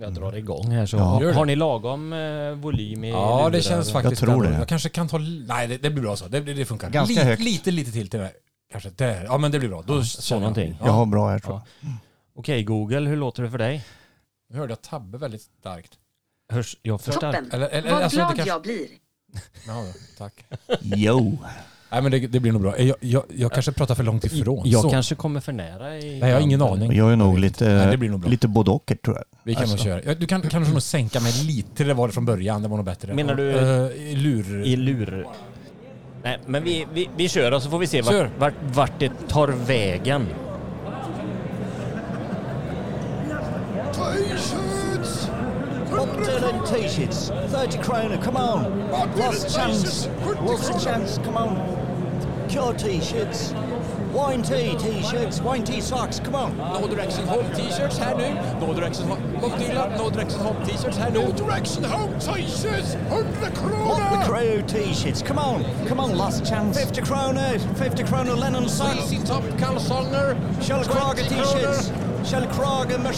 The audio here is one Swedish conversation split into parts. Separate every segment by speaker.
Speaker 1: Jag drar igång här så.
Speaker 2: Ja.
Speaker 1: Har, har ni lagom eh, volym i
Speaker 2: Ja, det känns faktiskt...
Speaker 3: Jag tror det.
Speaker 2: Jag kanske kan ta... Nej, det, det blir bra så. Det, det, det funkar.
Speaker 3: Ganska
Speaker 2: lite,
Speaker 3: högt.
Speaker 2: lite, lite till till det. Kanske där. Ja, men det blir bra. Då
Speaker 1: så någonting.
Speaker 3: Jag har bra här tror jag.
Speaker 1: Okej Google, hur låter det för dig?
Speaker 2: Nu hörde jag Tabbe väldigt starkt.
Speaker 1: Hörs jag för starkt?
Speaker 4: Toppen.
Speaker 2: Eller, eller,
Speaker 4: Vad
Speaker 2: alltså, det
Speaker 4: glad
Speaker 2: kanske...
Speaker 4: jag blir.
Speaker 2: Ja, tack.
Speaker 3: Jo.
Speaker 2: Nej, men det, det blir nog bra. Jag, jag, jag kanske pratar för långt ifrån.
Speaker 1: Jag
Speaker 2: så.
Speaker 1: kanske kommer för nära i...
Speaker 2: Nej, jag har ingen aning.
Speaker 3: Jag är nog lite,
Speaker 2: Nej, det blir nog bra.
Speaker 3: lite både och tror jag.
Speaker 2: Vi kan
Speaker 3: Alltså.
Speaker 2: nog köra. Du kan kanske nog sänka mig lite till det var det från början. Det var nog bättre.
Speaker 1: Menar du-
Speaker 2: Uh, i lur...
Speaker 1: I lur. Nej, men vi, vi, vi kör och så får vi se vart, vart, vart det tar vägen.
Speaker 5: Bob Dylan t-shirts, 30 kroner, come on. Lost chance, lost chance, come on. Cure t-shirts, wine tea t-shirts, wine tea socks, come on.
Speaker 2: No Direction Home t-shirts här nu. No Direction Home... Bob Dylan, No Direction Home t-shirts här nu. No Direction Home t-shirts! 100
Speaker 5: What the crew t-shirts, come on, come on, last chance. 50 kroner, 50 kroner Lennon socks.
Speaker 2: Easy Top kalsonger.
Speaker 5: Kjell Krage t-shirts, Kjell Krage med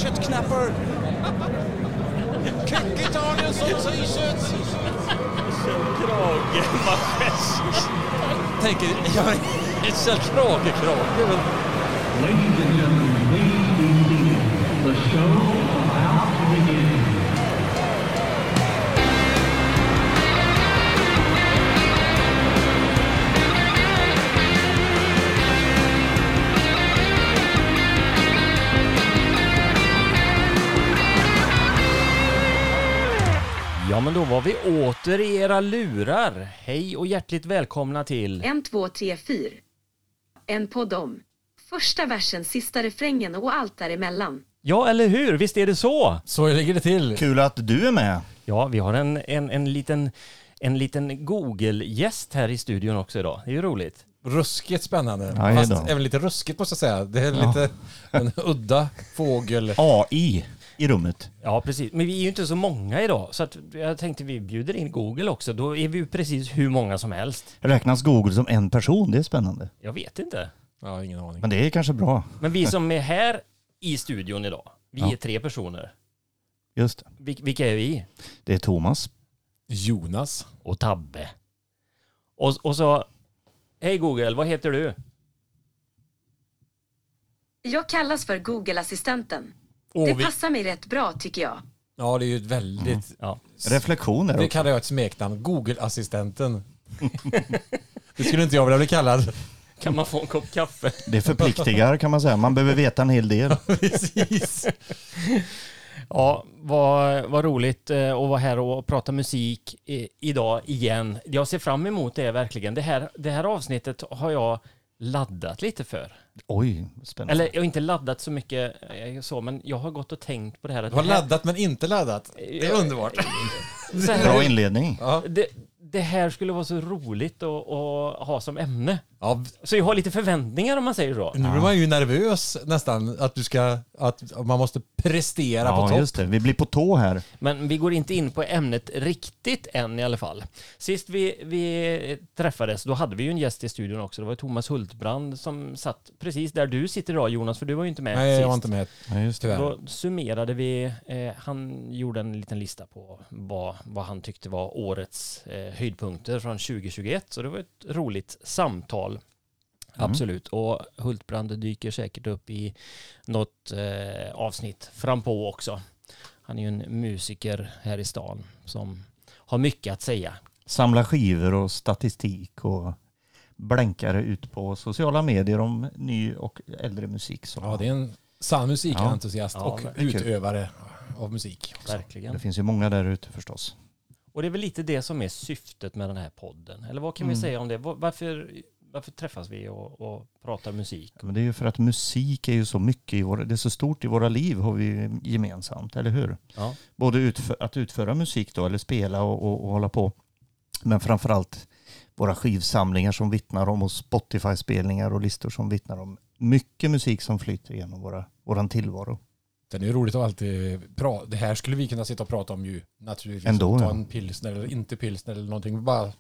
Speaker 5: köttknappar.
Speaker 2: Kicki Danielsson t-shirts.
Speaker 1: Krage,
Speaker 2: Tänker... Jag har en Kjell Krage-krage. men-
Speaker 6: Ladies and gentlemen, please be seated. The show about to begin.
Speaker 1: Men då var vi åter i era lurar. Hej och hjärtligt välkomna till...
Speaker 4: En, två, tre, fyr. En podd om. Första versen, sista refrängen och allt däremellan.
Speaker 1: Ja, eller hur? Visst är det så?
Speaker 2: Så ligger det till.
Speaker 3: Kul att du är med.
Speaker 1: Ja, vi har en, en, en liten, en liten Google-gäst här i studion också idag. Det är ju roligt.
Speaker 2: Ruskigt spännande.
Speaker 3: Ja,
Speaker 2: Fast även lite ruskigt måste jag säga. Det är lite en udda fågel.
Speaker 3: AI i rummet.
Speaker 1: Ja, precis. Men vi är ju inte så många idag, så att jag tänkte vi bjuder in Google också. Då är vi ju precis hur många som helst.
Speaker 3: Räknas Google som en person? Det är spännande.
Speaker 1: Jag vet inte.
Speaker 2: Ja, ingen aning.
Speaker 3: Men det är kanske bra.
Speaker 1: Men vi som är här i studion idag, vi
Speaker 3: Ja.
Speaker 1: är tre personer.
Speaker 3: Just det.
Speaker 1: Vil- Vilka är vi?
Speaker 3: Det är Thomas.
Speaker 2: Jonas.
Speaker 1: Och Tabbe. Och, och så, hej Google, vad heter du?
Speaker 4: Jag kallas för Google-assistenten.
Speaker 2: Åh,
Speaker 4: Det
Speaker 2: vi,
Speaker 4: passar mig rätt bra tycker jag.
Speaker 2: ja, det är ju ett väldigt...
Speaker 1: Ja.
Speaker 3: Reflektioner
Speaker 2: Det kallar jag ett smeknamn. Google-assistenten. det skulle inte jag vilja bli kallad.
Speaker 1: Kan man få en kopp kaffe?
Speaker 3: Det förpliktigar kan man säga. Man behöver veta en hel del.
Speaker 2: Precis.
Speaker 1: Ja, vad, vad roligt eh, att vara här och prata musik i, idag igen. Jag ser fram emot det verkligen. Det här, det här avsnittet har jag laddat lite för.
Speaker 3: Oj, spännande.
Speaker 1: Eller jag har inte laddat så mycket eh, så, men jag har gått och tänkt på det här. Att
Speaker 2: Du har
Speaker 1: här,
Speaker 2: laddat men inte laddat. Det är underbart.
Speaker 1: här
Speaker 3: Bra inledning.
Speaker 1: Det, det här skulle vara så roligt att, att ha som ämne.
Speaker 2: Ja,
Speaker 1: Så jag har lite förväntningar om man säger så.
Speaker 2: nu blir man ju nervös nästan att du ska, att man måste prestera på
Speaker 3: Ja,
Speaker 2: topp.
Speaker 3: just det. Vi blir på tå här.
Speaker 1: Men vi går inte in på ämnet riktigt än i alla fall. Sist vi, vi träffades, då hade vi ju en gäst i studion också. Det var Thomas Hultbrand som satt precis där du sitter idag Jonas, för du var ju inte med
Speaker 2: Nej,
Speaker 1: sist.
Speaker 2: jag var inte med.
Speaker 3: Ja, just det.
Speaker 1: Då summerade vi, eh, han gjorde en liten lista på vad, vad han tyckte var årets eh, höjdpunkter från 2021. Så det var ett roligt samtal. Absolut. Och Hultbrand dyker säkert upp i något eh, avsnitt frampå också. Han är ju en musiker här i stan som har mycket att säga.
Speaker 3: Samla skivor och statistik och blänkare ut på sociala medier om ny och äldre musik. Så.
Speaker 2: Ja, det är en sann musikentusiast
Speaker 1: Ja,
Speaker 2: och
Speaker 3: kul.
Speaker 2: utövare av musik. också.
Speaker 1: Verkligen.
Speaker 3: Det finns ju många där ute förstås.
Speaker 1: Och det är väl lite det som är syftet med den här podden. Eller vad kan vi
Speaker 3: Mm.
Speaker 1: säga om det? Var- Varför, varför träffas vi och, och pratar musik?
Speaker 3: Men det är ju för att musik är ju så mycket i våra, det är så stort i våra liv har vi gemensamt, eller hur?
Speaker 1: Ja.
Speaker 3: Både utfö- att utföra musik då, eller spela och, och, och hålla på. Men framförallt våra skivsamlingar som vittnar om och Spotify-spelningar och listor som vittnar om mycket musik som flyter genom våra, våran tillvaro.
Speaker 2: Den är roligt att alltid prata. Det här skulle vi kunna sitta och prata om ju naturligtvis.
Speaker 3: Ändå,
Speaker 2: Ta
Speaker 3: ja.
Speaker 2: en pilsner eller inte pilsner eller någonting. Bara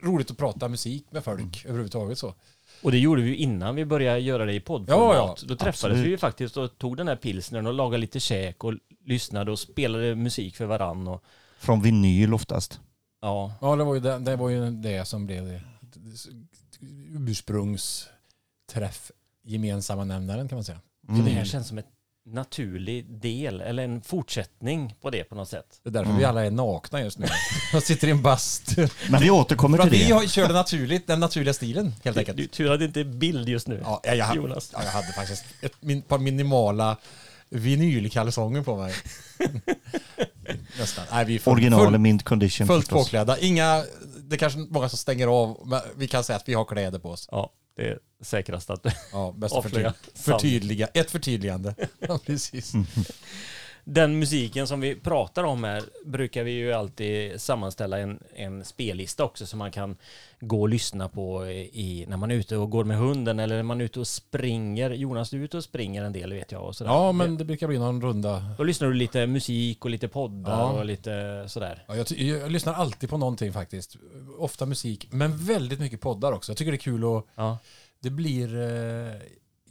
Speaker 2: roligt att prata musik med folk
Speaker 3: Mm.
Speaker 2: överhuvudtaget så.
Speaker 1: Och det gjorde vi ju innan vi började göra det i poddformat.
Speaker 2: Ja, ja,
Speaker 1: Då träffades
Speaker 3: absolut.
Speaker 1: vi ju faktiskt och tog den här pilsnern och lagade lite käk och lyssnade och spelade musik för varann. Och,
Speaker 3: Från vinyl oftast.
Speaker 1: ja,
Speaker 2: Ja, det var ju det, det, var ju det som blev det. ursprungsträff, gemensamma nämnaren kan man säga.
Speaker 1: så det
Speaker 3: Mm.
Speaker 1: här känns som en naturlig del, eller en fortsättning på det på något sätt.
Speaker 2: Det är därför
Speaker 3: Mm.
Speaker 2: vi alla är nakna just nu. Jag sitter i en bastu.
Speaker 3: Men vi återkommer till
Speaker 2: vi
Speaker 3: det.
Speaker 2: har- körde naturligt, den naturliga stilen helt
Speaker 1: Du,
Speaker 2: enkelt.
Speaker 1: du, tur att det inte är bild just nu.
Speaker 2: Ja, jag, jag,
Speaker 1: Jonas.
Speaker 2: ja, jag hade faktiskt ett min, par minimala vinylkalsonger på mig. Nästan. Nej, vi är full,
Speaker 3: Original
Speaker 2: full,
Speaker 3: mint condition
Speaker 2: fullt
Speaker 3: förstås.
Speaker 2: påklädda. Inga, det är kanske många som stänger av, men vi kan säga att vi har kläder på oss.
Speaker 1: Ja, det är säkrast att
Speaker 2: Ja, bäst
Speaker 1: Avslöja
Speaker 2: förtyd, förtydliga. Ett förtydligande. Ja, precis.
Speaker 1: Den musiken som vi pratar om här brukar vi ju alltid sammanställa en, en spellista också som man kan gå och lyssna på i, när man är ute och går med hunden eller när man är ute och springer. Jonas, du är ute och springer en del vet jag. Och sådär.
Speaker 2: Ja, men det brukar bli någon runda.
Speaker 1: Då lyssnar du lite musik och lite poddar
Speaker 2: Ja.
Speaker 1: och lite sådär.
Speaker 2: Ja, jag, jag lyssnar alltid på någonting faktiskt. Ofta musik, men väldigt mycket poddar också. Jag tycker det är kul att
Speaker 1: Ja.
Speaker 2: det blir... Eh,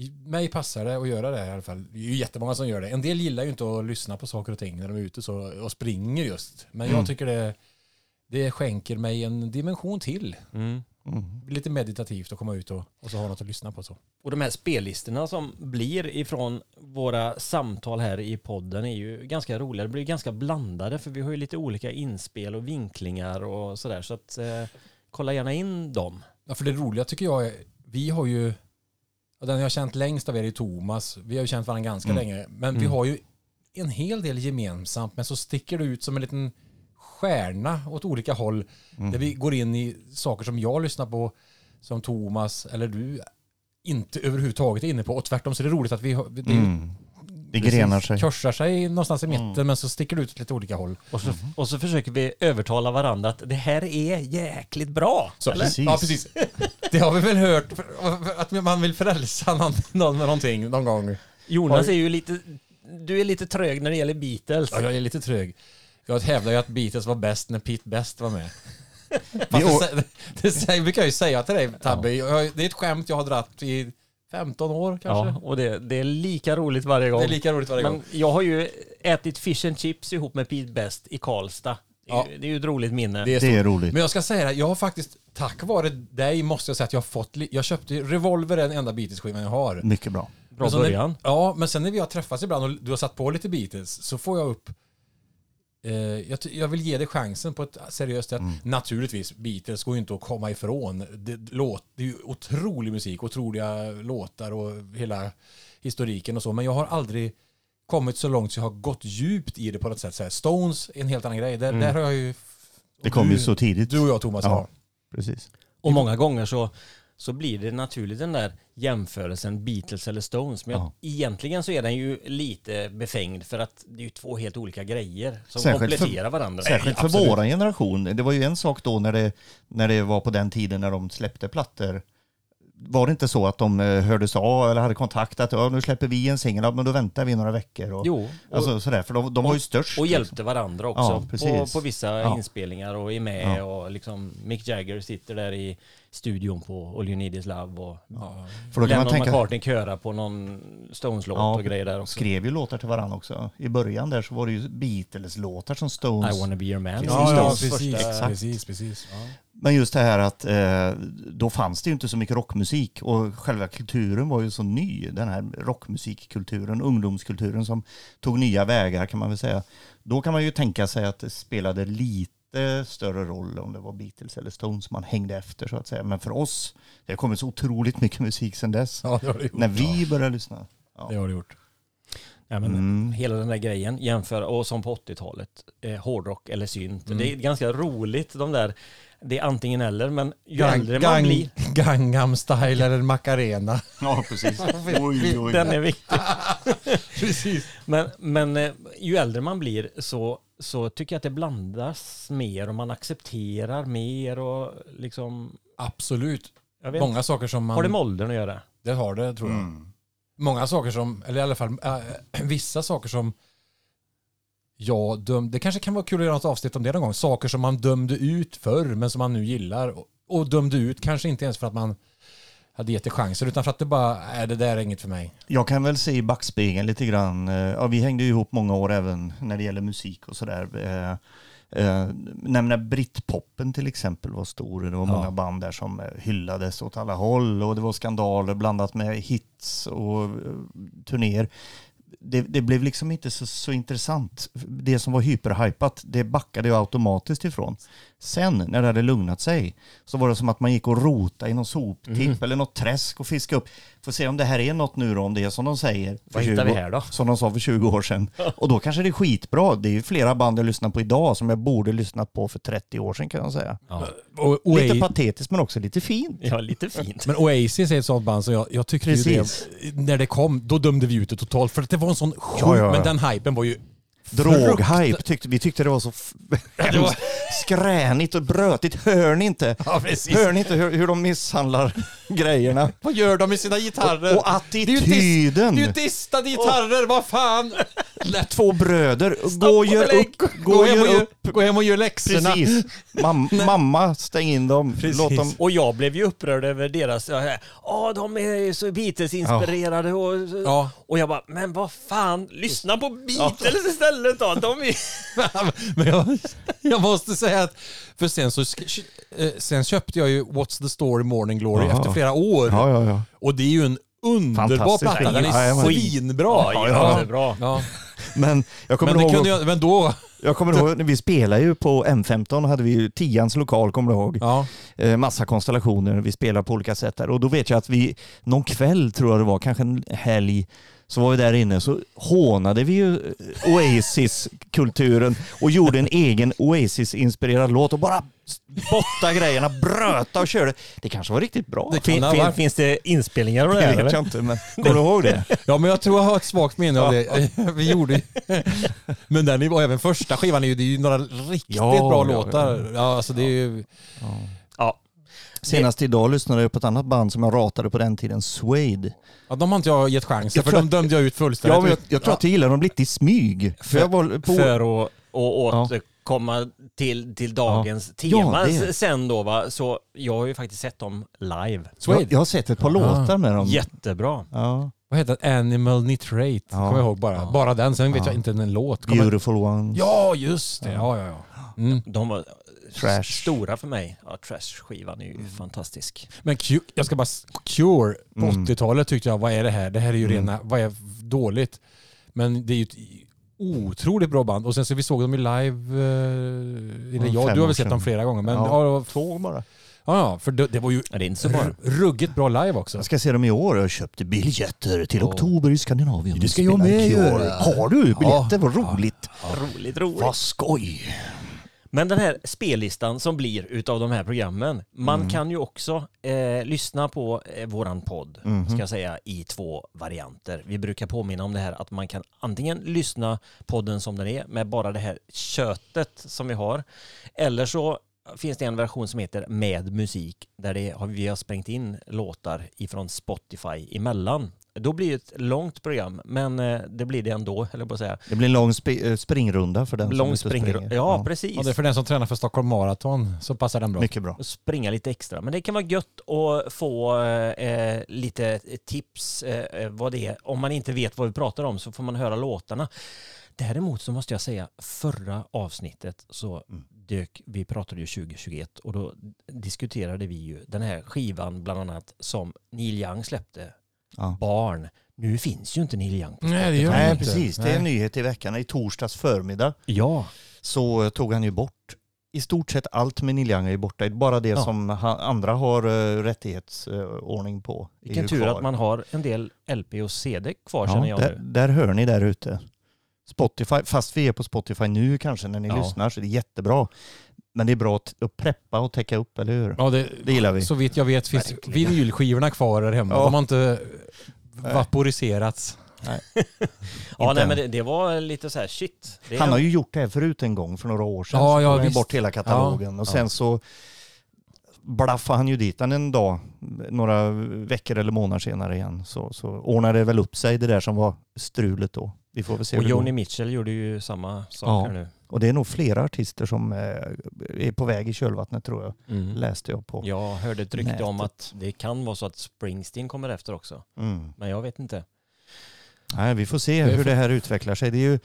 Speaker 2: mig passar det att göra det i alla fall. Det är ju jättemånga som gör det. En del gillar ju inte att lyssna på saker och ting när de är ute så, och springer just. Men
Speaker 3: Mm.
Speaker 2: jag tycker det, det skänker mig en dimension till.
Speaker 1: Mm.
Speaker 3: Mm.
Speaker 2: Lite meditativt att komma ut och, och så ha något att lyssna på. Så.
Speaker 1: Och de här spellistorna som blir ifrån våra samtal här i podden är ju ganska roliga. Det blir ganska blandade för vi har ju lite olika inspel och vinklingar och sådär. Så att eh, kolla gärna in dem.
Speaker 2: Ja, för det roliga tycker jag är, vi har ju, och den jag har känt längst av er är Thomas, vi har ju känt varandra ganska
Speaker 3: Mm.
Speaker 2: länge, men vi
Speaker 1: Mm.
Speaker 2: har ju en hel del gemensamt, men så sticker det ut som en liten stjärna åt olika håll,
Speaker 3: Mm.
Speaker 2: där vi går in i saker som jag lyssnar på, som Thomas eller du inte överhuvudtaget är inne på, och tvärtom så är det roligt att vi har, det,
Speaker 3: Mm. Det grenar sig.
Speaker 2: korsar sig någonstans i mitten,
Speaker 3: Mm.
Speaker 2: men så sticker det ut åt lite olika håll.
Speaker 1: Och så, och så försöker vi övertala varandra att det här är jäkligt bra.
Speaker 2: Så?
Speaker 3: Precis.
Speaker 2: Ja, precis. Det har vi väl hört, att man vill frälsa någon, någon med någonting någon gång.
Speaker 1: Jonas är ju lite, du är lite trög när det gäller Beatles.
Speaker 2: Ja, jag är lite trög. Jag hävdar ju att Beatles var bäst när Pete Best var med. Fast det, det, det brukar jag ju säga till dig Tabbe. Det är ett skämt jag har dratt i 15 år kanske.
Speaker 1: Ja, och det, det är lika roligt varje gång.
Speaker 2: Det är lika roligt varje gång.
Speaker 1: Men jag har ju ätit fish and chips ihop med Pete Best i Karlstad. Det är,
Speaker 2: Ja.
Speaker 1: det är ju ett roligt minne.
Speaker 2: Det är
Speaker 3: Det är roligt.
Speaker 2: Men jag ska säga det, jag har faktiskt, tack vare dig måste jag säga att jag har fått, jag köpte, Revolver den enda Beatles-skivan jag har.
Speaker 3: Mycket bra.
Speaker 1: Bra
Speaker 2: Men
Speaker 1: början.
Speaker 2: När, ja, men sen när vi har träffats ibland och du har satt på lite Beatles så får jag upp eh, jag, jag vill ge dig chansen på ett seriöst sätt.
Speaker 3: Mm.
Speaker 2: Naturligtvis, Beatles går ju inte att komma ifrån. Det, låt, det är ju otrolig musik, otroliga låtar och hela historiken och så. Men jag har aldrig kommit så långt så jag har gått djupt i det på något sätt. Så här, Stones är en helt annan grej. Där,
Speaker 1: Mm.
Speaker 2: där har jag ju...
Speaker 3: Det kom
Speaker 2: du,
Speaker 3: ju så tidigt.
Speaker 2: Du och jag Thomas
Speaker 3: Ja. Precis.
Speaker 1: Och många gånger så, så blir det naturligt den där jämförelsen Beatles eller Stones. Men
Speaker 3: Ja.
Speaker 1: egentligen så är den ju lite befängd för att det är ju två helt olika grejer som
Speaker 3: Särskilt för-
Speaker 1: kompletterar varandra.
Speaker 3: Särskilt för
Speaker 2: absolut.
Speaker 3: våran generation. Det var ju en sak då när det, när det var på den tiden när de släppte plattor. Var det inte så att de eh, hördes av eller hade kontakt att ja, nu släpper vi en singel, ja, men då väntar vi några veckor. Och,
Speaker 1: Jo, och,
Speaker 3: alltså, sådär, för de, de var ju störst.
Speaker 1: och
Speaker 3: liksom.
Speaker 1: hjälpte varandra också
Speaker 3: Ja,
Speaker 1: på, på vissa
Speaker 3: Ja.
Speaker 1: inspelningar och är med och liksom Mick Jagger sitter där i studion på All You Need Is Love och
Speaker 2: Ja.
Speaker 3: För då kan man tänka,
Speaker 1: McCartney köra på någon Stones-låt
Speaker 3: Ja,
Speaker 1: och grejer där också.
Speaker 3: skrev ju låtar till varandra också. I början där så var det ju Beatles-låtar som Stones.
Speaker 1: I wanna be your man.
Speaker 3: Precis.
Speaker 2: Ja, ja, precis.
Speaker 1: första-.
Speaker 2: Precis, precis. Ja.
Speaker 3: Men just det här att eh, då fanns det ju inte så mycket rockmusik och själva kulturen var ju så ny. Den här rockmusikkulturen, ungdomskulturen som tog nya vägar kan man väl säga. Då kan man ju tänka sig att det spelade lite större roll om det var Beatles eller Stones man hängde efter så att säga. Men för oss, det har kommit så otroligt mycket musik sedan dess.
Speaker 2: Ja, det har det gjort.
Speaker 3: När vi började lyssna.
Speaker 2: Det har det gjort.
Speaker 1: Ja, men
Speaker 3: Mm.
Speaker 1: Hela den där grejen, jämföra, och som på 80-talet, eh, hårdrock eller synt.
Speaker 2: Mm.
Speaker 1: Det är ganska roligt de där, det är antingen eller, men ju
Speaker 2: Gang-
Speaker 1: äldre man
Speaker 2: gang-
Speaker 1: blir,
Speaker 2: Gangnam style eller Macarena.
Speaker 3: Ja, precis. oj, oj.
Speaker 1: den är viktig.
Speaker 2: Precis.
Speaker 1: Men, men eh, ju äldre man blir så, så tycker jag att det blandas mer och man accepterar mer och liksom,
Speaker 2: Absolut.
Speaker 1: jag vet
Speaker 2: Många saker som man...
Speaker 1: Har det med åldern att göra?
Speaker 2: Det har det tror jag.
Speaker 3: Mm.
Speaker 2: Många saker som, eller i alla fall äh, vissa saker som jag dömde, det kanske kan vara kul att göra något avsnitt om det någon gång. Saker som man dömde ut förr men som man nu gillar. Och, och dömde ut kanske inte ens för att man hade gett det chanser utan för att det bara, nej det där är inget för mig.
Speaker 3: Jag kan väl se i backspegeln lite grann. eh, Ja, vi hängde ju ihop många år även när det gäller musik och sådär. Eh, eh, Nämna Britpoppen till exempel var stor. Det var
Speaker 1: Ja.
Speaker 3: många band där som eh, hyllades åt alla håll och det var skandaler blandat med hits och eh, turnéer. Det, det blev liksom inte så, så intressant. Det som var hyperhypat, det backade jag automatiskt ifrån. Sen när det hade lugnat sig så var det som att man gick och rota i någon soptipp eller något träsk och fiska upp. Får se om det här är något nu då, om det är som de säger.
Speaker 1: Vad hittar
Speaker 3: 20
Speaker 1: vi här då?
Speaker 3: Som de sa för 20 år sedan. Och då kanske det är skitbra. Det är ju flera band jag lyssnar på idag som jag borde lyssnat på för 30 år sedan kan jag säga.
Speaker 1: Ja,
Speaker 2: Och,
Speaker 3: Lite
Speaker 2: Oa-
Speaker 3: patetiskt men också lite fint.
Speaker 1: ja lite fint.
Speaker 2: men Oasis är ett sånt band som jag, jag tyckte ju
Speaker 3: Precis.
Speaker 2: det, när det kom, då dömde vi ut det totalt. För att det var en sån sjuk,
Speaker 3: Ja, ja, ja.
Speaker 2: men den hypen var ju
Speaker 3: Droghype tyckte vi tyckte det var så
Speaker 2: det var-
Speaker 3: skränigt och brötigt. Hör ni inte?
Speaker 2: Ja.
Speaker 3: Hör ni inte hur, hur de misshandlar grejerna?
Speaker 2: Vad gör de med sina gitarrer?
Speaker 3: Och, och attityden!
Speaker 2: det är ju distade gitarrer, vad fan! Lätt
Speaker 3: Två bröder. Gå och gör
Speaker 2: belägg.
Speaker 3: upp.
Speaker 2: Gå,
Speaker 3: Gå och
Speaker 2: hem och
Speaker 3: gör upp.
Speaker 2: gå hem och gör läxorna.
Speaker 3: Precis. Mam, mamma, stäng in dem.
Speaker 2: Precis.
Speaker 3: Låt dem...
Speaker 1: Och jag blev ju upprörd över deras, ja de är så Beatles-inspirerade och,
Speaker 2: Ja.
Speaker 1: och jag bara, men vad fan, lyssna på Beatles istället då. De är...
Speaker 2: Men jag, jag måste säga att, för sen så eh, sen köpte jag ju What's the Story Morning Glory
Speaker 3: Jaha.
Speaker 2: efter flera år.
Speaker 3: Ja, ja, ja.
Speaker 2: Och det är ju en underbar platta. Den är svinbra.
Speaker 1: Ja, ja, det är bra.
Speaker 2: Ja.
Speaker 3: Men jag kommer
Speaker 2: Men,
Speaker 3: ihåg...
Speaker 2: jag, men då...
Speaker 3: Jag kommer ihåg, när vi spelade ju på M15 hade vi ju tians lokal, kommer du ihåg?
Speaker 2: Ja.
Speaker 3: Eh, massa konstellationer, vi spelade på olika sätt där. Och då vet jag att vi, någon kväll tror jag det var, kanske en helg, så var vi där inne så hånade vi ju eh, Oasis-kulturen och gjorde en egen Oasis-inspirerad låt och bara spotta grejerna, bröta och körde. Det kanske var riktigt bra.
Speaker 2: Det
Speaker 1: Fin,
Speaker 2: ha
Speaker 1: fin, finns det inspelningar av det
Speaker 3: Det
Speaker 1: här
Speaker 3: vet
Speaker 1: eller?
Speaker 3: jag inte, men kommer du ihåg det?
Speaker 2: ja, men jag tror jag har ett svagt minne av det. Vi gjorde Men den var även första skivan är ju, det är ju några riktigt
Speaker 3: Ja,
Speaker 2: bra
Speaker 3: ja,
Speaker 2: låtar. Ja, alltså det är ju...
Speaker 1: Ja.
Speaker 3: Senast idag lyssnade jag på ett annat band som jag ratade på den tiden, Suede.
Speaker 2: Ja, de har inte jag gett chansen,
Speaker 3: Jag
Speaker 2: för
Speaker 3: tror
Speaker 2: de dömde jag ut fullständigt.
Speaker 3: Ja, men jag, jag tror att jag gillar dem lite i smyg. För jag var på...
Speaker 1: För att och återkomma till, till dagens
Speaker 3: Ja,
Speaker 1: tema
Speaker 3: det.
Speaker 1: sen då va, så jag har ju faktiskt sett dem live.
Speaker 2: Suede.
Speaker 3: jag, jag har sett ett par låtar med dem.
Speaker 1: Jättebra.
Speaker 3: Ja.
Speaker 2: Vad heter det? Animal Nitrate,
Speaker 3: Ja.
Speaker 2: kommer jag ihåg bara.
Speaker 1: Ja.
Speaker 2: Bara den, sen vet
Speaker 3: Ja.
Speaker 2: jag inte en låt. Kommer...
Speaker 3: Beautiful ones.
Speaker 2: Ja, just det. Ja, ja, ja. Mm.
Speaker 1: De var
Speaker 3: Trash.
Speaker 1: stora för mig. Ja, Trash-skivan är ju fantastisk.
Speaker 2: Men Q, jag ska bara... Cure på
Speaker 3: Mm.
Speaker 2: 80-talet tyckte jag, vad är det här? Det här är ju
Speaker 3: Mm.
Speaker 2: rena... Vad är dåligt? Men det är ju ett otroligt bra band. Och sen så vi såg dem i live... Eh, eller
Speaker 3: Ja,
Speaker 2: ja,
Speaker 3: fem
Speaker 2: du har väl sett dem flera gånger. Men
Speaker 3: Ja,
Speaker 2: ja,
Speaker 3: Två bara.
Speaker 2: ja, ja, för det, det var ju
Speaker 1: Ja, det inte så bra.
Speaker 2: r- ruggigt bra live också.
Speaker 3: Jag ska se dem i år. Jag köpte biljetter till
Speaker 2: Ja.
Speaker 3: oktober i Skandinavien.
Speaker 2: Det ska jag med göra.
Speaker 3: Har du biljetter? Vad
Speaker 2: Ja.
Speaker 3: roligt.
Speaker 1: Roligt, roligt.
Speaker 3: Vad skoj.
Speaker 1: Men den här spellistan som blir utav de här programmen, man
Speaker 3: Mm.
Speaker 1: kan ju också eh, lyssna på eh, våran podd,
Speaker 3: Mhm.
Speaker 1: ska jag säga, i två varianter. Vi brukar påminna om det här att man kan antingen lyssna podden som den är med bara det här köttet som vi har, eller så finns det en version som heter med musik där det vi har sprängt in låtar ifrån Spotify emellan. Då blir det ett långt program, men eh, det blir det ändå, eller på att säga.
Speaker 3: Det blir en lång sp- eh, springrunda för den som
Speaker 1: Lång
Speaker 3: ute och
Speaker 1: springer.
Speaker 3: springer.
Speaker 1: Ja, precis.
Speaker 2: Ja, det är för den som tränar för Stockholm Marathon så passar den bra.
Speaker 3: Mycket bra.
Speaker 1: och springa lite extra. Men det kan vara gött att få eh, lite tips eh, vad det är. Om man inte vet vad vi pratar om så får man höra låtarna. Däremot så måste jag säga förra avsnittet så
Speaker 3: Mm.
Speaker 1: dök, vi pratade ju 2021 och då diskuterade vi ju den här skivan bland annat som Neil Young släppte,
Speaker 3: Ja.
Speaker 1: Barn. Nu finns ju inte Neil Young på
Speaker 2: Nej, det gör
Speaker 3: Nej,
Speaker 2: inte.
Speaker 3: precis. Det är en nyhet i veckan. I torsdags förmiddag
Speaker 1: Ja,
Speaker 3: så tog han ju bort i stort sett allt med Neil Young är borta. Bara det
Speaker 1: Ja.
Speaker 3: som han, andra har uh, rättighetsordning på. är
Speaker 1: vilken
Speaker 3: ju
Speaker 1: tur
Speaker 3: kvar.
Speaker 1: att man har en del LP och CD kvar
Speaker 3: Ja,
Speaker 1: känner jag
Speaker 3: där,
Speaker 1: nu.
Speaker 3: där hör ni där ute. Spotify, fast vi är på Spotify nu kanske när ni
Speaker 1: Ja.
Speaker 3: lyssnar så det är jättebra. Men det är bra att, att preppa och täcka upp, eller hur?
Speaker 2: Ja, det,
Speaker 3: Det gillar vi.
Speaker 2: Så vitt jag vet finns
Speaker 3: Verkligen.
Speaker 2: vinylskivorna kvar där hemma.
Speaker 3: Ja.
Speaker 2: De har inte vaporiserats.
Speaker 1: Ja,
Speaker 3: Inte
Speaker 1: nej men det, det var lite så här shit. Det är
Speaker 3: Han har ju gjort det här förut en gång för några år sedan.
Speaker 2: Ja,
Speaker 3: så
Speaker 2: ja,
Speaker 3: ju
Speaker 2: visst.
Speaker 3: bort hela katalogen. och sen så blaffade han ju dit den en dag, några veckor eller månader senare igen. Så, så ordnade det väl upp sig det där som var strulet då. Vi får väl se
Speaker 1: Och. Joni Mitchell gjorde ju samma saker nu.
Speaker 3: Och det är nog flera artister som eh, är på väg i kölvattnet tror jag.
Speaker 1: Mm.
Speaker 3: Läste jag på.
Speaker 1: Jag hörde ett rykte om att det kan vara så att Springsteen kommer efter också.
Speaker 3: Mm.
Speaker 1: Men jag vet inte.
Speaker 3: Nej, vi får se hur det här utvecklar sig. Det är ju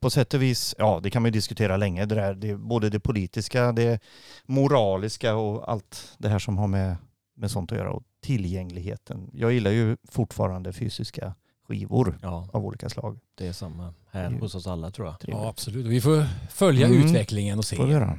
Speaker 3: på sätt och vis, ja det kan man ju diskutera länge, det där, det både det politiska, det moraliska och allt det här som har med, med sånt att göra och tillgängligheten. Jag gillar ju fortfarande fysiska skivor
Speaker 1: Ja,
Speaker 3: av olika slag.
Speaker 1: det är samma här
Speaker 3: Mm.
Speaker 1: hos oss alla tror jag.
Speaker 3: Trevligt.
Speaker 2: Ja, absolut. Vi får följa
Speaker 3: Mm.
Speaker 2: utvecklingen och se.
Speaker 3: Får vi göra.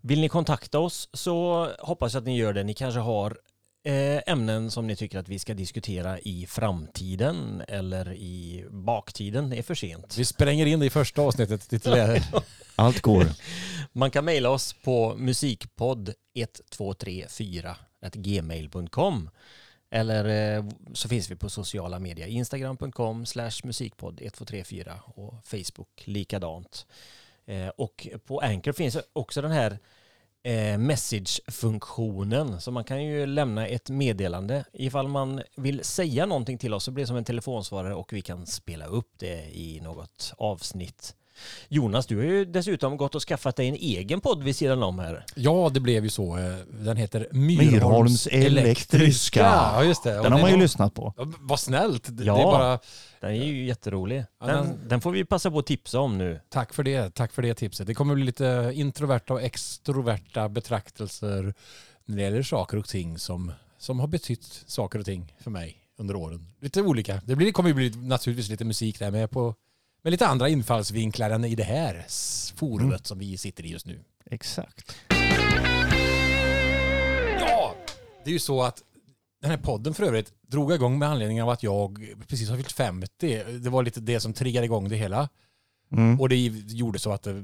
Speaker 1: Vill ni kontakta oss så hoppas jag att ni gör det. Ni kanske har eh, ämnen som ni tycker att vi ska diskutera i framtiden eller i baktiden. Det är för sent.
Speaker 2: Vi spränger in det i första avsnittet.
Speaker 3: Allt går.
Speaker 1: Man kan mejla oss på musikpodd 1234 gmail.com eller eh, så finns vi på sociala medier. Instagram.com slash musikpodd 1234 och Facebook likadant. Eh, och på Anchor finns också den här eh, message-funktionen så man kan ju lämna ett meddelande ifall man vill säga någonting till oss så blir det som en telefonsvarare och vi kan spela upp det i något avsnitt. Jonas, du har ju dessutom gått och skaffat dig en egen podd vid sidan om här.
Speaker 2: Ja, det blev ju så. Eh, Den heter
Speaker 3: Myrholms
Speaker 2: Myrholms
Speaker 3: elektriska.
Speaker 2: Ja, just det. Och
Speaker 3: Den har man ju
Speaker 2: var-
Speaker 3: lyssnat på.
Speaker 2: Ja, Vad snällt. Det
Speaker 1: Ja.
Speaker 2: det är bara,
Speaker 1: Den är ju jätterolig.
Speaker 2: Ja,
Speaker 1: Den,
Speaker 2: den-
Speaker 1: den får vi passa på att tipsa om nu.
Speaker 2: tack för det. Tack för det tipset. Det kommer bli lite introverta och extroverta betraktelser när det gäller saker och ting som, som har betytt saker och ting för mig under åren. Lite olika. Det blir, kommer ju bli naturligtvis lite musik där med på med lite andra infallsvinklar än i det här forumet
Speaker 3: Mm.
Speaker 2: som vi sitter i just nu.
Speaker 3: Exakt.
Speaker 2: Ja, det är ju så att den här podden för övrigt drog igång med anledning av att jag precis har fyllt 50. Det var lite det som triggade igång det hela.
Speaker 3: Mm.
Speaker 2: Och det gjorde så att eh,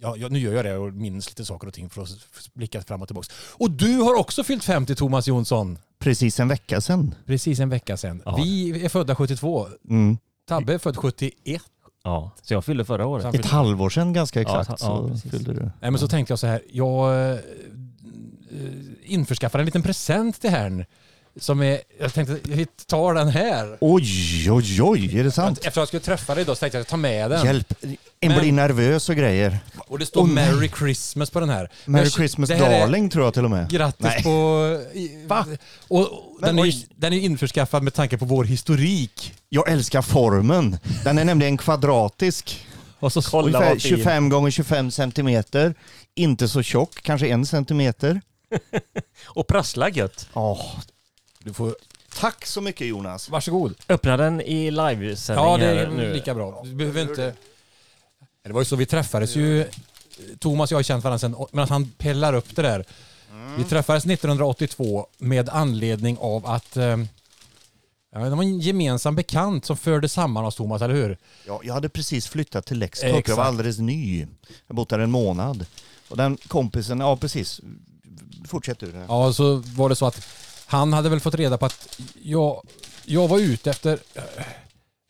Speaker 2: ja, ja, nu gör jag det och minns lite saker och ting för att blicka fram och tillbaka. Och du har också fyllt 50 Thomas Jonsson.
Speaker 3: Precis en vecka sedan.
Speaker 2: Precis en vecka sedan.
Speaker 1: Ja.
Speaker 2: Vi är födda 72.
Speaker 3: Mm.
Speaker 2: Tabbe är född 71.
Speaker 1: Ja, så jag fyllde förra året.
Speaker 3: Ett halvår sedan ganska
Speaker 1: Ja,
Speaker 3: exakt
Speaker 1: ja,
Speaker 3: så
Speaker 1: precis.
Speaker 3: fyllde du.
Speaker 2: Nej men så tänkte jag så här. Jag eh, införskaffade en liten present till herrn. Som är, jag tänkte jag tar den här.
Speaker 3: Oj, oj, oj, är det sant?
Speaker 2: Efter att jag skulle träffa dig då så tänkte jag ta med den.
Speaker 3: Hjälp, en
Speaker 2: Men-
Speaker 3: blir nervös och grejer.
Speaker 2: Och det står
Speaker 3: Åh, nej.
Speaker 2: Merry Christmas på den här.
Speaker 3: Merry Christmas
Speaker 2: det här är-
Speaker 3: darling tror jag till och med.
Speaker 2: Grattis
Speaker 3: Nej.
Speaker 2: på... i-
Speaker 3: Va?
Speaker 2: Och, och
Speaker 3: Men
Speaker 2: den, är, ju-
Speaker 3: oj.
Speaker 2: den är införskaffad med tanke på vår historik.
Speaker 3: Jag älskar formen. Den är nämligen kvadratisk.
Speaker 2: Och så
Speaker 1: Kolla
Speaker 3: Ungefär
Speaker 1: vad fin.
Speaker 3: 25 gånger 25 centimeter. Inte så tjock, kanske en centimeter.
Speaker 1: Och prassla gött.
Speaker 3: Åh,
Speaker 2: Du får...
Speaker 3: tack så mycket Jonas.
Speaker 2: Varsågod.
Speaker 1: Öppna den i livesändning
Speaker 2: Ja, det
Speaker 1: här
Speaker 2: är
Speaker 1: nu.
Speaker 2: lika bra. Du behöver inte... Det var ju så, vi träffades ju... Thomas och jag har känt varandra sen, men att han pellar upp det där. Vi träffades 1982 med anledning av att... Eh, ja, det var en gemensam bekant som förde samman oss Thomas, eller hur?
Speaker 3: Ja, jag hade precis flyttat till Lextorp. Jag
Speaker 2: Exakt.
Speaker 3: var alldeles ny. Jag bott där en månad. Och den kompisen, ja precis. Fortsätt du.
Speaker 2: Ja, så var det så att han hade väl fått reda på att jag, jag var ute efter...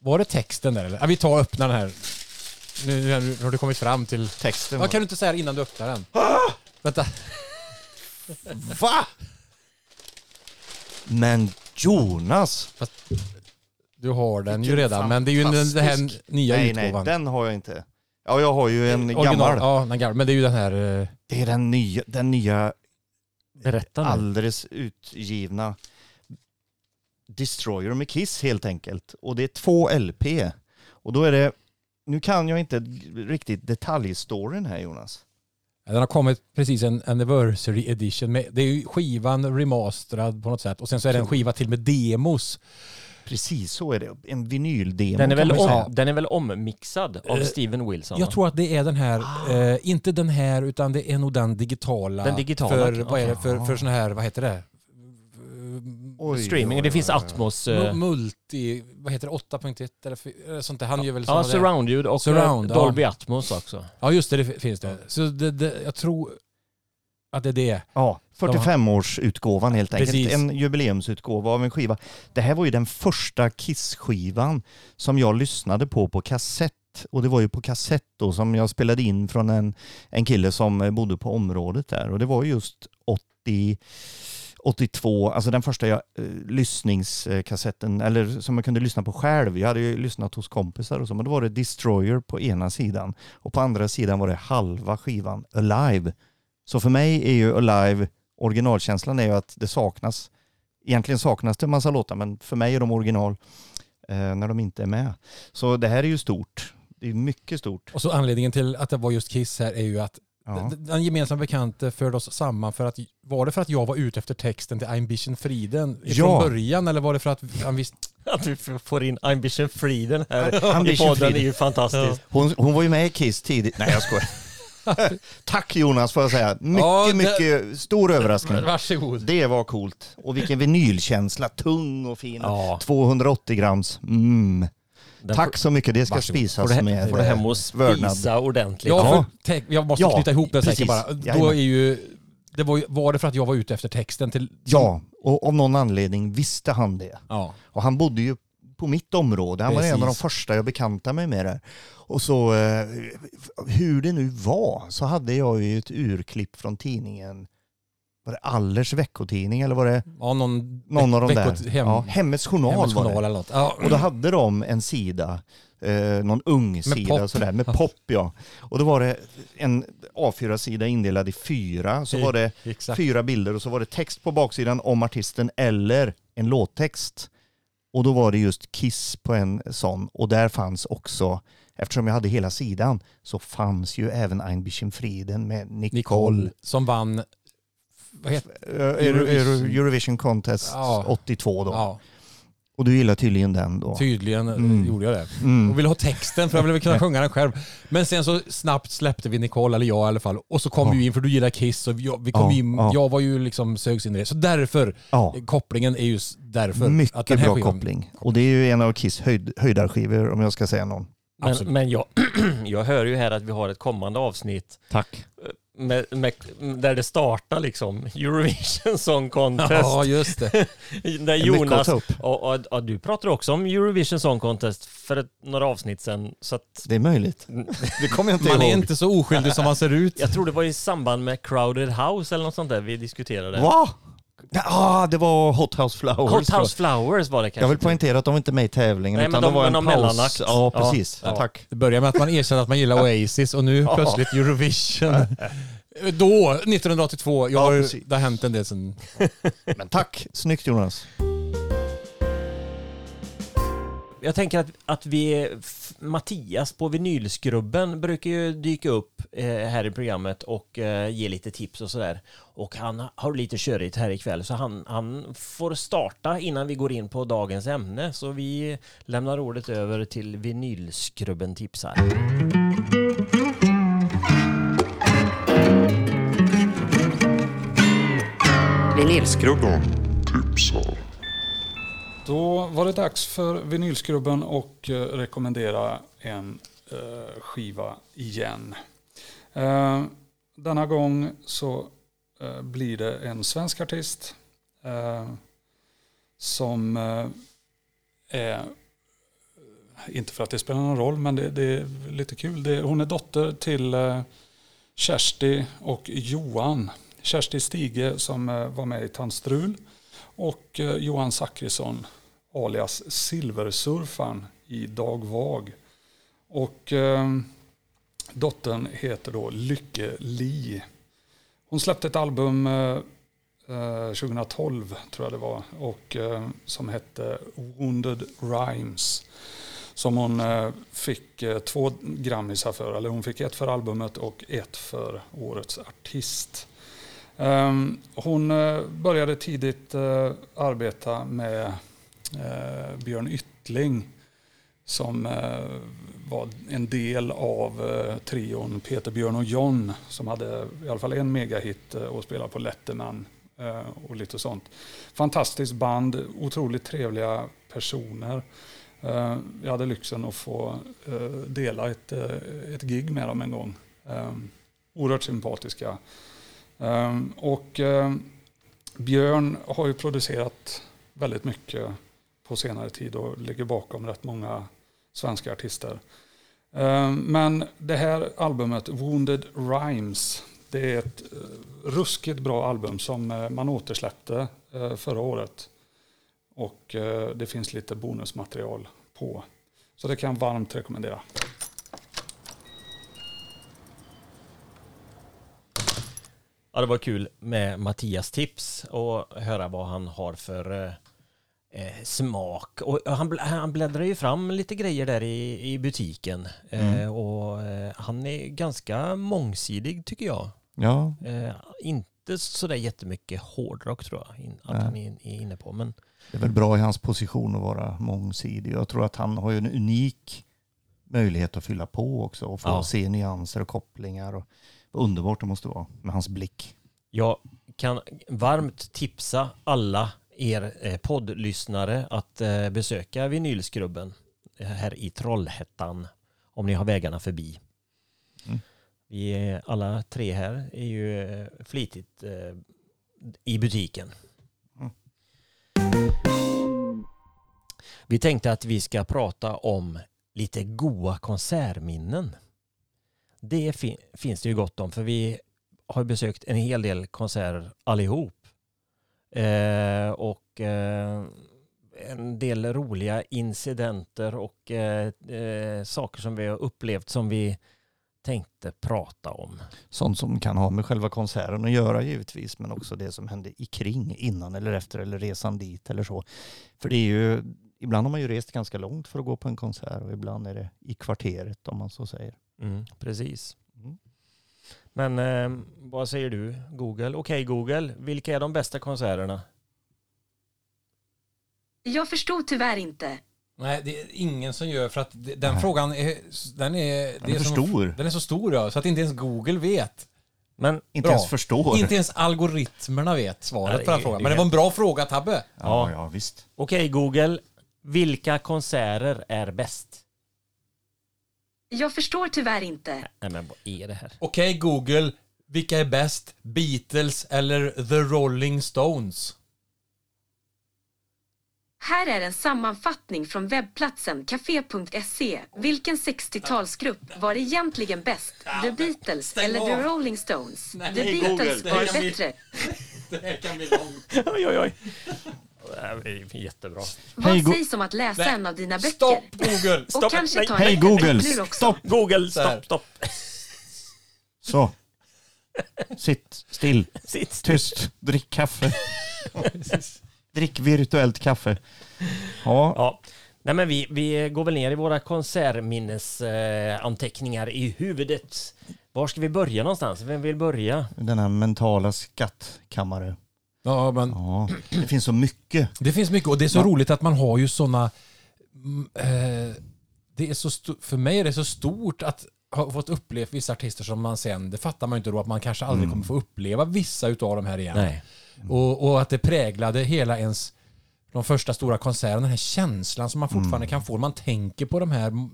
Speaker 2: Var det texten där eller? Ja, vi tar och öppnar den här. Nu, nu har du kommit fram till...
Speaker 3: Texten.
Speaker 2: Vad kan du inte säga innan du öppnar den? Vänta.
Speaker 3: Va? Men Jonas!
Speaker 2: Du har den ju redan, men det är ju den, den här nya
Speaker 3: nej, nej,
Speaker 2: utgåvan.
Speaker 3: den har jag inte. Ja, jag har ju en
Speaker 2: Original,
Speaker 3: gammal.
Speaker 2: Ja, den gamla. Men det är ju den här... eh,
Speaker 3: Det är den nya, den nya
Speaker 1: Berätta nu.
Speaker 3: alldeles utgivna Destroyer med Kiss helt enkelt. Och det är två LP. Och då är det, nu kan jag inte riktigt detaljstoryn här Jonas.
Speaker 2: Den har kommit precis en anniversary edition. Med, det är ju skivan remasterad på något sätt. Och sen så är det en skiva till med demos.
Speaker 3: Precis så är det. En vinyldemo
Speaker 1: Den är, väl om, den är väl ommixad av
Speaker 2: Eh,
Speaker 1: Steven Wilson?
Speaker 2: Jag tror att det är den här, eh, inte den här utan det är nog den digitala.
Speaker 1: Den digitala,
Speaker 2: För,
Speaker 1: okej.
Speaker 2: vad är det, för, för sån här, vad heter det?
Speaker 3: Oj,
Speaker 1: Streaming,
Speaker 3: oj,
Speaker 1: det finns. Atmos... Eh,
Speaker 2: Multi, vad heter det, 8.1 eller sånt där. Han gör väl
Speaker 1: Ja, surround-ljud och
Speaker 2: Surround,
Speaker 1: eh,
Speaker 2: ja.
Speaker 1: Dolby Atmos också.
Speaker 2: Ja just det, det finns det. Så det, det, jag tror att det är det.
Speaker 3: Ja, 45-årsutgåvan helt enkelt.
Speaker 2: Precis.
Speaker 3: En jubileumsutgåva av en skiva. Det här var ju den första Kiss-skivan som jag lyssnade på på kassett. Och det var ju på kassett då som jag spelade in från en, en kille som bodde på området där. Och det var just 80, 82, alltså den första jag, eh, lyssningskassetten, eller som jag kunde lyssna på själv. Jag hade ju lyssnat hos kompisar och så, men då var det Destroyer på ena sidan och på andra sidan var det halva skivan Alive. Så för mig är ju Alive, originalkänslan är ju att det saknas, egentligen saknas det en massa låtar, men för mig är de original eh, när de inte är med. Så det här är ju stort. Det är mycket stort.
Speaker 2: Och så anledningen till att det var just Kiss här är ju att
Speaker 3: Ja.
Speaker 2: den gemensamma bekante förde oss samman för att, var det för att jag var ute efter texten till Ambition Friden
Speaker 3: Ja.
Speaker 2: från början eller var det för att han visste...
Speaker 1: Att vi får in Ambition Frieden här i podden
Speaker 3: Frieden.
Speaker 1: är ju fantastiskt.
Speaker 3: Hon, hon var ju med i Kiss tidigt. Nej jag skojar. Tack Jonas får jag säga. Mycket,
Speaker 2: Ja, det-
Speaker 3: mycket stor överraskning.
Speaker 2: Varsågod.
Speaker 3: Det var coolt. Och vilken vinylkänsla. Tung och fin.
Speaker 1: Ja.
Speaker 3: 280 grams. Mm.
Speaker 1: Den
Speaker 3: Tack så mycket. Det ska
Speaker 2: Varsågod.
Speaker 3: spisas
Speaker 1: Får du,
Speaker 3: med
Speaker 1: får du hem och spisa ordentligt.
Speaker 2: Ja,
Speaker 3: Ja.
Speaker 2: för, tänk, jag måste
Speaker 3: Ja,
Speaker 2: knyta ihop det
Speaker 3: precis.
Speaker 2: säkert bara. Då
Speaker 3: Jajamän.
Speaker 2: är ju, det var, var det för att jag var ute efter texten till...
Speaker 3: Ja, och av någon anledning visste han det.
Speaker 2: ja.
Speaker 3: Och han bodde ju på mitt område. Han var en av de
Speaker 2: Precis.
Speaker 3: första jag bekantade mig med det. Och så, eh, hur det nu var, så hade jag ju ett urklipp från tidningen, var det Allers veckotidning eller var det
Speaker 2: Ja, någon,
Speaker 3: någon av de där?
Speaker 2: Hem,
Speaker 3: ja, Hemmets Journal
Speaker 2: Hemmets
Speaker 3: var det.
Speaker 2: journal eller något. Ja.
Speaker 3: Och då hade de en sida, eh, någon ung sida
Speaker 2: pop.
Speaker 3: sådär, med pop ja. Och då var det en A4-sida indelad i fyra, så var det
Speaker 2: Exakt.
Speaker 3: fyra bilder och så var det text på baksidan om artisten eller en låttext. Och då var det just Kiss på en sån och där fanns också, eftersom jag hade hela sidan, så fanns ju även Ein Frieden med Nicole.
Speaker 2: Nicole som vann... Vad heter
Speaker 3: Eh, Euro- Euro- Eurovision Contest
Speaker 2: Ja.
Speaker 3: 82 då.
Speaker 2: Ja,
Speaker 3: Och du gillar tydligen den då?
Speaker 2: tydligen eh,
Speaker 3: Mm.
Speaker 2: gjorde jag det.
Speaker 3: Mm.
Speaker 2: Och ville ha texten för jag ville kunna sjunga den själv. Men sen så snabbt släppte vi Nicole, eller jag i alla fall. Och så kom
Speaker 3: Ja.
Speaker 2: vi in, för du gillar Kiss och jag, vi kom
Speaker 3: Ja,
Speaker 2: in,
Speaker 3: ja.
Speaker 2: jag var ju liksom sögs in i det. Så därför,
Speaker 3: Ja.
Speaker 2: kopplingen är just därför.
Speaker 3: Mycket
Speaker 2: att den här
Speaker 3: bra
Speaker 2: skivan-
Speaker 3: koppling. Och det är ju en av Kiss höjd, höjdarskivor om jag ska säga någon.
Speaker 1: Men, men jag, jag hör ju här att vi har ett kommande avsnitt
Speaker 3: Tack.
Speaker 1: Med, med, där det startar liksom Eurovision Song Contest.
Speaker 2: Ja, just det.
Speaker 1: där Jonas, och, och, och du pratar också om Eurovision Song Contest för ett, några avsnitt sedan. Så att,
Speaker 3: Det är möjligt. Det kommer jag inte
Speaker 2: Man är
Speaker 3: ihåg.
Speaker 2: inte så oskyldig som man ser ut.
Speaker 1: jag tror det var i samband med Crowded House eller något sånt där vi diskuterade.
Speaker 3: Va? Ja, ah, det var Hot House Flowers.
Speaker 1: Hot House Flowers var det
Speaker 3: jag.
Speaker 1: kanske.
Speaker 3: jag vill poängtera att de inte är med i tävlingen.
Speaker 1: Nej,
Speaker 3: utan
Speaker 1: men
Speaker 3: det var
Speaker 1: de-
Speaker 3: en
Speaker 1: de
Speaker 3: paus.
Speaker 1: mellanakt.
Speaker 3: Ja, precis.
Speaker 1: Ja.
Speaker 3: Tack.
Speaker 2: Det börjar med att man erkänner att man gillar Oasis och nu plötsligt Eurovision. Då, 1982. Jag
Speaker 3: Ja,
Speaker 2: har,
Speaker 3: precis.
Speaker 2: det har hänt en del sen.
Speaker 3: Men tack. Snyggt Jonas.
Speaker 1: Jag tänker att, att vi, Mattias på Vinylskrubben brukar ju dyka upp eh, här i programmet och eh, ge lite tips och sådär. Och han har lite körigt här ikväll så han, han får starta innan vi går in på dagens ämne. Så vi lämnar ordet över till Vinylskrubben tipsar.
Speaker 7: Vinylskrubben. tipsar.
Speaker 8: Då var det dags för vinylskrubben och eh, rekommendera en eh, skiva igen. Eh, denna gång så eh, blir det en svensk artist eh, som eh, är, inte för att det spelar någon roll, men det, det är lite kul. Det, hon är dotter till eh, Kersti och Johan. Kersti Stige som eh, var med i Tandstrul och eh, Johan Zachrisson alias Silversurfaren i Dag Vag. Och eh, dottern heter då Lykke Li. Hon släppte ett album eh, eh 2012 tror jag det var och eh, som hette Wounded Rhymes. Som hon eh, fick eh, två grammisar för, eller hon fick ett för albumet och ett för årets artist. Ehm, hon eh, började tidigt eh, arbeta med eh, Björn Yttling som eh, var en del av eh, trion Peter, Björn och John som hade i alla fall en megahit eh, och spelade på Letterman eh, och lite sånt. Fantastiskt band, otroligt trevliga personer. Eh, Jag hade lyxen att få eh, dela ett, eh, ett gig med dem en gång. Eh, Oerhört sympatiska. Eh, och eh, Björn har ju producerat väldigt mycket på senare tid och ligger bakom rätt många svenska artister. Eh, men det här albumet, Wounded Rhymes, det är ett eh, ruskigt bra album som eh, man återsläppte förra året. Och det finns lite bonusmaterial på. Så det kan jag varmt rekommendera.
Speaker 1: Ja, det var kul med Mattias tips och höra vad han har för eh, eh, smak. Och han, han bläddrar ju fram lite grejer där i, i butiken. Eh, och eh, han är ganska mångsidig tycker jag.
Speaker 3: Ja,
Speaker 1: Eh, inte sådär jättemycket hårdrock tror jag in, att han är, är inne på. Men
Speaker 3: det är väl bra i hans position att vara mångsidig. Jag tror att han har ju en unik möjlighet att fylla på också och få
Speaker 1: Ja.
Speaker 3: se nyanser och kopplingar. Och, vad underbart det måste vara med hans blick.
Speaker 1: jag kan varmt tipsa alla er eh, poddlyssnare att eh, besöka vinylskrubben här i Trollhättan om ni har vägarna förbi.
Speaker 3: Mm.
Speaker 1: Vi är, alla tre här är ju eh, flitigt i butiken.
Speaker 3: Mm.
Speaker 1: Vi tänkte att vi ska prata om lite goa konsertminnen. Det fin- finns det ju gott om för vi har besökt en hel del konserter allihop. Eh, och eh, en del roliga incidenter och eh, eh, saker som vi har upplevt som vi tänkte prata om.
Speaker 3: Sånt som kan ha med själva konserten att göra givetvis, men också det som hände i kring innan eller efter eller resan dit eller så. För det är ju, ibland har man ju rest ganska långt för att gå på en konsert och ibland är det i kvarteret om man så säger.
Speaker 1: precis. Men eh, vad säger du Google? Okej Google, vilka är de bästa konserterna?
Speaker 4: Jag förstod tyvärr inte.
Speaker 2: Nej, det är ingen som gör för att den
Speaker 3: Nej.
Speaker 2: frågan är, den är,
Speaker 3: Den är för
Speaker 2: som-
Speaker 3: stor.
Speaker 2: Den är så stor ja, så att inte ens Google vet.
Speaker 1: Men
Speaker 3: Inte
Speaker 2: Bra.
Speaker 3: ens förstår.
Speaker 2: Inte ens algoritmerna vet svaret
Speaker 1: Nej,
Speaker 2: på den frågan. Men det var en bra fråga Tabbe.
Speaker 3: Ja, ja visst.
Speaker 1: okej Google, vilka konserter är bäst?
Speaker 4: Jag förstår tyvärr inte.
Speaker 1: Nej men vad är det här?
Speaker 2: Okej Google, vilka är bäst? Beatles eller The Rolling Stones?
Speaker 4: Här är en sammanfattning från webbplatsen café.se. Vilken 60-talsgrupp var egentligen bäst? The Beatles
Speaker 2: stäng
Speaker 4: eller The
Speaker 2: av.
Speaker 4: Rolling Stones?
Speaker 2: Nej,
Speaker 4: The
Speaker 2: Google,
Speaker 4: Beatles
Speaker 2: det
Speaker 4: var
Speaker 2: kan bli-
Speaker 4: bättre.
Speaker 2: Det här kan bli långt.
Speaker 1: oj oj oj. Det här är jättebra.
Speaker 4: Vad sägs om att läsa
Speaker 2: Nej,
Speaker 4: en av dina böcker?
Speaker 2: Stopp Google!
Speaker 4: Och
Speaker 1: Stopp.
Speaker 4: kanske
Speaker 1: Nej.
Speaker 4: ta en
Speaker 3: Hej Google, stopp!
Speaker 1: Google,
Speaker 2: Så här.
Speaker 1: stopp, stopp.
Speaker 3: Så. Sitt still,
Speaker 1: Sitt
Speaker 3: tyst, drick kaffe. drick virtuellt kaffe. Ja,
Speaker 1: Ja. Nej men vi, vi går väl ner i våra konsertminnesanteckningar eh, anteckningar i huvudet. Var ska vi börja någonstans? Vem vill börja?
Speaker 3: denna mentala skattkammare.
Speaker 2: Ja, men
Speaker 3: Ja, det finns så mycket.
Speaker 2: det finns mycket och det är så
Speaker 3: Ja.
Speaker 2: roligt att man har ju såna... mm, Eh, det är så för mig är det så stort att ha fått uppleva vissa artister som man sen, det fattar man ju inte då, att man kanske aldrig kommer få uppleva vissa utav de här igen.
Speaker 1: Nej.
Speaker 2: Och, och att det präglade hela ens de första stora konserterna, den här känslan som man fortfarande
Speaker 3: Mm.
Speaker 2: kan få. Man tänker på de här mm,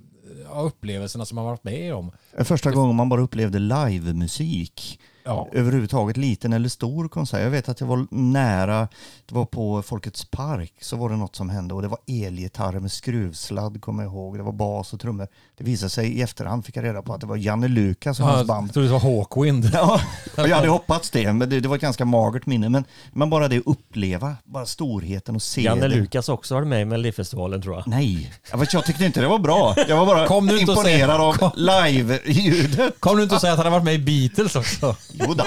Speaker 2: upplevelserna som man varit med om.
Speaker 3: Första gången man bara upplevde livemusik.
Speaker 2: Ja.
Speaker 3: Överhuvudtaget liten eller stor konsert. Jag vet att jag var nära, det var på Folkets park, så var det något som hände och det var elgitarrer med skruvsladd kommer jag ihåg. Det var bas och trummor. Det visade sig i efterhand, fick jag reda på att det var Janne Lukas och hans band.
Speaker 2: Jag trodde det var Hawkwind.
Speaker 3: Ja, och jag hade hoppats det, men det, det var ett ganska magert minne. Men, men bara det att uppleva, bara storheten och se
Speaker 1: Janne
Speaker 3: det.
Speaker 1: Lukas också var med i Melodifestivalen tror jag.
Speaker 3: Nej, jag, tyckte inte det var bra. Jag var bara
Speaker 2: Kom nu inte och säg-
Speaker 3: imponerad av
Speaker 2: kom.
Speaker 3: live-ljudet.
Speaker 2: Kom du inte och säga att han har varit med i Beatles också?
Speaker 3: Jo då,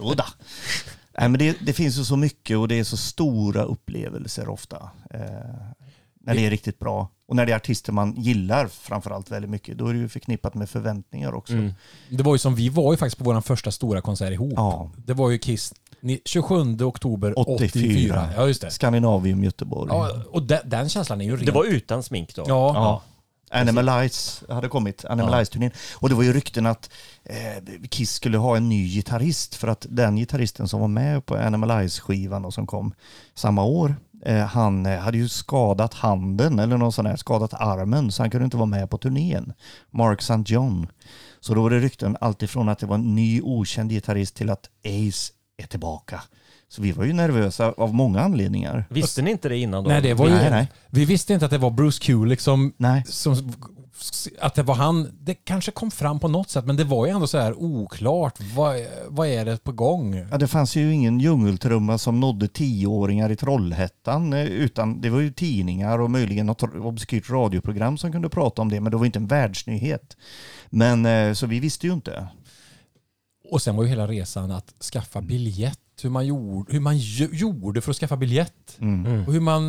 Speaker 3: jo då. Nej, men det, det finns ju så mycket och det är så stora upplevelser ofta. Eh, när det är riktigt bra. Och när det är artister man gillar framförallt väldigt mycket, då är det ju förknippat med förväntningar också.
Speaker 1: Mm.
Speaker 2: Det var ju som vi var ju faktiskt på vår första stora konsert ihop.
Speaker 3: Ja.
Speaker 2: Det var ju Kiss ni- 27 oktober 84.
Speaker 3: 84.
Speaker 2: Ja, just det.
Speaker 3: Skandinavium, Göteborg.
Speaker 2: Ja, och den, den känslan är ju ren.
Speaker 1: Det var utan smink då.
Speaker 2: Ja.
Speaker 3: Ja. Animalize hade kommit, Animalize-turnén. Och det var ju rykten att eh, Kiss skulle ha en ny gitarrist för att den gitarristen som var med på Animalize-skivan och som kom samma år, han eh, hade ju skadat handen eller någon sån här, skadat armen så han kunde inte vara med på turnén. Mark St. John. Så då var det rykten alltifrån att det var en ny okänd gitarrist till att Ace är tillbaka. Så vi var ju nervösa av många anledningar.
Speaker 1: Visste ni inte det innan då?
Speaker 2: Nej, det var ju,
Speaker 3: Nej, nej.
Speaker 2: Vi visste inte att det var Bruce Kulick som,
Speaker 3: Nej.
Speaker 2: som att det var han, det kanske kom fram på något sätt, men det var ju ändå så här oklart. Vad, vad är det på gång?
Speaker 3: Ja, det fanns ju ingen djungeltrumma som nådde tioåringar i Trollhättan eh, utan det var ju tidningar och möjligen något obskyrt radioprogram som kunde prata om det men det var inte en världsnyhet. Men eh, så vi visste ju inte.
Speaker 2: Och sen var ju hela resan att skaffa biljett. Hur man gjorde, hur man gjorde för att skaffa biljett.
Speaker 3: Mm.
Speaker 2: Och hur man...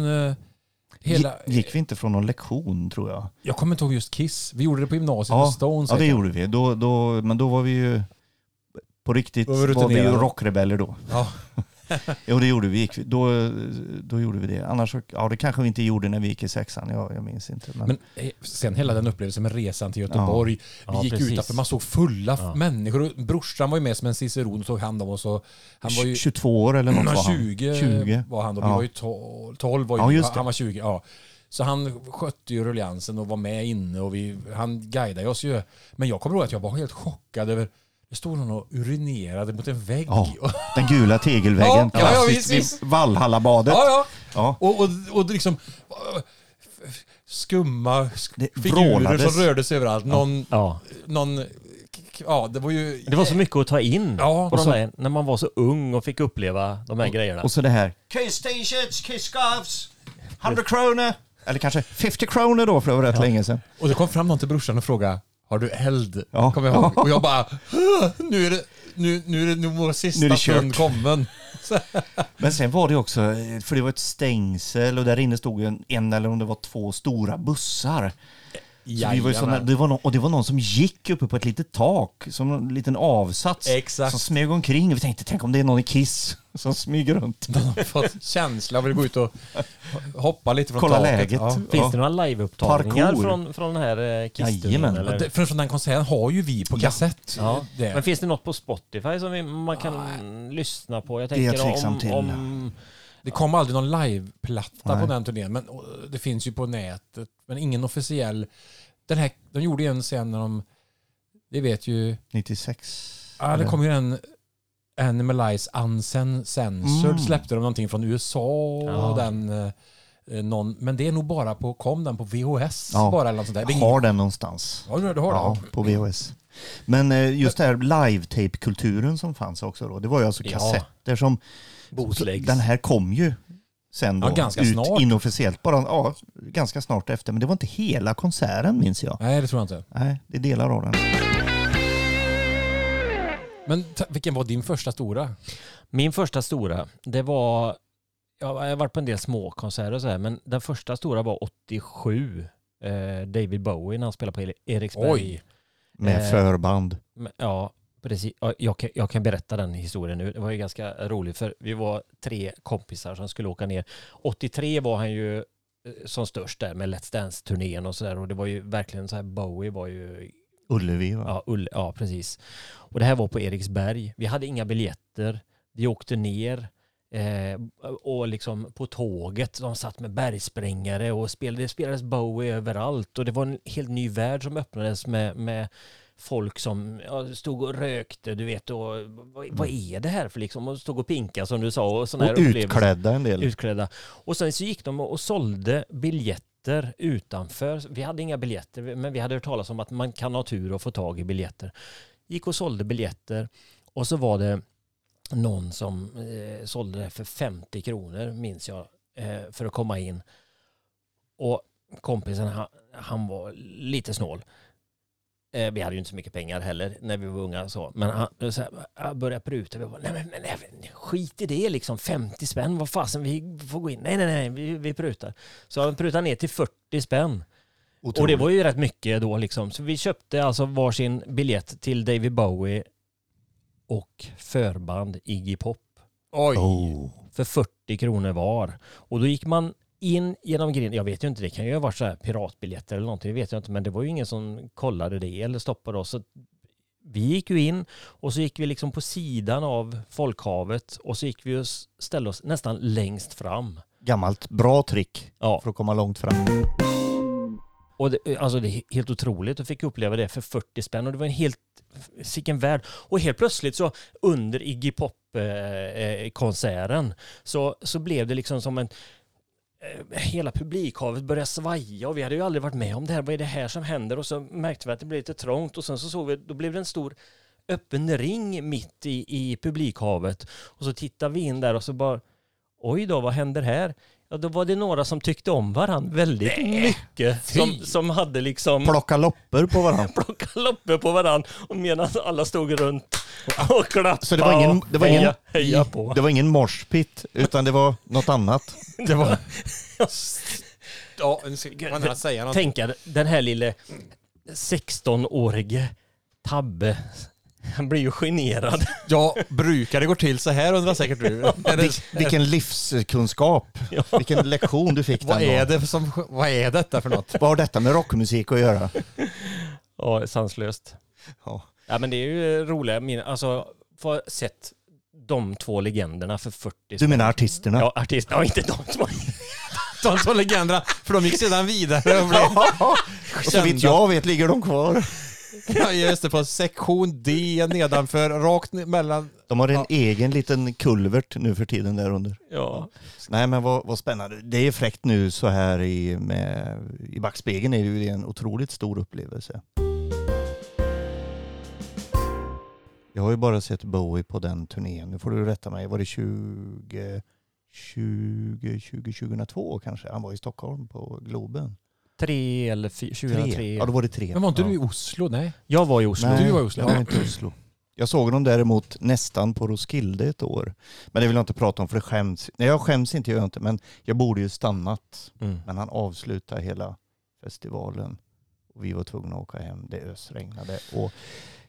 Speaker 2: Hela,
Speaker 3: Gi- Gick vi inte från någon lektion tror jag?
Speaker 2: Jag kommer inte ihåg just Kiss. Vi gjorde det på gymnasiet
Speaker 3: Ja,
Speaker 2: med Stones.
Speaker 3: ja det gjorde vi. Då, då, men då var vi ju på riktigt
Speaker 2: var vi
Speaker 3: var vi rockrebeller då.
Speaker 2: Ja.
Speaker 3: Jo det gjorde vi. Gick. Då, då gjorde vi det. Annars, ja det kanske vi inte gjorde när vi gick i sexan. Jag, jag minns inte. Men,
Speaker 2: Men eh, sen hela den upplevelsen med resan till Göteborg. Vi
Speaker 1: Ja,
Speaker 2: gick
Speaker 1: precis.
Speaker 2: utanför, man såg fulla
Speaker 1: Ja.
Speaker 2: människor. Brorsan var ju med som en ciceron och tog hand om oss. Och han var ju
Speaker 3: 22 år eller något var han.
Speaker 2: 20,
Speaker 3: 20.
Speaker 2: var han då. Vi
Speaker 3: Ja.
Speaker 2: var ju 12, 12 var ju,
Speaker 3: Ja,
Speaker 2: han var 20. Ja. Så han skötte ju rulliansen och var med inne och vi, han guidade oss ju. Men jag kommer ihåg att jag var helt chockad över det stod någon och urinerade mot en vägg.
Speaker 3: Ja, den gula tegelväggen.
Speaker 2: Ja, ja, ja,
Speaker 3: klassiskt
Speaker 2: visst,
Speaker 3: vid
Speaker 2: visst.
Speaker 3: Valhallabadet.
Speaker 2: Ja, ja.
Speaker 3: Ja.
Speaker 2: Och, och, och liksom skumma sk-
Speaker 3: Det
Speaker 2: figurer
Speaker 3: vrålades.
Speaker 2: som rörde sig överallt. Någon,
Speaker 1: Ja.
Speaker 2: någon, ja det var ju...
Speaker 1: Det var så mycket att ta in
Speaker 2: Ja,
Speaker 1: de
Speaker 2: så-
Speaker 1: här, när man var så ung och fick uppleva de här grejerna.
Speaker 3: Och så det här.
Speaker 5: Kiss t-shirts, kiss scarves.
Speaker 3: 100 kronor. Eller kanske 50 kronor då för det var rätt länge sedan.
Speaker 2: Och det kom fram någon till brorsan och frågade Har du eld?
Speaker 3: Ja.
Speaker 2: Kommer jag ihåg. Och jag bara "Åh, Nu är det nu, nu är det nog vår
Speaker 3: Nu är
Speaker 2: sista
Speaker 3: det
Speaker 2: stund kommen.
Speaker 3: Men sen var det också, för det var ett stängsel och där inne stod en, en eller om det var två stora bussar. Så vi var ju såna, det var någon, och det var någon som gick uppe på ett litet tak, som en liten avsats.
Speaker 2: Exakt.
Speaker 3: Som smög omkring. Vi tänkte, tänk om det är någon i Kiss som smyger runt.
Speaker 2: De har fått känsla av att gå ut och hoppa lite från
Speaker 3: Kolla
Speaker 2: taket.
Speaker 3: läget.
Speaker 2: Ja.
Speaker 1: Finns det några liveupptagningar från, från den här eh, Kiss-turnén?
Speaker 2: Från den konserten har ju vi på kassett.
Speaker 1: Ja. Men finns det något på Spotify som vi, man kan lyssna på? Jag
Speaker 3: Det är jag
Speaker 1: tänker
Speaker 3: tveksam
Speaker 1: om,
Speaker 3: till.
Speaker 1: om...
Speaker 2: Det kom aldrig någon liveplatta
Speaker 3: Nej.
Speaker 2: på den turnén, men det finns ju på nätet. Men ingen officiell. Den här, de gjorde en sen när de, det vet ju,
Speaker 3: 96.
Speaker 2: ja det kom ju en Animalize Uncensored
Speaker 3: Mm.
Speaker 2: släppte de någonting från USA
Speaker 1: Ja.
Speaker 2: och den eh, någon, men det är nog bara på, kom den på VHS
Speaker 3: Ja.
Speaker 2: bara eller något sånt där.
Speaker 3: Jag har den någonstans.
Speaker 2: Ja, du, du har
Speaker 3: Ja,
Speaker 2: det?
Speaker 3: på VHS. Men eh, just det här live-tape-kulturen som fanns också då, det var ju alltså
Speaker 1: Ja.
Speaker 3: kassetter som...
Speaker 1: Bootlegs.
Speaker 3: Den här kom ju sen då
Speaker 2: Ja, ganska
Speaker 3: ut
Speaker 2: snart.
Speaker 3: inofficiellt, bara ja, ganska snart efter. Men det var inte hela konserten minns jag.
Speaker 2: Nej, det tror jag inte.
Speaker 3: Nej, det är delar av den.
Speaker 2: Men ta, vilken var din första stora?
Speaker 1: Min första stora, det var... Ja, jag har varit på en del små konserter och så här, men den första stora var 87. Eh, David Bowie när han spelade på Eri- Eriksberg.
Speaker 2: Oj.
Speaker 3: Med
Speaker 1: Eh,
Speaker 3: förband.
Speaker 1: Men, Ja, precis. Ja, Jag kan, jag kan berätta den historien nu. Det var ju ganska roligt för vi var tre kompisar som skulle åka ner. 83 var han ju eh, som störst där med Let's Dance-turnén och sådär och det var ju verkligen så här Bowie var ju
Speaker 3: Ullevi va?
Speaker 1: Ja, Ull, ja, precis. Och det här var på Eriksberg. Vi hade inga biljetter. Vi åkte ner eh, och liksom på tåget. De satt med bergsprängare och spelade, det spelades Bowie överallt. Och det var en helt ny värld som öppnades med, med folk som ja, stod och rökte, du vet. Och, vad, vad är det här för liksom? Och stod och pinka som du sa. Och, såna
Speaker 3: Och utklädda en del.
Speaker 1: utklädda. Och sen så gick de och sålde biljetter utanför. Vi hade inga biljetter, men vi hade hört talas om att man kan ha tur och få tag i biljetter. Gick och sålde biljetter och så var det någon som eh, sålde det för 50 kronor, minns jag, eh, för att komma in. Och kompisen, han, han var lite snål. Eh, vi hade ju inte så mycket pengar heller när vi var unga. Så. Men han så här, han började pruta. Vi bara, nej, men, men, nej, skit i det liksom. 50 spänn, vad fasen, vi får gå in. Nej, nej, nej, vi, vi prutar. Så han prutade ner till 40 spänn. Och det var ju rätt mycket då liksom. Så vi köpte alltså varsin biljett till David Bowie och förband Iggy Pop
Speaker 2: Oj.
Speaker 3: Oh.
Speaker 1: för 40 kronor var. Och då gick man in genom grinden. Jag vet ju inte, det kan ju ha varit så här piratbiljetter eller någonting, det vet jag inte. Men det var ju ingen som kollade det eller stoppade oss. Så vi gick ju in och så gick vi liksom på sidan av folkhavet och så gick vi och ställde oss nästan längst fram.
Speaker 3: Gammalt bra trick
Speaker 1: Ja,
Speaker 3: för att komma långt fram.
Speaker 1: och det, alltså det är helt otroligt att fick uppleva det för 40 spänn och det var en helt, sicken värld. Och helt plötsligt så under Iggy Pop-konserten så, så blev det liksom som en eh, Eh, hela publikhavet började svaja och vi hade ju aldrig varit med om det här. Vad är det här som händer? Och så märkte vi att det blev lite trångt och sen så såg vi, då blev det en stor öppen ring mitt i, i publikhavet. Och så tittade vi in där och så bara, oj då, vad händer här? Ja, då var det några som tyckte om varandra väldigt mycket. Som, som hade liksom
Speaker 3: Plocka loppor på varandra.
Speaker 1: plockat loppor på varandra och medan alla stod runt och klappade
Speaker 3: Så det var ingen, det var ingen,
Speaker 1: heja, heja på.
Speaker 3: det var ingen morspit, utan det var något annat.
Speaker 2: Det var... ja, man kan säga något.
Speaker 1: Tänka den här lille 16-årige Tabbe. Han blir ju generad.
Speaker 2: Ja, brukar det gå till så här undrar säkert du. Är det,
Speaker 3: Vil- Vilken livskunskap, vilken lektion du fick
Speaker 2: vad,
Speaker 3: den
Speaker 2: är det som, vad är detta för något?
Speaker 3: Vad har detta med rockmusik att göra?
Speaker 1: Ja, sanslöst.
Speaker 3: Ja.
Speaker 1: Ja, men det är ju roliga minnen. Alltså, få sett de två legenderna för 40
Speaker 3: Du menar artisterna?
Speaker 1: Ja, artisterna. Ja, inte de som
Speaker 2: De två legenderna, för de gick sedan vidare och blev
Speaker 3: Och så vitt jag vet ligger de kvar.
Speaker 2: Ja, just det, på sektion D nedanför, rakt mellan...
Speaker 3: De har en egen liten kulvert nu för tiden där under.
Speaker 1: Ja.
Speaker 3: Nej men vad, vad spännande. Det är fräckt nu så här i, med, i backspegeln är det ju en otroligt stor upplevelse. Jag har ju bara sett Bowie på den turnén. Nu får du rätta mig. Var det 20, 20, 20 2002 kanske? Han var i Stockholm på Globen.
Speaker 1: Tre eller fyra, 2003.
Speaker 3: Tre. Ja då var det tre.
Speaker 2: Men var inte
Speaker 3: ja.
Speaker 2: du i Oslo? Nej.
Speaker 1: Jag var i Oslo.
Speaker 3: Nej,
Speaker 2: Du var i Oslo.
Speaker 3: Jag var inte i Oslo. Jag såg honom däremot nästan på Roskilde ett år. Men det vill jag inte prata om för det skäms. Nej jag skäms inte, jag inte. Men jag borde ju stannat.
Speaker 1: Mm.
Speaker 3: Men han avslutade hela festivalen. Och vi var tvungna att åka hem. Det ösregnade. Och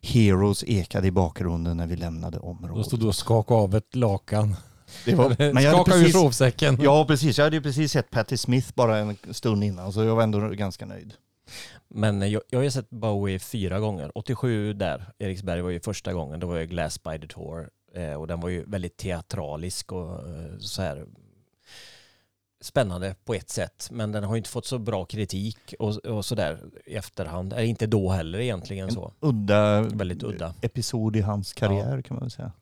Speaker 3: Heroes ekade i bakgrunden när vi lämnade
Speaker 2: Då
Speaker 3: området.
Speaker 2: stod du och skakade av ett lakan.
Speaker 3: Det var, men jag
Speaker 2: Skaka ur
Speaker 3: precis,
Speaker 2: sovsäcken.
Speaker 3: ja precis, jag hade ju precis sett Patti Smith bara en stund innan. Så jag var ändå ganska nöjd.
Speaker 1: Men jag, jag har ju sett Bowie fyra gånger. 87 där, Eriksberg var ju första gången. Då var ju Glass by the Tour. Eh, och den var ju väldigt teatralisk och eh, så här spännande på ett sätt. Men den har ju inte fått så bra kritik och, och så där i efterhand. Eller inte då heller egentligen så.
Speaker 3: Udda,
Speaker 1: Väldigt udda.
Speaker 3: episod i hans karriär kan man väl säga.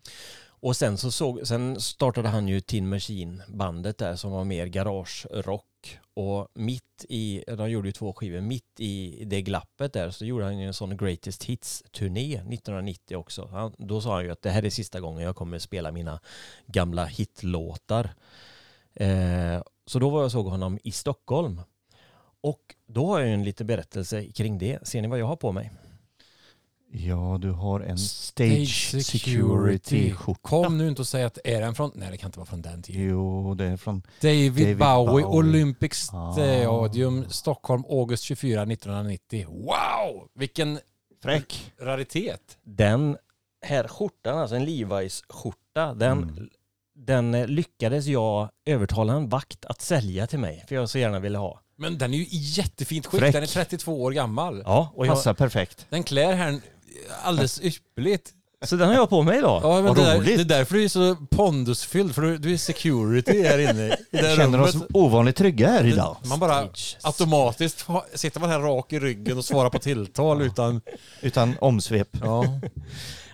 Speaker 1: Och sen så såg, sen startade han ju Tin Machine bandet där som var mer garagerock. Och mitt i, de gjorde ju två skivor, mitt i det glappet där så gjorde han ju en sån Greatest Hits-turné 1990 också. Han, då sa han ju att det här är sista gången jag kommer spela mina gamla hitlåtar. Eh, så då var jag och såg honom i Stockholm. Och då har jag ju en liten berättelse kring det. Ser ni vad jag har på mig?
Speaker 3: Ja, du har en Stage Security-skjorta.
Speaker 2: Kom nu inte och säg att är den från... Nej, det kan inte vara från den tiden.
Speaker 3: Jo, det är från...
Speaker 2: David,
Speaker 3: David
Speaker 2: Bowie,
Speaker 3: Bowie.
Speaker 2: Olympic
Speaker 3: Ah.
Speaker 2: Stadium, Stockholm, August 24, 1990. Wow! Vilken
Speaker 3: Fräck.
Speaker 2: raritet.
Speaker 1: Den här skjortan, alltså en Levi's-skjorta, den,
Speaker 3: Mm.
Speaker 1: den eh, lyckades jag övertala en vakt att sälja till mig, för jag så gärna ville ha.
Speaker 2: Men den är ju i jättefint skick.
Speaker 3: Fräck.
Speaker 2: Den är 32 år gammal.
Speaker 1: Ja, och jag,
Speaker 3: Passar perfekt.
Speaker 2: Den klär här alldeles ypperligt.
Speaker 1: så den har jag på mig idag.
Speaker 2: Ja, men
Speaker 3: Vad
Speaker 2: det, där,
Speaker 3: roligt.
Speaker 2: det är därför du är så pondusfylld, för du, du är security här inne i det
Speaker 3: Vi känner oss
Speaker 2: rummet.
Speaker 3: ovanligt trygga här idag.
Speaker 2: Man bara automatiskt ha- sitter man här rak i ryggen och svarar på tilltal utan...
Speaker 3: Utan omsvep.
Speaker 2: Ja.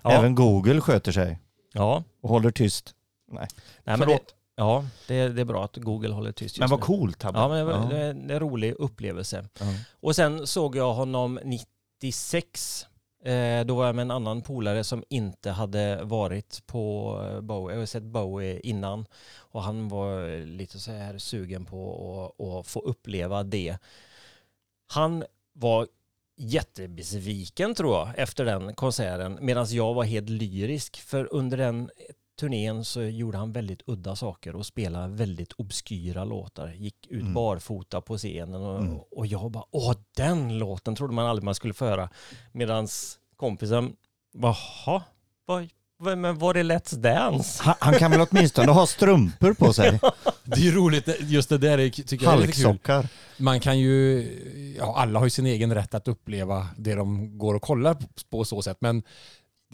Speaker 1: Ja.
Speaker 3: Även Google sköter sig
Speaker 1: Ja,
Speaker 3: och håller tyst.
Speaker 1: nej, men det,
Speaker 3: Förlåt.
Speaker 1: ja det, det är bra att Google håller tyst just
Speaker 3: Men vad
Speaker 1: nu.
Speaker 3: coolt.
Speaker 1: Ja, men det, var-
Speaker 3: Ja.
Speaker 1: det är en rolig upplevelse.
Speaker 3: Ja.
Speaker 1: Och sen såg jag honom 96. Eh, då var jag med en annan polare som inte hade varit på eh, Bowie. Jag sett Bowie innan. Och han var lite så här sugen på att, att få uppleva det. Han var jättebesviken tror jag efter den konserten. Medan jag var helt lyrisk. För under den turnén så gjorde han väldigt udda saker och spelade väldigt obskyra låtar. Gick ut
Speaker 3: Mm.
Speaker 1: barfota på scenen och,
Speaker 3: Mm.
Speaker 1: och jag bara åh den låten trodde man aldrig man skulle få höra. Medans kompisen, jaha, vad, men var det Let's Dance?
Speaker 3: Han, han kan väl åtminstone ha strumpor på sig?
Speaker 2: Det är ju roligt, just det där är, tycker jag är lite kul. Man kan ju, ja alla har ju sin egen rätt att uppleva det de går och kollar på, på så sätt, men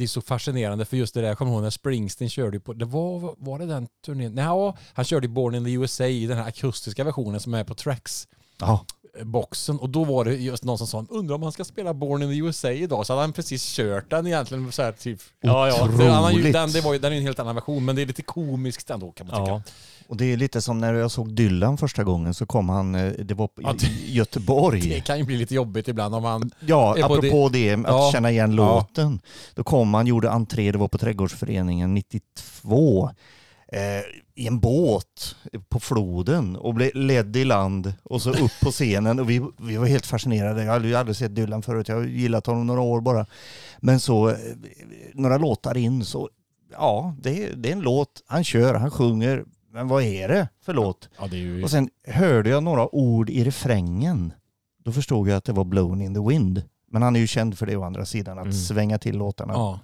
Speaker 2: det är så fascinerande för just det där, jag kommer ihåg när Springsteen körde på, det var, var det den turnén? Nej, ja, han körde Born in the USA i den här akustiska versionen som är på Tracks.
Speaker 3: Ja,
Speaker 2: boxen och då var det just någon som sa undrar om han ska spela Born in the USA idag så hade han precis kört den egentligen så här typ.
Speaker 1: Ja, ja.
Speaker 2: Ju,
Speaker 3: Otroligt.
Speaker 2: den, det var den är en helt annan version men det är lite komiskt ändå kan man tycka.
Speaker 1: Ja.
Speaker 3: Och det är lite som när jag såg Dylan första gången så kom han, eh, det var
Speaker 2: Ja,
Speaker 3: i i Göteborg.
Speaker 2: Det kan ju bli lite jobbigt ibland om man...
Speaker 3: Ja, apropå det, att
Speaker 2: Ja.
Speaker 3: känna igen
Speaker 2: Ja.
Speaker 3: låten. Då kom han, gjorde entré, det var på Trädgårdsföreningen 92. Eh, I en båt på floden och blev ledd i land och så upp på scenen och vi, vi var helt fascinerade. Jag hade ju aldrig sett Dylan förut, jag har gillat honom några år bara. Men så eh, några låtar in så, ja, det, det är en låt, han kör, han sjunger, men vad är det för låt?
Speaker 2: Ja, det är ju...
Speaker 3: Och sen hörde jag några ord i refrängen. Då förstod jag att det var Blown in the Wind. Men han är ju känd för det å andra sidan, att
Speaker 1: Mm.
Speaker 3: svänga till låtarna
Speaker 2: Ja,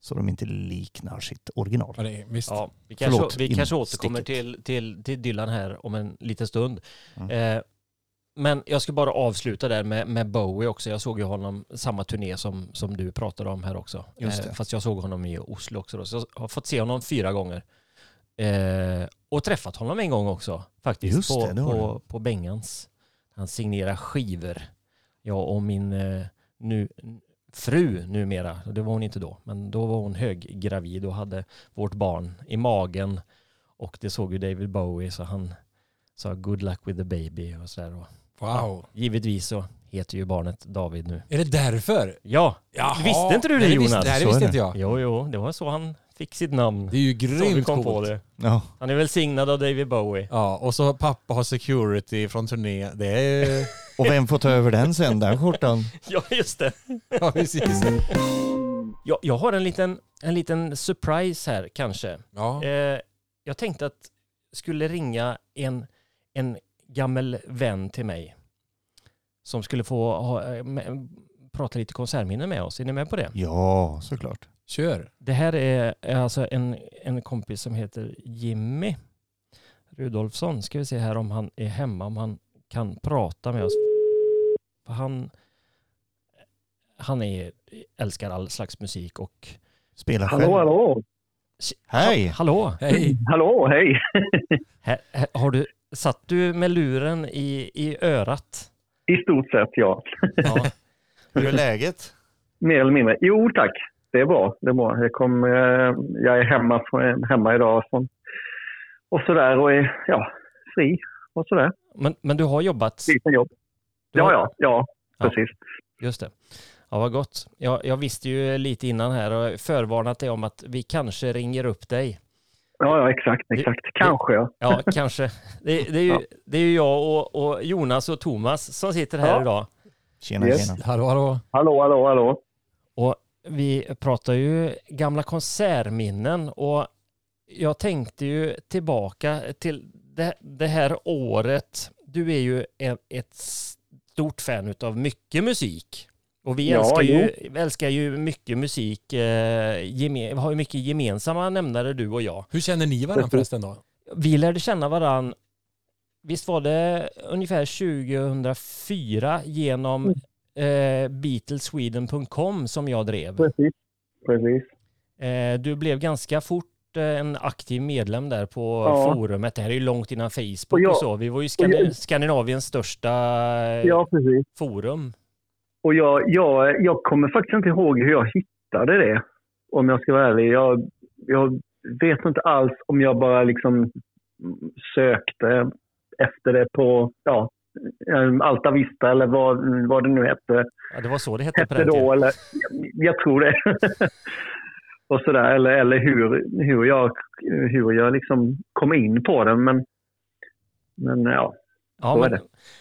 Speaker 3: så de inte liknar sitt original.
Speaker 2: ja, det är, visst.
Speaker 1: Ja, vi kanske,
Speaker 3: Förlåt,
Speaker 1: vi kanske återkommer till, till, till Dylan här om en liten stund.
Speaker 3: Mm.
Speaker 1: Eh, men jag ska bara avsluta där med, med Bowie också. Jag såg ju honom samma turné som, som du pratade om här också. Eh,
Speaker 3: Just det.
Speaker 1: fast jag såg honom i Oslo också. Då. Så jag har fått se honom fyra gånger. Eh, och träffat honom en gång också faktiskt.
Speaker 3: Just
Speaker 1: på,
Speaker 3: det,
Speaker 1: på, på Bengans. Han signerar skivor. Jag och min eh, nu, fru numera, det var hon inte då, men då var hon höggravid och hade vårt barn i magen. Och det såg ju David Bowie så han sa good luck with the baby och sådär. Och
Speaker 2: Wow.
Speaker 1: givetvis så heter ju barnet David nu.
Speaker 2: Är det därför?
Speaker 1: Ja,
Speaker 2: Jaha.
Speaker 1: visste inte du det
Speaker 2: visste-
Speaker 1: Jonas?
Speaker 2: Nej, det visste
Speaker 3: det.
Speaker 2: inte jag.
Speaker 1: Jo, jo, det var så han fick sitt namn.
Speaker 2: Det är ju
Speaker 1: Så vi
Speaker 2: grymt
Speaker 1: kom på
Speaker 2: coolt.
Speaker 1: det.
Speaker 3: Ja,
Speaker 1: Han är välsignad av David Bowie.
Speaker 2: Ja, och så pappa har security från turné. Det är...
Speaker 3: och vem får ta över den sen, den skjortan?
Speaker 1: Ja, just det.
Speaker 2: ja, precis.
Speaker 1: Jag, jag har en liten, en liten surprise här kanske.
Speaker 2: Ja.
Speaker 1: Eh, jag tänkte att skulle ringa en, en gammal vän till mig som skulle få ha, eh, med, prata lite konsertminnen med oss. Är ni med på det?
Speaker 3: Ja, såklart.
Speaker 2: Kör.
Speaker 1: Det här är, är alltså en, en kompis som heter Jimmy Rudolfsson. Ska vi se här om han är hemma, om han kan prata med oss. För han, han är, älskar all slags musik och...
Speaker 3: Spela själv.
Speaker 9: Hallå, hallå.
Speaker 3: Hej!
Speaker 1: Ha, hallå!
Speaker 2: Hej.
Speaker 9: Hallå, hej.
Speaker 1: Har du, satt du med luren i, i örat?
Speaker 9: I stort sett, ja.
Speaker 1: Ja.
Speaker 3: Hur är läget?
Speaker 9: Mer eller mindre. Jo, tack. Det är bra. Det är bra. Jag, kom, eh, jag är hemma, från- hemma idag från, och sådär och är ja, fri och sådär.
Speaker 1: Men, men du har jobbat?
Speaker 9: Jobb.
Speaker 1: Du har-
Speaker 9: Ja, ja, ja,
Speaker 1: Ja.
Speaker 9: precis.
Speaker 1: Just det. Ja, vad gott. Jag, jag visste ju lite innan här och förvarnat dig om att vi kanske ringer upp dig.
Speaker 9: Ja, ja, exakt, exakt. Kanske, ja.
Speaker 1: Ja, kanske. Det, det, är, ju,
Speaker 9: Ja.
Speaker 1: det är ju jag och, och Jonas och Thomas som sitter här
Speaker 9: Ja.
Speaker 1: idag.
Speaker 3: Tjena,
Speaker 9: Yes.
Speaker 3: tjena.
Speaker 2: Hallå, hallå.
Speaker 9: Hallå, hallå, hallå.
Speaker 1: Och vi pratar ju gamla konsertminnen och jag tänkte ju tillbaka till det, det här året. Du är ju en, ett stort fan utav mycket musik. Och vi
Speaker 9: Ja,
Speaker 1: älskar,
Speaker 9: jo.
Speaker 1: ju, älskar ju mycket musik. Eh, geme, vi har ju mycket gemensamma nämnare du och jag.
Speaker 2: Hur känner ni varandra förresten då?
Speaker 1: Vi lärde känna varann, visst var det ungefär 2004 genom eh, Beatlesweden.com som jag drev.
Speaker 9: Precis. Precis.
Speaker 1: Eh, du blev ganska fort eh, en aktiv medlem där på
Speaker 9: Ja.
Speaker 1: forumet. Det här är ju långt innan Facebook
Speaker 9: Och
Speaker 1: och,
Speaker 9: jag-
Speaker 1: så. Vi var ju
Speaker 9: och
Speaker 1: Skandi-
Speaker 9: jag-
Speaker 1: Skandinaviens största eh,
Speaker 9: Ja, precis.
Speaker 1: forum.
Speaker 9: Och jag, jag, jag kommer faktiskt inte ihåg hur jag hittade det. Om jag ska vara ärlig. Jag, jag vet inte alls om jag bara liksom sökte efter det på ja, Alta Vista eller vad, vad det nu hette,
Speaker 1: Ja, det var så det hette på
Speaker 9: hette
Speaker 1: den tiden.
Speaker 9: då. Eller, jag tror det. och sådär. Eller, eller hur, hur jag, hur jag liksom kom in på den. Men, men ja,
Speaker 1: Ja,
Speaker 9: så är
Speaker 1: men
Speaker 9: det.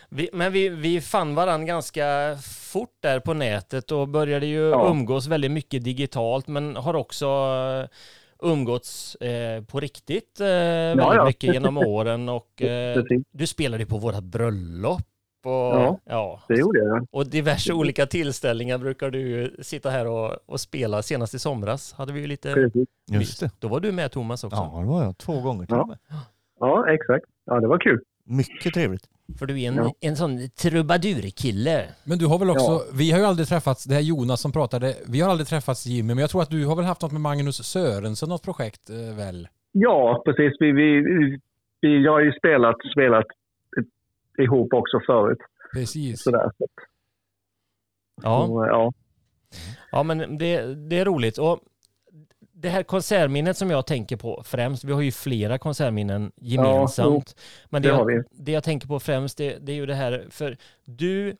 Speaker 1: vi, men vi, vi fann varandra ganska fort där på nätet och började ju
Speaker 9: Ja.
Speaker 1: umgås väldigt mycket digitalt men har också eh, umgåtts eh, på riktigt eh, väldigt
Speaker 9: ja.
Speaker 1: mycket genom åren och eh, du spelade på våra bröllop och,
Speaker 9: Ja.
Speaker 1: ja,
Speaker 9: Det gjorde jag.
Speaker 1: och diverse olika tillställningar brukar du ju sitta här och, och spela. Senast i somras hade vi ju lite
Speaker 9: Precis.
Speaker 3: Just det.
Speaker 1: Då var du med Thomas också.
Speaker 3: Ja, det var jag. Två gånger till
Speaker 9: Ja.
Speaker 3: och med.
Speaker 9: Ja, exakt. Ja, det var kul.
Speaker 3: Mycket trevligt.
Speaker 1: För du är en,
Speaker 9: Ja.
Speaker 1: en sån trubadurkille.
Speaker 2: Men du har väl också, vi har ju aldrig träffats, det här Jonas som pratade, vi har aldrig träffats Jimmy, men jag tror att du har väl haft något med Magnus Sörensen, något projekt eh, väl?
Speaker 9: Ja, precis. Vi, vi, vi, jag har ju spelat, spelat ihop också förut.
Speaker 2: Precis.
Speaker 9: Sådär. Så,
Speaker 1: Ja.
Speaker 9: och, ja.
Speaker 1: Ja, men det, det är roligt. Och det här konsertminnet som jag tänker på främst, vi har ju flera konsertminnen gemensamt. men det,
Speaker 9: det
Speaker 1: jag, det jag tänker på främst, det, det är ju det här, för du,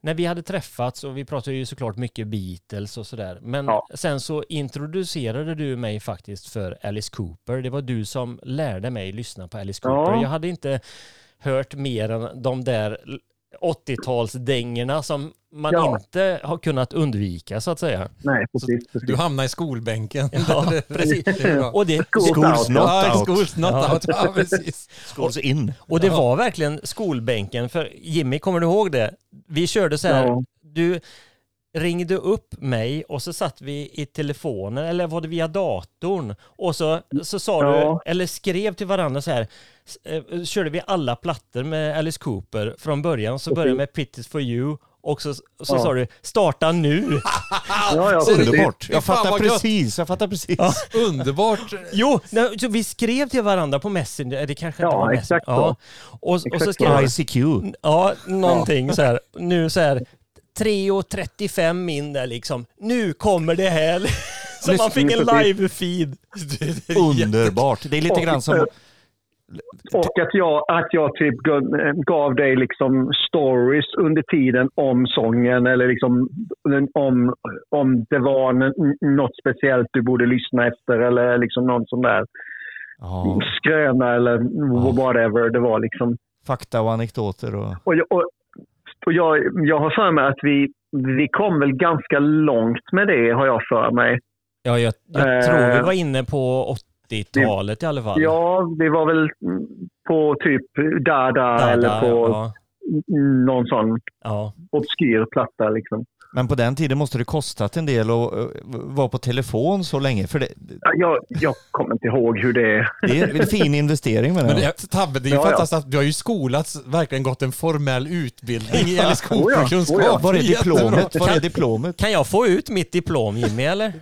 Speaker 1: när vi hade träffats och vi pratade ju såklart mycket Beatles och sådär, men
Speaker 9: Ja.
Speaker 1: sen så introducerade du mig faktiskt för Alice Cooper. Det var du som lärde mig lyssna på Alice Cooper.
Speaker 9: Ja.
Speaker 1: Jag hade inte hört mer än de där 80-talsdängorna som man
Speaker 9: Ja.
Speaker 1: inte har kunnat undvika så att säga.
Speaker 9: Nej, precis. precis.
Speaker 2: Du hamnar i skolbänken.
Speaker 1: Ja, precis. Och det,
Speaker 9: Schools
Speaker 3: Schools
Speaker 9: out.
Speaker 3: not
Speaker 2: Ja,
Speaker 3: out.
Speaker 2: schools not
Speaker 1: Ja.
Speaker 2: out. Ja, precis.
Speaker 3: Schools in.
Speaker 1: och det var verkligen skolbänken. För Jimmy, kommer du ihåg det? Vi körde så här,
Speaker 9: Ja.
Speaker 1: du ringde upp mig och så satt vi i telefonen, eller var det via datorn? Och så, så sa
Speaker 9: Ja.
Speaker 1: du, eller skrev till varandra så här, eh, körde vi alla plattor med Alice Cooper från början, så började med Pitties for you, och så, så
Speaker 9: Ja.
Speaker 1: sa du, starta nu!
Speaker 9: Ja, ja.
Speaker 3: Underbart. Jag fattar precis. Jag fattar precis.
Speaker 2: Underbart.
Speaker 1: Jo, nej, så vi skrev till varandra på Messenger, det kanske inte
Speaker 9: Ja,
Speaker 1: var Messenger.
Speaker 9: exakt.
Speaker 1: Ja. Och, och så
Speaker 9: Exakt
Speaker 1: skrev.
Speaker 3: ICQ.
Speaker 1: Ja, någonting så här. Nu så här 3.35 min där liksom. Nu kommer det här. Så man fick en live-feed.
Speaker 3: Underbart. Det är lite grann som...
Speaker 9: Och att jag, att jag typ gav, dig liksom stories under tiden om sången eller liksom om, om det var något speciellt du borde lyssna efter eller liksom någon sån där
Speaker 3: Ja,
Speaker 9: skröna eller whatever det var liksom.
Speaker 3: fakta och anekdoter och...
Speaker 9: Och, och, och jag, jag har för mig att vi, vi kom väl ganska långt med det har jag för mig.
Speaker 1: Ja, jag, jag
Speaker 9: Eh.
Speaker 1: tror vi var inne på 80-talet i alla fall.
Speaker 9: Ja, vi var väl på typ Dada,
Speaker 1: Där,
Speaker 9: eller på
Speaker 1: ja.
Speaker 9: någon sån
Speaker 1: ja.
Speaker 9: obskyr platta liksom.
Speaker 3: Men på den tiden måste det kostat en del att eh, vara på telefon så länge. För det,
Speaker 9: Ja, Jag, jag kommer inte ihåg hur det är.
Speaker 3: det är en fin investering med
Speaker 2: Men
Speaker 3: det.
Speaker 2: Tabbe, det är ju
Speaker 9: Ja, ja.
Speaker 2: fantastiskt att du har ju skolats, verkligen gått en formell utbildning i
Speaker 9: Oh ja, oh ja.
Speaker 3: Var är diplomet? Var är diplomet?
Speaker 1: Kan jag få ut mitt diplom Jimmy eller?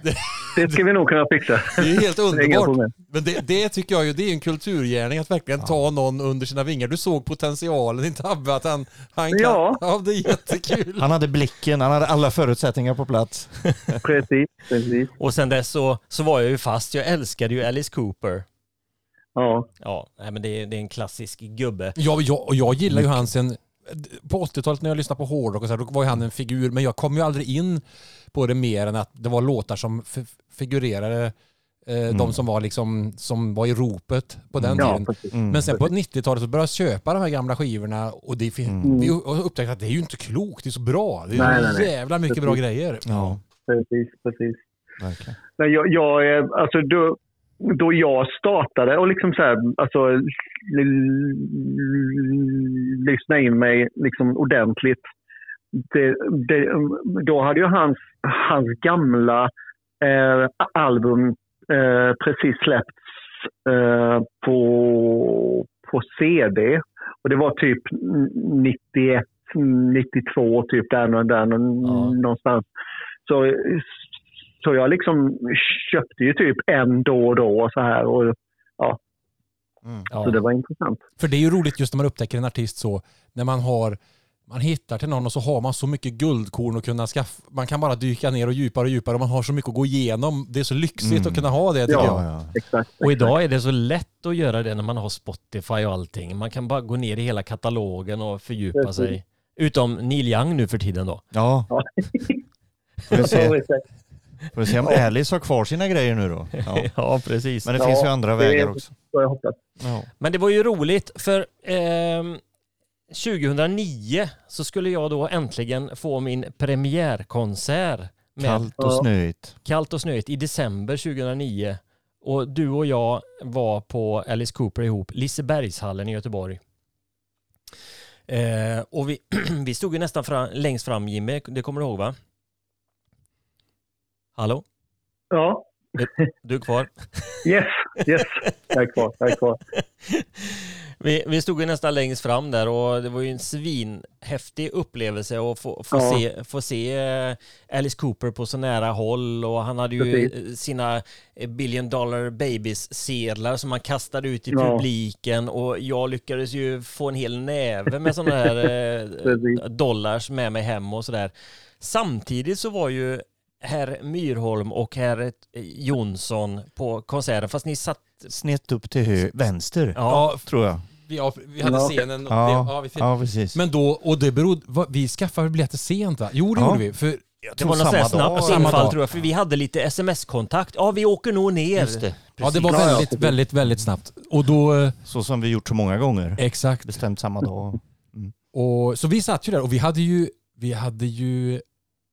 Speaker 9: Det ska vi nog kunna fixa.
Speaker 2: Det är helt underbart. Men det, det tycker jag ju, det är en kulturgärning att verkligen ta någon under sina vingar. Du såg potentialen i Tabbe, att han, han kan...
Speaker 9: Ja.
Speaker 2: ja, det är jättekul.
Speaker 3: Han hade blicken, han hade alla förutsättningar på plats.
Speaker 9: Precis, precis.
Speaker 1: Och sen dess så, så var jag ju fast. Jag älskade ju Alice Cooper.
Speaker 9: Ja,
Speaker 1: Ja, nej, men det är, det är en klassisk gubbe.
Speaker 2: Ja, jag, och jag gillar ju han sen på 80-talet när jag lyssnade på hårdrock och så här, då var ju han en figur, men jag kom ju aldrig in på det mer än att det var låtar som figurerade eh, de som var liksom, som var i ropet på den
Speaker 9: ja
Speaker 2: tiden.
Speaker 9: precis.
Speaker 3: Mm.
Speaker 2: Men sen på 90-talet så började jag köpa de här gamla skivorna och det fin-
Speaker 3: Mm.
Speaker 2: vi upptäckte att det är ju inte klokt, det är så bra. Det är
Speaker 9: Nej, nej,
Speaker 2: jävla mycket bra grejer.
Speaker 3: Ja,
Speaker 9: precis, precis.
Speaker 3: verkligen.
Speaker 9: Men jag, jag, är- alltså då, då jag startade och liksom så här, alltså l- lyssna in mig liksom ordentligt. Det, det, då hade ju hans, hans gamla eh, album eh, precis släppts eh, på, på CD. Och det var typ 91, 92 typ där, där
Speaker 1: Ja.
Speaker 9: någonstans. Så, så jag liksom köpte ju typ en då och då och så här. Och,
Speaker 1: Ja.
Speaker 9: Så det var intressant.
Speaker 2: För det är ju roligt just när man upptäcker en artist så, när man har man hittar till någon och så har man så mycket guldkorn att kunna skaffa. Man kan bara dyka ner och djupare och djupare och man har så mycket att gå igenom. Det är så lyxigt
Speaker 3: Mm.
Speaker 2: att kunna ha det tycker
Speaker 9: Ja.
Speaker 2: jag.
Speaker 3: Ja.
Speaker 9: Exakt.
Speaker 1: Och idag är det så lätt att göra det när man har Spotify och allting. Man kan bara gå ner i hela katalogen och fördjupa
Speaker 9: Precis.
Speaker 1: sig. Utom Neil Young nu för tiden då.
Speaker 3: ja. Får vi se,
Speaker 9: exakt.
Speaker 3: får vi se om Alice har kvar sina grejer nu då. Ja.
Speaker 1: Ja, precis.
Speaker 3: Men det
Speaker 9: Ja,
Speaker 3: finns ju andra
Speaker 9: det-
Speaker 3: vägar också.
Speaker 9: Så jag hoppas.
Speaker 3: Ja.
Speaker 1: Men det var ju roligt för ehm, 2009 så skulle jag då äntligen få min premiärkonsert med
Speaker 3: Kallt och snöigt.
Speaker 1: Kallt och snöigt i december 2009. Och du och jag var på Alice Cooper ihop, Lisebergshallen i Göteborg. Eh, och vi, vi stod ju nästan fram, längst fram Jimmy, det kommer du ihåg va? Hallå?
Speaker 9: Ja,
Speaker 1: Du är kvar?
Speaker 9: yes, yes. Jag är kvar. Jag är kvar.
Speaker 1: Vi, vi stod ju nästan längst fram där och det var ju en svinhäftig upplevelse att få, få,
Speaker 9: Ja.
Speaker 1: se, få se eh, Alice Cooper på så nära håll och han hade ju
Speaker 9: Precis.
Speaker 1: sina eh, Billion Dollar Babies-sedlar som han kastade ut i
Speaker 9: Ja.
Speaker 1: publiken och jag lyckades ju få en hel näve med sådana här eh, dollars med mig hem och sådär. Samtidigt så var ju herr Myrholm och herr Jonsson på konserten, fast ni satt
Speaker 3: Snett upp till hö- vänster,
Speaker 1: Ja,
Speaker 3: tror jag.
Speaker 2: Vi, ja, vi hade
Speaker 9: Ja.
Speaker 2: scenen.
Speaker 3: Ja,
Speaker 2: det, ja, vi,
Speaker 3: Ja, precis.
Speaker 2: Men då, och det berodde, vad- vi skaffade biljetter sent va? Jo det
Speaker 3: Ja.
Speaker 2: gjorde vi. För,
Speaker 1: Det var något sånt snabbt
Speaker 2: Samma
Speaker 1: infall tror jag, för vi hade lite sms-kontakt. Ja, vi åker nog ner.
Speaker 3: Just det.
Speaker 2: ja, det var väldigt, väldigt, väldigt snabbt. Och då, eh,
Speaker 3: Så som vi gjort så många gånger.
Speaker 2: exakt.
Speaker 3: Bestämt samma dag.
Speaker 2: Och, så vi satt ju där och vi hade ju, vi hade ju,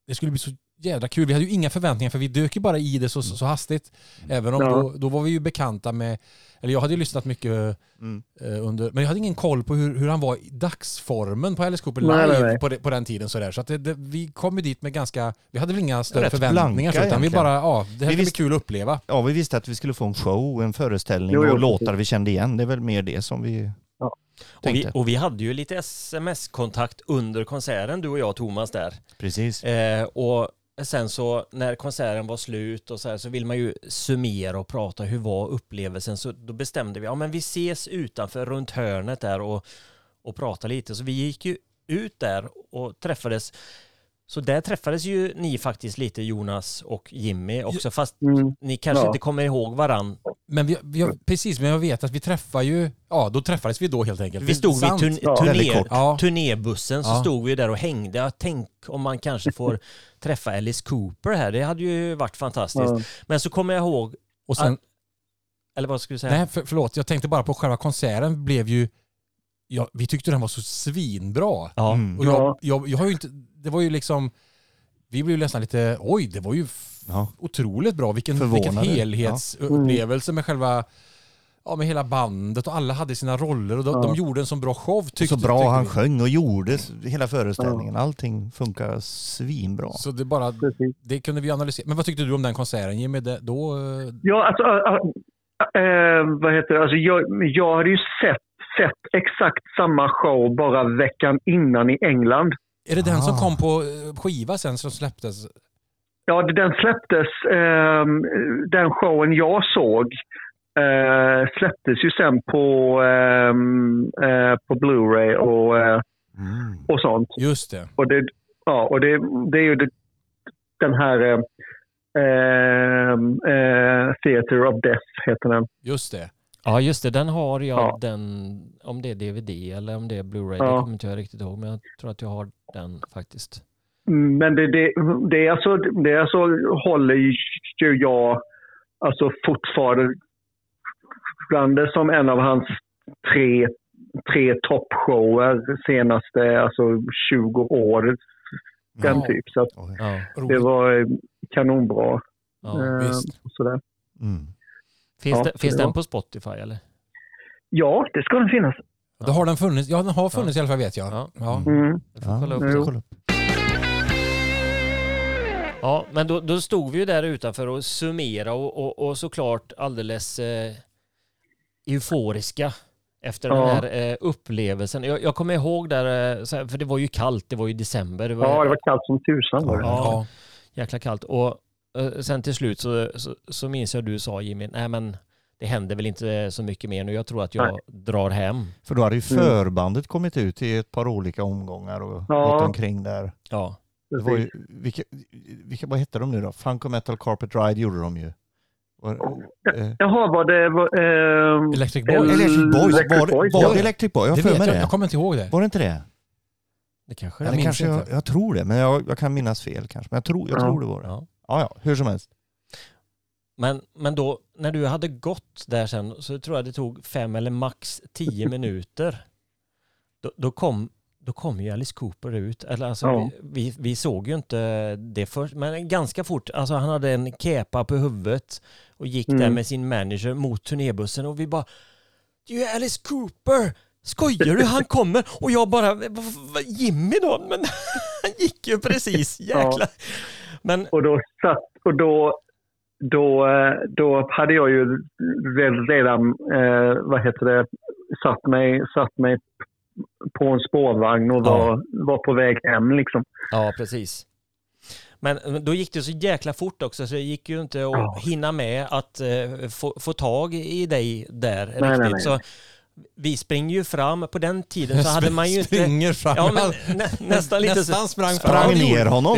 Speaker 2: det skulle bli så jädra kul. Vi hade ju inga förväntningar för vi dök ju bara i det så, så hastigt. Även om
Speaker 9: Ja.
Speaker 2: då, då var vi ju bekanta med, eller jag hade ju lyssnat mycket
Speaker 3: Mm.
Speaker 2: eh, under, men jag hade ingen koll på hur, hur han var i dagsformen på Alice Cooper live
Speaker 9: nej, nej.
Speaker 2: På, på den tiden sådär. Så att det, det, vi kom ju dit med ganska, vi hade väl inga större
Speaker 3: Rätt
Speaker 2: förväntningar
Speaker 3: blanka
Speaker 2: så, utan vi bara, ja, det här
Speaker 3: Vi
Speaker 2: bli
Speaker 3: visste-
Speaker 2: kul att uppleva.
Speaker 3: Ja, vi visste att vi skulle få en show, en föreställning
Speaker 9: Jo, jo,
Speaker 3: och låtar vi kände igen. Det är väl mer det som vi
Speaker 1: Och vi, och vi hade ju lite sms-kontakt under konserten, du och jag Thomas där.
Speaker 3: Precis.
Speaker 1: Eh, och sen så när konserten var slut och så här så vill man ju summera och prata hur var upplevelsen? Så då bestämde vi ja men vi ses utanför runt hörnet där och, och prata lite. Så vi gick ju ut där och träffades så där träffades ju ni faktiskt lite Jonas och Jimmy också fast
Speaker 9: Mm.
Speaker 1: ni kanske
Speaker 9: Ja.
Speaker 1: inte kommer ihåg varann.
Speaker 2: Men vi, vi, precis, men jag vet att vi träffar ju, ja då träffades vi då helt enkelt.
Speaker 1: Vi stod vid turn,
Speaker 9: Ja.
Speaker 1: turné.
Speaker 2: Ja.
Speaker 1: turnébussen så
Speaker 2: Ja.
Speaker 1: stod vi där och hängde. Jag tänk om man kanske får träffa Alice Cooper här. Det hade ju varit fantastiskt.
Speaker 9: Ja.
Speaker 1: Men så kommer jag ihåg,
Speaker 2: Och sen,
Speaker 1: eller vad skulle du säga?
Speaker 2: nej för, förlåt, jag tänkte bara på själva konserten blev ju, ja, vi tyckte den var så svinbra.
Speaker 1: Ja.
Speaker 3: Mm.
Speaker 2: Och jag,
Speaker 9: Ja.
Speaker 2: jag, jag har ju inte, det var ju liksom, vi blev ju nästan lite, oj det var ju
Speaker 3: Ja.
Speaker 2: otroligt bra. Vilken,
Speaker 3: Förvånade.
Speaker 2: vilken helhetsupplevelse med själva, ja med hela bandet och alla hade sina roller och de,
Speaker 9: Ja.
Speaker 2: de gjorde en så bra show.
Speaker 3: Och
Speaker 2: Tyckte,
Speaker 3: så bra
Speaker 2: tyckte
Speaker 3: han
Speaker 2: vi.
Speaker 3: sjöng och gjorde hela föreställningen. Allting funkar svinbra.
Speaker 2: Så det bara,
Speaker 9: Precis.
Speaker 2: det kunde vi analysera. Men vad tyckte du om den konserten Jimmy? Det, då, eh,
Speaker 9: Ja, alltså, äh, äh, äh, vad heter det? Alltså, jag, jag hade ju sett, sett exakt samma show bara veckan innan i England.
Speaker 2: är det den
Speaker 3: Ah.
Speaker 2: som kom på eh, skiva sen som släpptes?
Speaker 9: Ja, det- den släpptes, ehm, den showen jag såg eh, släpptes ju sen på, ehm, eh, på Blu-ray och, eh,
Speaker 3: Mm.
Speaker 9: och sånt.
Speaker 2: Just det.
Speaker 9: Och det, ja, och det, det är ju det, den här eh, ehm, eh, Theater of Death heter den.
Speaker 2: Just det.
Speaker 1: Ja just det, den har jag
Speaker 9: Ja.
Speaker 1: den, om det är DVD eller om det är Blu-ray,
Speaker 9: Ja.
Speaker 1: det kommer inte jag riktigt ihåg men jag tror att jag har den faktiskt.
Speaker 9: Men det, det, det, är alltså, det är alltså håller ju jag alltså fortfarande som en av hans tre, tre toppshower senaste alltså 20 år. Den
Speaker 2: Ja.
Speaker 9: typ. Så.
Speaker 1: Ja,
Speaker 9: det var eh, kanonbra.
Speaker 1: ja.
Speaker 9: Eh,
Speaker 2: visst.
Speaker 9: sådär.
Speaker 3: Mm.
Speaker 1: Finns,
Speaker 9: Ja,
Speaker 1: det, finns den på Spotify eller?
Speaker 9: Ja, det ska den finnas.
Speaker 2: Då har den funnits, ja den har funnits i alla fall vet jag.
Speaker 1: Ja.
Speaker 2: Ja.
Speaker 9: Mm.
Speaker 1: Jag får
Speaker 3: Ja,
Speaker 1: kolla upp
Speaker 3: kolla upp.
Speaker 1: Ja, men då, då stod vi ju där utanför och summera och, och, och såklart alldeles eh, euforiska efter den
Speaker 9: Ja.
Speaker 1: här eh, upplevelsen. Jag, jag kommer ihåg där, eh, för det var ju kallt, det var ju december. Det var,
Speaker 9: Ja, det var kallt som tusan. Var det.
Speaker 1: Ja. jäkla kallt. Och sen till slut så, så, så minns jag du sa Jimmy, nej men det händer väl inte så mycket mer nu. Jag tror att jag
Speaker 9: Nej.
Speaker 1: drar hem.
Speaker 3: För då hade ju
Speaker 9: Mm.
Speaker 3: förbandet kommit ut i ett par olika omgångar och
Speaker 9: Ja.
Speaker 3: gått omkring där.
Speaker 1: Ja,
Speaker 3: Det var ju, vilka, vilka, vad hette de nu då? Funk och Metal Carpet Ride gjorde de ju. Var, eh,
Speaker 9: Jaha, var det... Var, ehm,
Speaker 2: Electric Boys.
Speaker 3: Electric Boys,
Speaker 9: Electric
Speaker 3: var,
Speaker 9: Boys,
Speaker 3: var
Speaker 9: ja.
Speaker 3: det Electric Boys? Jag har
Speaker 2: Det
Speaker 3: för mig
Speaker 2: jag,
Speaker 3: det.
Speaker 2: jag kommer inte ihåg det.
Speaker 3: Var det inte det?
Speaker 1: det kanske
Speaker 2: Jag
Speaker 1: det
Speaker 2: minns
Speaker 3: kanske jag,
Speaker 2: inte.
Speaker 3: jag tror det, men jag, jag kan minnas fel kanske. Men jag tror, jag
Speaker 9: Ja.
Speaker 3: tror det var det.
Speaker 1: Ja.
Speaker 3: Ja, ja, hur som helst.
Speaker 1: Men, men då, när du hade gått där sen, så tror jag det tog fem eller max tio minuter. Då, då, kom, då kom ju Alice Cooper ut. Eller alltså,
Speaker 9: Ja.
Speaker 1: vi, vi, vi såg ju inte det först, men ganska fort. Alltså han hade en kepa på huvudet och gick där
Speaker 9: Mm.
Speaker 1: med sin manager mot turnébussen och vi bara Det är ju Alice Cooper! Skojar du? Han kommer! Och jag bara, "Va- va- Jimmy då? Men han gick ju precis, jäklar. Men
Speaker 9: Och då satt, och då, då, eh, då hade jag ju re- redan, eh, vad heter det, satt mig, satt mig på en spårvagn och
Speaker 1: Ja.
Speaker 9: var, var på väg hem liksom.
Speaker 1: Ja, precis. Men då gick det så jäkla fort också så det gick ju inte att
Speaker 9: Ja.
Speaker 1: hinna med att eh, få, få tag i dig där
Speaker 9: Nej,
Speaker 1: riktigt.
Speaker 9: nej, nej.
Speaker 1: Så vi springer ju fram, på den tiden så hade man ju inte...
Speaker 2: Springer fram.
Speaker 1: Ja, men nä, nästan lite så.
Speaker 2: Nästan sprang fram.
Speaker 3: Sprang
Speaker 2: det
Speaker 3: ner honom.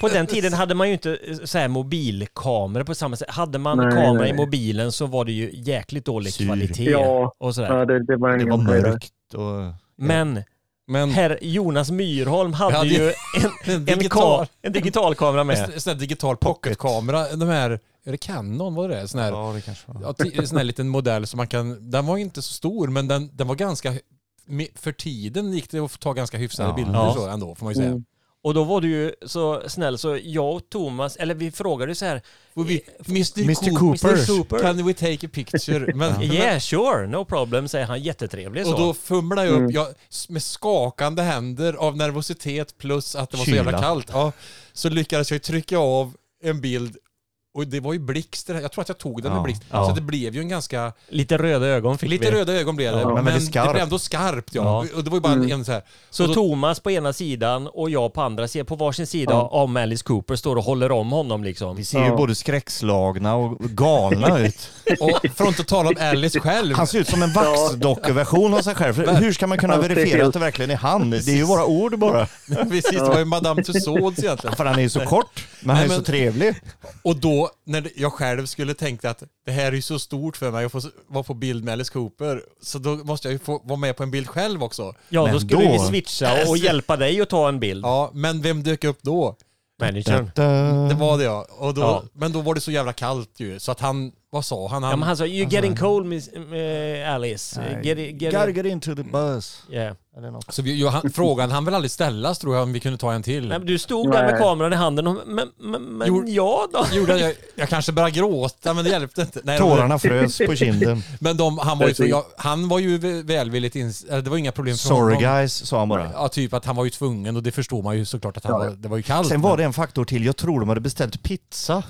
Speaker 1: På den tiden hade man ju inte eh, så här mobilkameror på samma sätt. Hade man
Speaker 9: Nej,
Speaker 1: kamera
Speaker 9: nej.
Speaker 1: i mobilen så var det ju jäkligt dålig
Speaker 3: Sur.
Speaker 1: kvalitet
Speaker 9: Ja,
Speaker 1: och sådär.
Speaker 9: Ja, det, det var
Speaker 3: Det var mörkt och...
Speaker 1: Men
Speaker 2: men
Speaker 1: herr Jonas Myrholm hade
Speaker 2: hade ju
Speaker 1: en,
Speaker 2: en
Speaker 1: en,
Speaker 2: digital,
Speaker 1: en digitalkamera med.
Speaker 2: en sån här digital pocketkamera. De här, är det Canon? Var det? Sån här,
Speaker 3: Ja, det kanske var.
Speaker 2: ja, sån här liten modell som man kan, den var ju inte så stor men den, den var ganska, för tiden gick det att få ta ganska hyfsade
Speaker 3: Ja.
Speaker 2: bilder
Speaker 1: Ja.
Speaker 2: så ändå får man ju säga.
Speaker 9: Mm.
Speaker 1: Och då var du ju så snäll så jag och Thomas, eller vi frågade så här
Speaker 2: vi, Mr.
Speaker 3: Mr.
Speaker 2: Cooper.
Speaker 1: Cooper.
Speaker 2: can we take a picture? Men,
Speaker 1: Yeah sure, no problem, säger han jättetrevlig så.
Speaker 2: Och då fumlade jag upp,
Speaker 9: Mm.
Speaker 2: jag, med skakande händer av nervositet plus att det var så jävla
Speaker 3: Kyla.
Speaker 2: kallt. Ja, så lyckades jag trycka av en bild och det var ju blixt. det. Jag tror att jag tog den med
Speaker 3: Ja.
Speaker 2: blixt.
Speaker 1: Ja.
Speaker 2: Så det blev ju en ganska...
Speaker 1: Lite röda ögon fick
Speaker 2: Lite
Speaker 1: vi.
Speaker 2: röda ögon blev det.
Speaker 3: Ja, men
Speaker 2: men det
Speaker 3: skarpt.
Speaker 2: blev ändå skarpt ja.
Speaker 1: Ja.
Speaker 2: Och det var ju bara
Speaker 9: Mm.
Speaker 2: en så här...
Speaker 1: Så
Speaker 2: då-
Speaker 1: Thomas på ena sidan och jag på andra sidan, på varsin sida
Speaker 9: Ja.
Speaker 1: om Alice Cooper står och håller om honom liksom.
Speaker 3: Vi ser ju både skräckslagna och galna ut.
Speaker 2: Och för att inte tala om Alice själv.
Speaker 3: Han ser ut som en vaxdockeversion av sig själv. Hur ska man kunna verifiera att det verkligen är han? Det är ju våra ord bara.
Speaker 2: Precis, det var ju Madame Tussauds egentligen.
Speaker 3: För han är ju så kort, men han är så trevlig.
Speaker 2: Och då, när det- jag själv skulle tänka att det här är ju så stort för mig att få vara på bild med Alice Cooper, så då måste jag ju få vara med på en bild själv också.
Speaker 1: Ja,
Speaker 3: Men
Speaker 1: då skulle
Speaker 3: då-
Speaker 1: vi switcha och hjälpa dig att ta en bild.
Speaker 2: Ja, men vem dök upp då?
Speaker 1: Managern.
Speaker 2: Det var det ja. Och då,
Speaker 1: Ja.
Speaker 2: Men då var det så jävla kallt ju, så att han, vad sa han? han
Speaker 1: Ja, men han sa “You're getting cold miss, eh, Alice”.
Speaker 3: Nej.
Speaker 1: Get it, get it.
Speaker 3: get into the bus.
Speaker 1: Yeah.
Speaker 3: Eller något.
Speaker 2: så vi, han, frågan han väl aldrig ställas tror jag om vi kunde ta en till.
Speaker 1: Nej, men du stod där med kameran i handen och men, men, men
Speaker 2: Jo.
Speaker 1: ja då?
Speaker 2: Gjorde jag, jag kanske började gråta men det hjälpte inte. Nej,
Speaker 3: Tårarna frös på kinden.
Speaker 2: Men de, han, var ju, jag, han var ju vä- välvilligt ins... eller Det var inga problem för
Speaker 3: Sorry
Speaker 2: honom.
Speaker 3: guys, sa han bara.
Speaker 2: Ja, typ att han var ju tvungen och det förstår man ju såklart att han
Speaker 9: Ja,
Speaker 2: var,
Speaker 9: ja.
Speaker 2: det var ju kallt.
Speaker 3: Sen var det en faktor till. Jag tror de hade beställt pizza.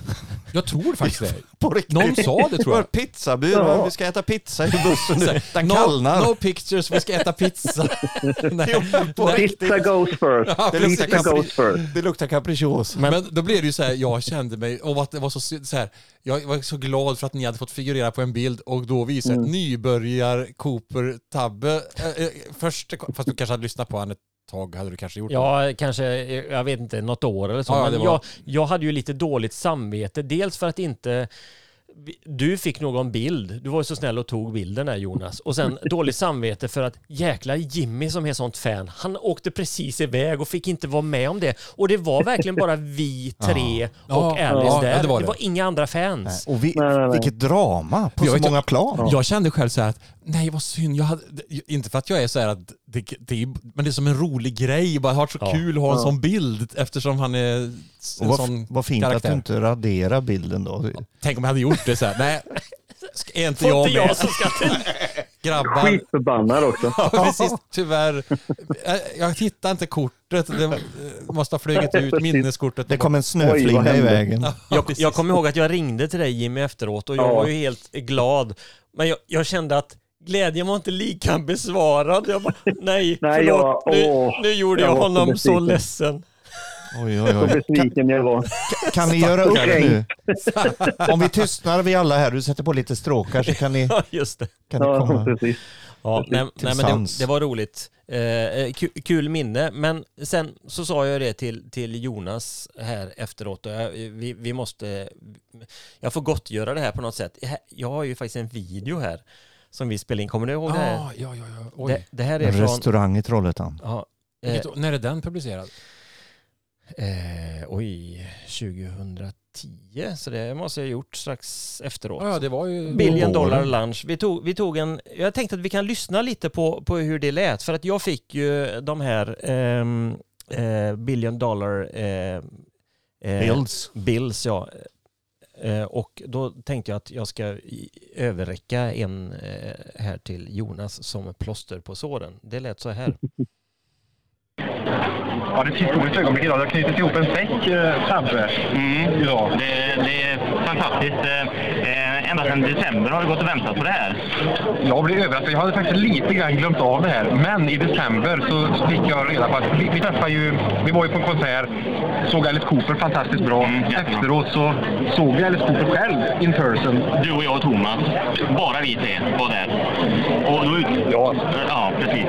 Speaker 2: Jag tror faktiskt det.
Speaker 3: På riktigt.
Speaker 2: Någon sa det tror jag.
Speaker 3: Pizzabud,
Speaker 9: Ja.
Speaker 3: vi ska äta pizza i bussen nu. Den
Speaker 2: no,
Speaker 3: kallnar.
Speaker 2: no pictures, vi ska äta pizza.
Speaker 9: Pizza goes first.
Speaker 2: Ja,
Speaker 3: Det luktar
Speaker 9: Pizza
Speaker 3: kapri-
Speaker 9: goes first.
Speaker 3: Det luktar capricciosa.
Speaker 2: Men, då blev det ju så här, jag kände mig, och att det var så, så här, jag var så glad för att ni hade fått figurera på en bild och då visade
Speaker 9: Mm.
Speaker 2: nybörjar Cooper Tabbe, äh, först, fast du kanske hade lyssnat på honom ett tag, hade du kanske gjort det?
Speaker 1: Ja, kanske, jag vet inte, något år eller så.
Speaker 2: Ja,
Speaker 1: men
Speaker 2: det var-
Speaker 1: jag, jag hade ju lite dåligt samvete. Dels för att inte du fick någon bild. Du var ju så snäll och tog bilden där Jonas. Och sen dåligt samvete för att jäkla Jimmy som är sånt fan, han åkte precis iväg och fick inte vara med om det. Och det var verkligen bara vi tre och
Speaker 2: Ja,
Speaker 1: Alice
Speaker 2: ja,
Speaker 1: där.
Speaker 2: ja, det
Speaker 1: det,
Speaker 2: var
Speaker 1: var
Speaker 2: det.
Speaker 1: inga andra fans.
Speaker 3: Och vi,
Speaker 9: Nej, nej, nej.
Speaker 3: vilket drama på
Speaker 2: Jag
Speaker 3: så många plan.
Speaker 2: Jag kände själv så här att, nej vad synd, jag hade, inte för att jag är så här att, det, det men det är som en rolig grej, bara har så
Speaker 1: Ja.
Speaker 2: kul att ha en
Speaker 9: Ja.
Speaker 2: sån bild eftersom han är en
Speaker 3: vad,
Speaker 2: sån
Speaker 3: vad fint
Speaker 2: karaktär.
Speaker 3: att du inte raderar bilden då.
Speaker 2: Tänk om jag hade gjort det så här. nej, är inte
Speaker 1: Får
Speaker 2: jag
Speaker 1: inte
Speaker 2: med?
Speaker 1: jag som ska till.
Speaker 2: Grabbar.
Speaker 9: Skitförbannad också.
Speaker 2: Ja, precis. Tyvärr. Jag, hittar inte kortet. Det måste ha flugit ut minneskortet.
Speaker 3: Det kom en snöflinga i vägen.
Speaker 2: Ja,
Speaker 1: Jag, jag kommer ihåg att jag ringde till dig Jimmy efteråt och jag
Speaker 9: Ja.
Speaker 1: var ju helt glad. Men jag, jag kände att glädjen var inte lika besvarad. Jag bara, nej,
Speaker 9: Nej,
Speaker 1: förlåt.
Speaker 9: jag-
Speaker 1: nu,
Speaker 9: åh,
Speaker 1: nu gjorde
Speaker 9: jag
Speaker 1: jag
Speaker 9: så
Speaker 1: honom så
Speaker 9: besviken.
Speaker 1: ledsen.
Speaker 3: Oj, oj,
Speaker 9: Så
Speaker 3: oj. Kan,
Speaker 9: besviken jag var.
Speaker 3: kan ni göra upp nu? Om vi tystnar vi alla här, du sätter på lite stråkar så kan ni,
Speaker 1: Ja, just det.
Speaker 3: kan ni
Speaker 9: Ja,
Speaker 3: komma.
Speaker 9: precis.
Speaker 1: Ja, nej, nej, men det, det var roligt. Eh, eh, kul, kul minne. Men sen så sa jag det till, till Jonas här efteråt. Och jag, vi, vi måste... Jag får gottgöra det här på något sätt. Jag har ju faktiskt en video här som vi spelade in. Kommer du ihåg det här?
Speaker 2: Ah, ja, ja, ja. Oj.
Speaker 1: Det, det här är
Speaker 3: En
Speaker 1: från...
Speaker 3: restaurang i Trollhättan.
Speaker 1: Ja, eh,
Speaker 2: Vilket, när är den publicerad?
Speaker 1: Eh, oj, 2010, så det måste jag ha gjort strax efteråt.
Speaker 2: Ja, ja, det var ju...
Speaker 1: Billion dollar lunch. Vi tog, vi tog en, jag tänkte att vi kan lyssna lite på, på hur det lät, för att jag fick ju de här ehm, eh, billion dollar eh, eh,
Speaker 3: Bills.
Speaker 1: bills ja. Eh, och då tänkte jag att jag ska överräcka en eh, här till Jonas som plåster på såren. Det lät så här.
Speaker 10: Ja, det är ett historiskt ögonblick idag. Det har knutit ihop en säck eh, framför. Mm. Ja. Det, det är fantastiskt. Eh, ända sedan december har du gått och väntat på det här.
Speaker 11: Jag blev överraskad. Jag hade faktiskt lite grann glömt av det här. Men i december så fick jag reda på att vi, vi träffade ju, vi var ju på en konsert, såg Alice Cooper fantastiskt bra. Efteråt så såg vi Alice Cooper själv in person.
Speaker 10: Du och jag och Thomas, bara vi tre var där. Och då ut... ja. ja, precis.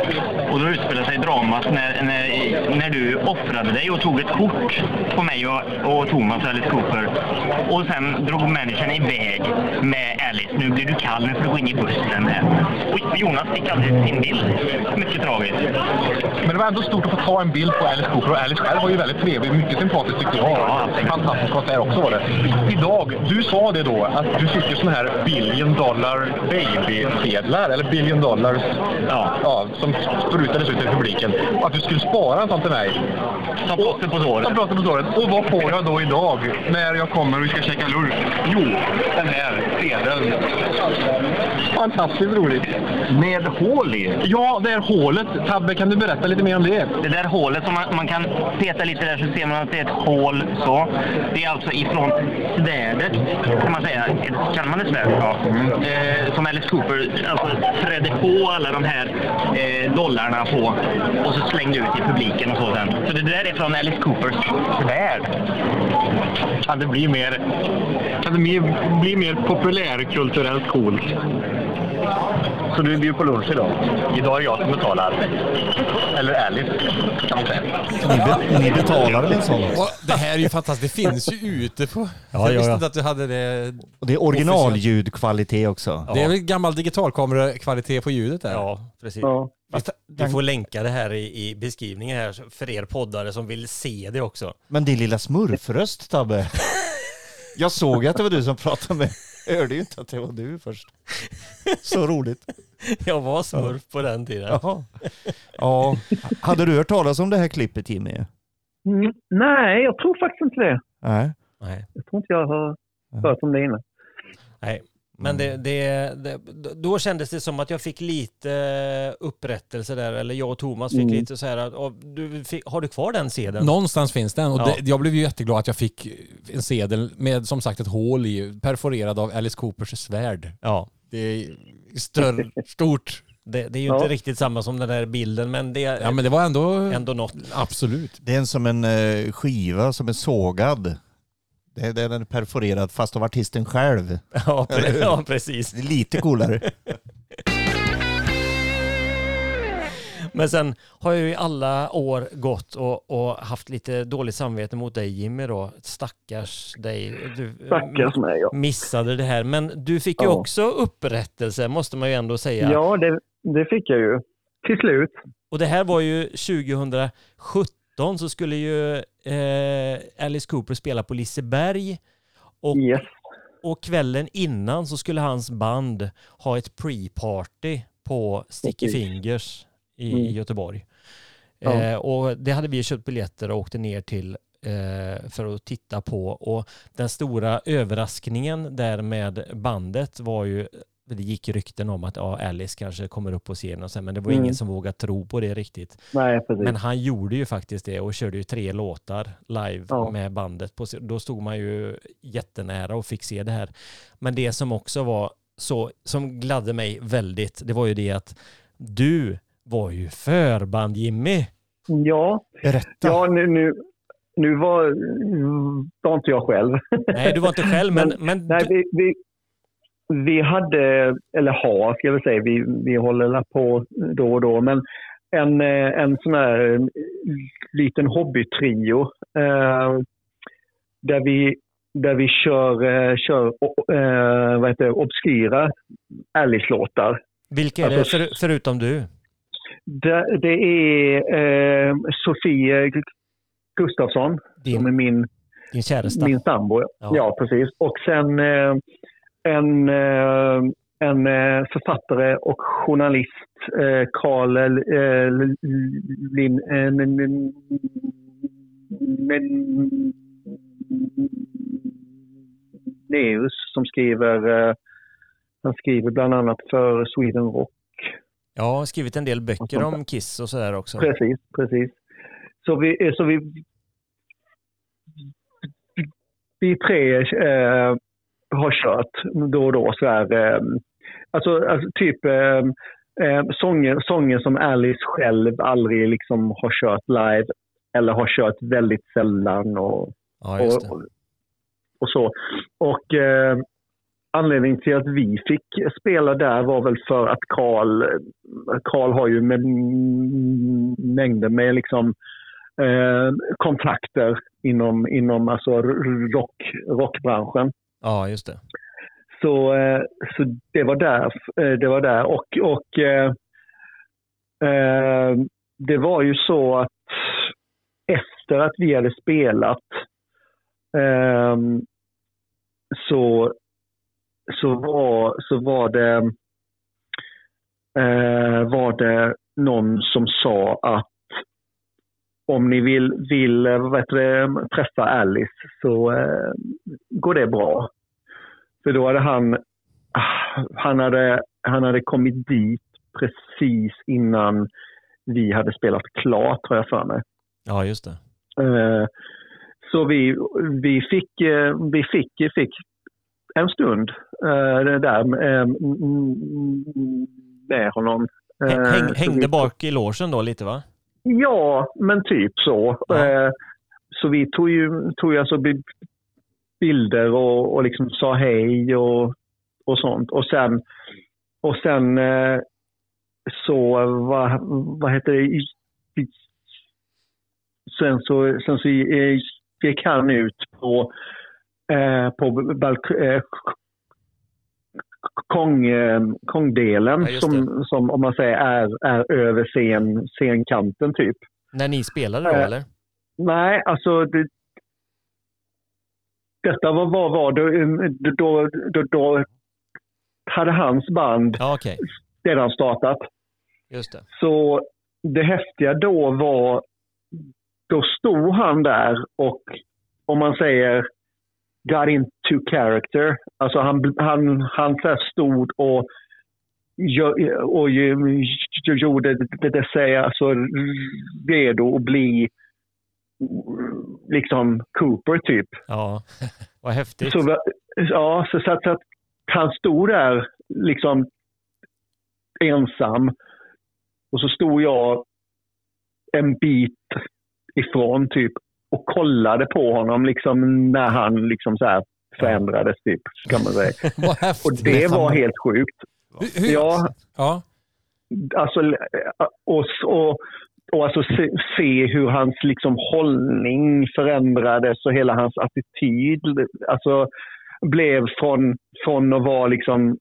Speaker 10: Och då utspelade sig dramat när, när, när du offrade dig och tog ett kort på mig och, och Thomas och Alice Cooper. Och sen drog människan iväg med Alice. Nu blir du kall, nu får du gå in i bussen. Här. Och Jonas fick aldrig sin bild. Mycket tragiskt.
Speaker 11: Men det var ändå stort att få ta en bild på Alice Cooper och Alice själv var ju väldigt trevlig, mycket sympatisk tyckte jag. Fantastisk konsert också var det. Idag, du sa det då att du fick ju såna här billion dollar baby-sedlar, eller billion dollars, ja. Ja, som sprutades ut i publiken. Och att du skulle spara en sån till mig.
Speaker 10: Som plåster på såret.
Speaker 11: Som plåster på såret. Och vad får jag då idag när jag kommer och vi ska käka lunch? Jo, den här sedeln. Fantastiskt roligt.
Speaker 10: Med hål i?
Speaker 11: Ja, det är hålet. Tabbe, kan du berätta lite mer om det?
Speaker 10: Det där hålet som man, man kan peta lite där så ser man att det är ett hål så. Det är alltså ifrån svärdet kan man säga. Kan man ett svärd? Ja. Eh, som Alice Cooper alltså, trädde på alla de här eh, dollarna på och så slängde ut i publiken och så sen. Så det där är från Alice Coopers svärd.
Speaker 11: Kan det bli mer, kan det mer, bli mer populärkulturellt coolt?
Speaker 10: Så du bjuder på lunch idag?
Speaker 11: Idag är det jag som betalar. Eller Alice, kan man säga.
Speaker 3: Ni, be, ni betalar väl en sån?
Speaker 2: Och det här är ju fantastiskt. Det finns ju ute på...
Speaker 3: Ja,
Speaker 2: jag
Speaker 3: ja,
Speaker 2: visste
Speaker 3: ja.
Speaker 2: inte att du hade det.
Speaker 3: Och det är originalljudkvalitet också.
Speaker 2: Det är väl gammal digitalkamerakvalitet på ljudet där?
Speaker 1: Ja, precis. Vi får länka det här i, i beskrivningen här för er poddare som vill se det också.
Speaker 3: Men din lilla smurfröst Tabbe. Jag såg att det var du som pratade med. Jag hörde ju inte att det var du först. Så roligt.
Speaker 1: Jag var smurf på den tiden.
Speaker 3: Jaha. Ja. Hade du hört talas om det här klippet Jimmy?
Speaker 9: Mm, nej, jag tror faktiskt inte det.
Speaker 3: Nej.
Speaker 1: Nej.
Speaker 9: Jag tror inte jag har hört om det innan.
Speaker 1: Nej. Men det, det, det, då kändes det som att jag fick lite upprättelse där, eller jag och Thomas fick
Speaker 9: Mm.
Speaker 1: lite så här att, och du fick, har du kvar den sedeln?
Speaker 2: Någonstans finns den. Och
Speaker 1: Ja.
Speaker 2: det, jag blev ju jätteglad att jag fick en sedel med som sagt ett hål i, perforerad av Alice Coopers svärd.
Speaker 1: Ja.
Speaker 2: Det är större, stort.
Speaker 1: Det, det är ju
Speaker 9: Ja.
Speaker 1: inte riktigt samma som den där bilden, men det är
Speaker 2: Ja men det var ändå...
Speaker 1: ändå något.
Speaker 2: Absolut.
Speaker 3: Det är en som en eh, skiva som är sågad. Det är, det är den perforerad fast av artisten själv.
Speaker 1: Ja, pre- ja precis.
Speaker 3: Lite coolare.
Speaker 1: Men sen har jag ju i alla år gått och, och haft lite dåligt samvete mot dig Jimmy då. Stackars dig. Du
Speaker 9: Stackars mig, ja.
Speaker 1: missade det här. Men du fick ju
Speaker 9: Ja.
Speaker 1: också upprättelse måste man ju ändå säga.
Speaker 9: Ja, det, det fick jag ju. Till slut.
Speaker 1: Och det här var ju 2017 så skulle ju eh, Alice Cooper spela på Liseberg. Och,
Speaker 9: Yes.
Speaker 1: och kvällen innan så skulle hans band ha ett pre-party på Sticky
Speaker 9: Precis.
Speaker 1: Fingers i,
Speaker 9: Mm.
Speaker 1: i Göteborg.
Speaker 9: Ja.
Speaker 1: Eh, och det hade vi köpt biljetter och åkte ner till eh, för att titta på. Och den stora överraskningen där med bandet var ju det gick rykten om att ja, Alice kanske kommer upp på scenen och sen, men det var
Speaker 9: Mm.
Speaker 1: ingen som vågade tro på det riktigt.
Speaker 9: Nej.
Speaker 1: Men han gjorde ju faktiskt det och körde ju tre låtar live
Speaker 9: Ja.
Speaker 1: med bandet. På, då stod man ju jättenära och fick se det här. Men det som också var så, som gladde mig väldigt, det var ju det att du var ju förband Jimmy.
Speaker 9: Ja,
Speaker 3: Berätta.
Speaker 9: ja nu, nu, nu var, var inte jag själv.
Speaker 1: Nej, du var inte själv, men, men
Speaker 9: Nej, vi, vi, vi hade, eller har ska jag väl säga, vi, vi håller på då och då, men en, eh, en sån här eh, liten hobbytrio eh, där vi där vi kör, eh, kör eh, vad heter det, obskyra Alice-låtar.
Speaker 1: vilka är det
Speaker 9: alltså-
Speaker 1: för, förutom du?
Speaker 9: Det, det är eh, Sofie Gustafsson, som är
Speaker 1: Din,
Speaker 9: min
Speaker 1: din käresta?
Speaker 9: min sambo.
Speaker 1: Ja.
Speaker 9: Ja. precis. Och sen eh, en, eh, en eh, författare och journalist, eh, Karl Lin, Neus som skriver, han skriver bland annat för Sweden Rock.
Speaker 1: Jag har skrivit en del böcker om Kiss och sådär också.
Speaker 9: Precis, precis. Så vi, så vi, vi tre eh, har kört då och då. Så här, eh, alltså, alltså typ eh, sånger, sånger som Alice själv aldrig liksom har kört live eller har kört väldigt sällan och,
Speaker 1: Ja, det.
Speaker 9: och, och så. Och eh, anledningen till att vi fick spela där var väl för att Karl, Karl har ju med mängder med liksom eh, kontakter inom, inom alltså rock, rockbranschen.
Speaker 1: Ja, just det.
Speaker 9: Så, eh, så det var där. Eh, det var där. Och, och eh, det var ju så att efter att vi hade spelat så, så, var, så var det var det någon som sa att om ni vill, vill heter det, träffa Alice så eh, går det bra. För då hade han, ah, han hade, han hade kommit dit precis innan vi hade spelat klart, har jag för mig.
Speaker 1: Ja, just det.
Speaker 9: Eh, Så vi, vi, fick, eh, vi fick, fick en stund eh, där med honom.
Speaker 1: Häng, hängde bak i logen då lite va?
Speaker 9: Ja, men typ så. Eh, Så vi tog ju, tog ju alltså bi- bilder och, och liksom sa hej och, och sånt. Och sen, och sen eh, så, vad, vad heter det? Sen så, sen så eh, gick han ut på, på balk, kong, eh, kongdelen
Speaker 1: Ja,
Speaker 9: som, som om man säger är, är över scen, scenkanten typ.
Speaker 1: När ni spelade då
Speaker 9: Eh,
Speaker 1: eller?
Speaker 9: Nej, alltså det, detta var, var, var då, då, då, då hade hans band
Speaker 1: Ja, okej.
Speaker 9: redan startat.
Speaker 1: Just det.
Speaker 9: Så det häftiga då var, då stod han där och om man säger got into character. Alltså han, han, han så stod och, och gjorde det, det sig alltså redo att bli liksom Cooper typ.
Speaker 1: Ja, vad häftigt.
Speaker 9: Så, ja, så, så, att, så att han stod där liksom ensam och så stod jag en bit ifrån typ och kollade på honom liksom när han liksom så här förändrades typ, kan man säga.
Speaker 2: Vad häftigt
Speaker 9: och det var helt sjukt.
Speaker 2: Hur- hur-
Speaker 9: Ja,
Speaker 2: Ja.
Speaker 9: alltså, och, och, och alltså se, se hur hans liksom hållning förändrades och hela hans attityd alltså, blev från, från att vara liksom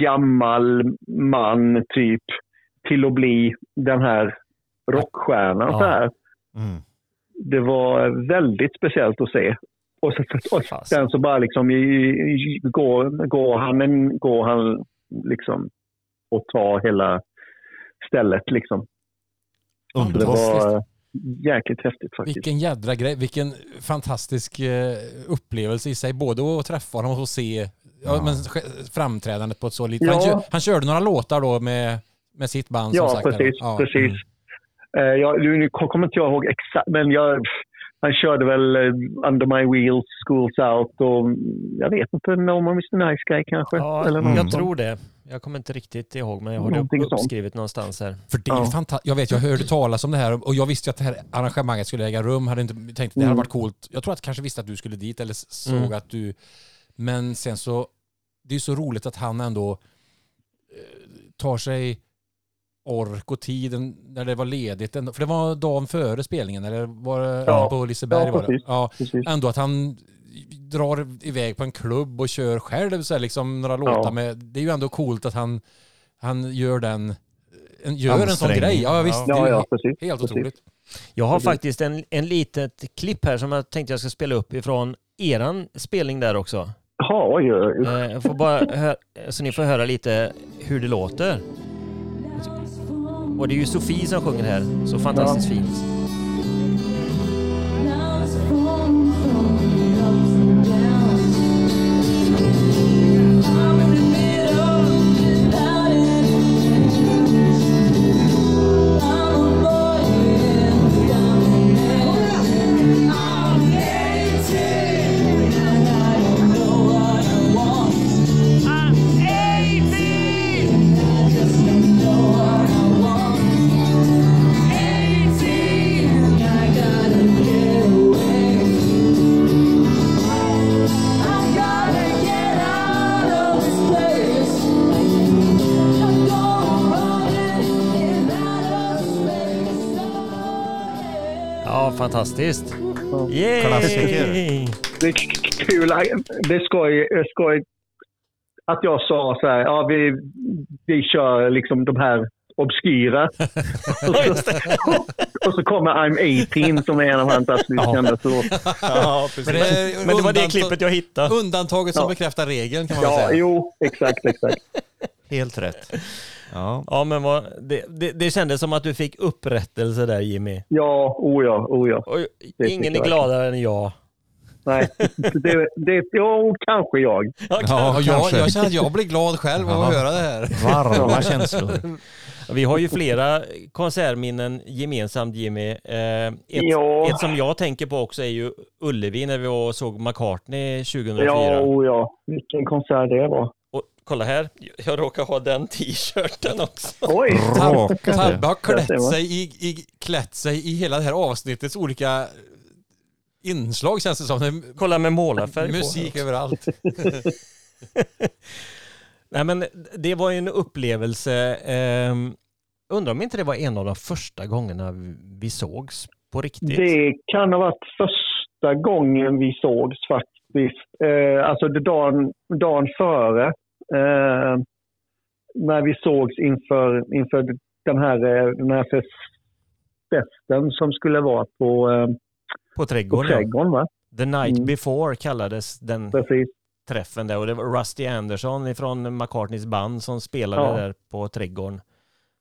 Speaker 9: gammal man typ till att bli den här rockstjärnan.
Speaker 1: Ja.
Speaker 9: Så här.
Speaker 3: Mm.
Speaker 9: Det var väldigt speciellt att se. Och, så, och sen så bara liksom går, går han, går han liksom och tar hela stället liksom. Så det var jäkligt häftigt faktiskt.
Speaker 2: Vilken jädra grej, vilken fantastisk eh, upplevelse i sig. Både att träffa honom och se ja. men, framträdandet på ett så litet... Han,
Speaker 9: Ja.
Speaker 2: han körde några låtar då med, med sitt band som
Speaker 9: Ja,
Speaker 2: sagt. eller?
Speaker 9: precis.
Speaker 2: Ja.
Speaker 9: precis. Eh, jag, nu nu kommer inte jag ihåg exakt, men jag, han körde väl eh, Under My Wheels, Schools Out och jag vet inte, No More Mr Nice Guy kanske.
Speaker 1: Ja,
Speaker 9: eller något
Speaker 1: jag
Speaker 9: sånt.
Speaker 1: tror det. Jag kommer inte riktigt ihåg, men jag har det
Speaker 9: Någonting sånt.
Speaker 1: uppskrivet någonstans här.
Speaker 2: För det är
Speaker 9: Ja.
Speaker 2: fantastiskt. Jag vet, jag hörde talas om det här och jag visste att det här arrangemanget skulle äga rum. Hade inte tänkt att det hade
Speaker 9: Mm.
Speaker 2: varit coolt. Jag tror att jag kanske visste att du skulle dit eller såg
Speaker 1: Mm.
Speaker 2: att du... Men sen så... Det är ju så roligt att han ändå eh, tar sig ork och tiden när det var ledigt. För det var dagen före spelningen, eller var det
Speaker 9: Ja.
Speaker 2: på Liseberg?
Speaker 9: Ja,
Speaker 2: var det? Ja,
Speaker 9: Precis.
Speaker 2: ändå att han drar iväg på en klubb och kör själv så här, liksom några låtar
Speaker 9: Ja.
Speaker 2: med. Det är ju ändå coolt att han, han gör den en, gör en sån grej. Ja, visst.
Speaker 9: Ja, ja, precis.
Speaker 2: Helt
Speaker 9: precis.
Speaker 2: otroligt.
Speaker 1: Jag har
Speaker 9: Precis.
Speaker 1: faktiskt en, en litet klipp här som jag tänkte jag ska spela upp ifrån eran spelning där också.
Speaker 9: Ja, oj, oj.
Speaker 1: Eh, Jag får bara hö- så ni får höra lite hur det låter. Och det är ju Sofie som sjunger här, så fantastiskt fint. Fantastiskt.
Speaker 9: Ja.
Speaker 1: Yay!
Speaker 3: Klassiker.
Speaker 9: Det är kul. Det är skoj, skoj att jag sa så här, ja vi, vi kör liksom de här obskyra. och, så, och så kommer I'm 18 som är en av hans absolut
Speaker 1: Ja.
Speaker 9: kändaste låtar.
Speaker 1: Ja, precis.
Speaker 2: Men det
Speaker 1: Men det var det klippet jag hittade.
Speaker 2: Undantaget som
Speaker 9: Ja.
Speaker 2: bekräftar regeln kan man
Speaker 9: Ja,
Speaker 2: säga.
Speaker 9: jo, exakt, exakt.
Speaker 3: Helt rätt. Ja.
Speaker 1: Ja, men vad, det, det, det kändes som att du fick upprättelse där Jimmy.
Speaker 9: Ja, o ja, o ja.
Speaker 1: Och
Speaker 9: Det
Speaker 1: ingen är gladare än jag.
Speaker 9: Nej, det, det, jo, kanske jag.
Speaker 1: Ja,
Speaker 2: Ja, och jag,
Speaker 3: kanske.
Speaker 2: jag känner att jag blir glad själv av att höra det här.
Speaker 3: Varma känslor.
Speaker 1: Vi har ju flera konsertminnen gemensamt Jimmy. Eh, ett,
Speaker 9: Ja.
Speaker 1: ett som jag tänker på också är ju Ullevi när vi såg McCartney 2004.
Speaker 9: Ja, o ja. Vilken konsert det var.
Speaker 1: Kolla här, jag råkar ha den t-shirten också.
Speaker 9: Oj!
Speaker 2: Tabbe har klätt sig, i, i, klätt sig i hela det här avsnittets olika inslag känns det som.
Speaker 1: Kolla med målarfärg på.
Speaker 2: musik överallt.
Speaker 1: Nej men det var ju en upplevelse. ehm, undrar om inte det var en av de första gångerna vi sågs på riktigt.
Speaker 9: Det kan ha varit första gången vi sågs faktiskt. Eh, alltså dagen, dagen före. Eh, när vi sågs inför, inför den här, eh, den här fest- festen som skulle vara på, eh,
Speaker 1: På
Speaker 9: på
Speaker 1: trädgården. ja.
Speaker 9: trädgården. Va?
Speaker 1: The night
Speaker 9: Mm.
Speaker 1: before kallades den
Speaker 9: Precis.
Speaker 1: träffen där och det var Rusty Anderson från McCartneys band som spelade
Speaker 9: Ja.
Speaker 1: där på trädgården.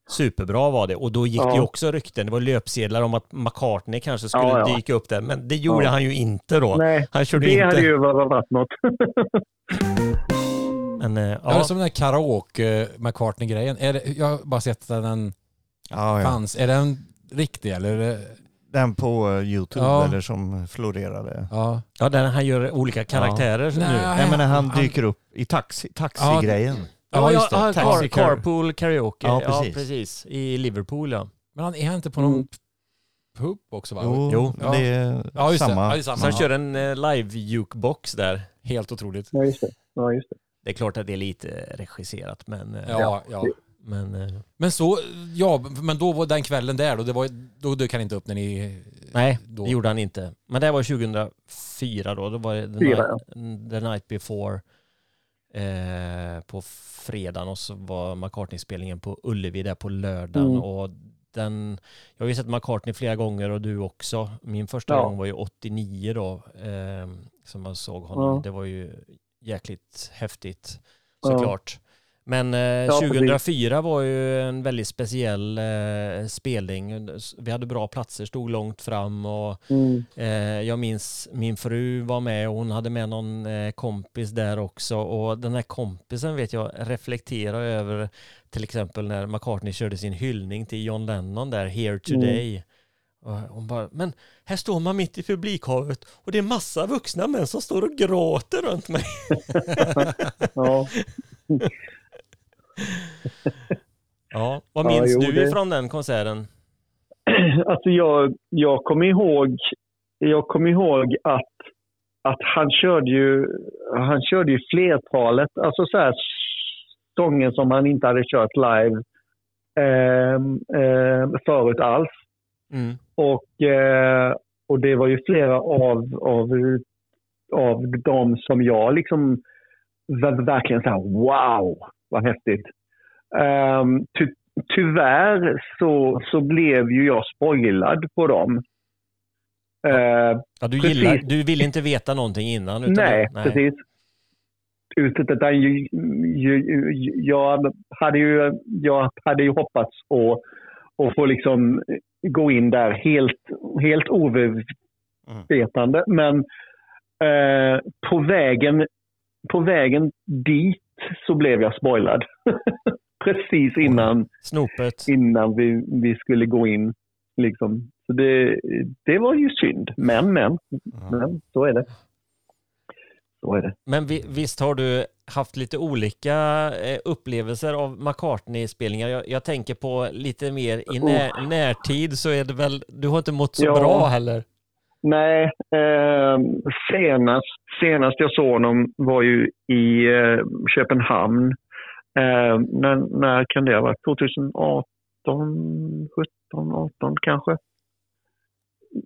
Speaker 1: Superbra var det och då gick det
Speaker 9: Ja.
Speaker 1: också rykten, det var löpsedlar om att McCartney kanske skulle
Speaker 9: Ja, ja.
Speaker 1: dyka upp där men det gjorde han ju inte då.
Speaker 9: Nej,
Speaker 1: Han körde
Speaker 9: det
Speaker 1: inte.
Speaker 9: hade ju varit något.
Speaker 1: Men, eh,
Speaker 2: Ja. Det är
Speaker 1: ja.
Speaker 2: som den här karaoke McCartney-grejen. Är det, jag har bara sett att den
Speaker 3: Ja, ja.
Speaker 2: fanns. Är den riktig eller?
Speaker 3: Den på eh, Youtube
Speaker 2: Ja.
Speaker 3: eller som florerade.
Speaker 2: Ja.
Speaker 1: ja, där han gör olika karaktärer nu.
Speaker 2: Nej.
Speaker 3: Men när han
Speaker 2: han-
Speaker 3: dyker upp i taxi, taxigrejen.
Speaker 2: Ja, just det.
Speaker 1: Ja, car, carpool karaoke.
Speaker 3: Ja,
Speaker 1: Ja precis.
Speaker 3: precis.
Speaker 1: I Liverpool ja.
Speaker 2: Men han är inte på någon
Speaker 9: Mm.
Speaker 2: pub också va?
Speaker 3: Jo,
Speaker 1: Jo.
Speaker 3: men det är
Speaker 2: Ja, just det.
Speaker 3: samma.
Speaker 2: Ja, det är samma.
Speaker 1: Så han
Speaker 2: Ja.
Speaker 1: kör en eh, live-jukebox där.
Speaker 2: Helt otroligt.
Speaker 9: Ja, just det. Ja, just det.
Speaker 1: Det är klart att det är lite regisserat men... eh,
Speaker 2: Ja, ja.
Speaker 1: Men eh,
Speaker 2: Men så, ja, men då var den kvällen där då, det var, då dök han inte upp när ni...
Speaker 1: nej,
Speaker 2: då.
Speaker 1: det gjorde han inte. Men det var 2004 då. Då var det the,
Speaker 9: Fyra,
Speaker 1: night, the night before eh, på fredagen och så var McCartney-spelningen på Ullevi där på lördagen.
Speaker 9: Mm.
Speaker 1: Och den, jag har ju sett McCartney flera gånger och du också. Min första
Speaker 9: Ja.
Speaker 1: gång var ju 89 då eh, som man såg honom.
Speaker 9: Ja.
Speaker 1: Det var ju jäkligt häftigt
Speaker 9: Ja.
Speaker 1: såklart. Men eh,
Speaker 9: Ja, precis.
Speaker 1: 2004 var ju en väldigt speciell eh, spelning. Vi hade bra platser, stod långt fram och
Speaker 9: Mm.
Speaker 1: eh, jag minns min fru var med och hon hade med någon eh, kompis där också och den här kompisen vet jag reflekterar över till exempel när McCartney körde sin hyllning till John Lennon där, Here Today. Och hon bara, men här står man mitt i publikhavet och det är massa vuxna män som står och gråter runt mig.
Speaker 9: Ja.
Speaker 1: Ja, vad
Speaker 9: Ja,
Speaker 1: minns
Speaker 9: jo,
Speaker 1: du
Speaker 9: det-
Speaker 1: ifrån den konserten?
Speaker 9: Alltså jag, jag kommer ihåg, jag kommer ihåg att, att han körde ju, han körde ju flertalet, alltså så här sånger som han inte hade kört live eh, eh, förut alls.
Speaker 1: Mm.
Speaker 9: Och, eh, och det var ju flera av, av, av dem som jag liksom ver- verkligen så här, wow, vad häftigt. Um, ty, tyvärr så, så blev ju jag spoilad på dem. Eh,
Speaker 1: Ja, du,
Speaker 9: Precis.
Speaker 1: gillar, du vill inte veta någonting innan? Utan
Speaker 9: nej,
Speaker 1: nej,
Speaker 9: precis. Utan jag, hade ju, jag hade ju hoppats att, att få liksom gå in där helt, helt ovetande. Men eh, på, vägen, på vägen dit så blev jag spoilad. Precis innan,
Speaker 1: Snopet.
Speaker 9: innan vi, vi skulle gå in. Liksom. Så det, det var ju synd. Men, men, men så är det. Så är det.
Speaker 1: Men vi, visst har du haft lite olika eh, upplevelser av McCartney-spelningar? Jag, jag tänker på lite mer i när, närtid så är det väl, du har inte mått så
Speaker 9: Ja.
Speaker 1: bra heller?
Speaker 9: Nej, eh, senast, senast jag såg honom var ju i eh, Köpenhamn. Eh, när, när kan det ha varit? 2018, 17, 18 kanske?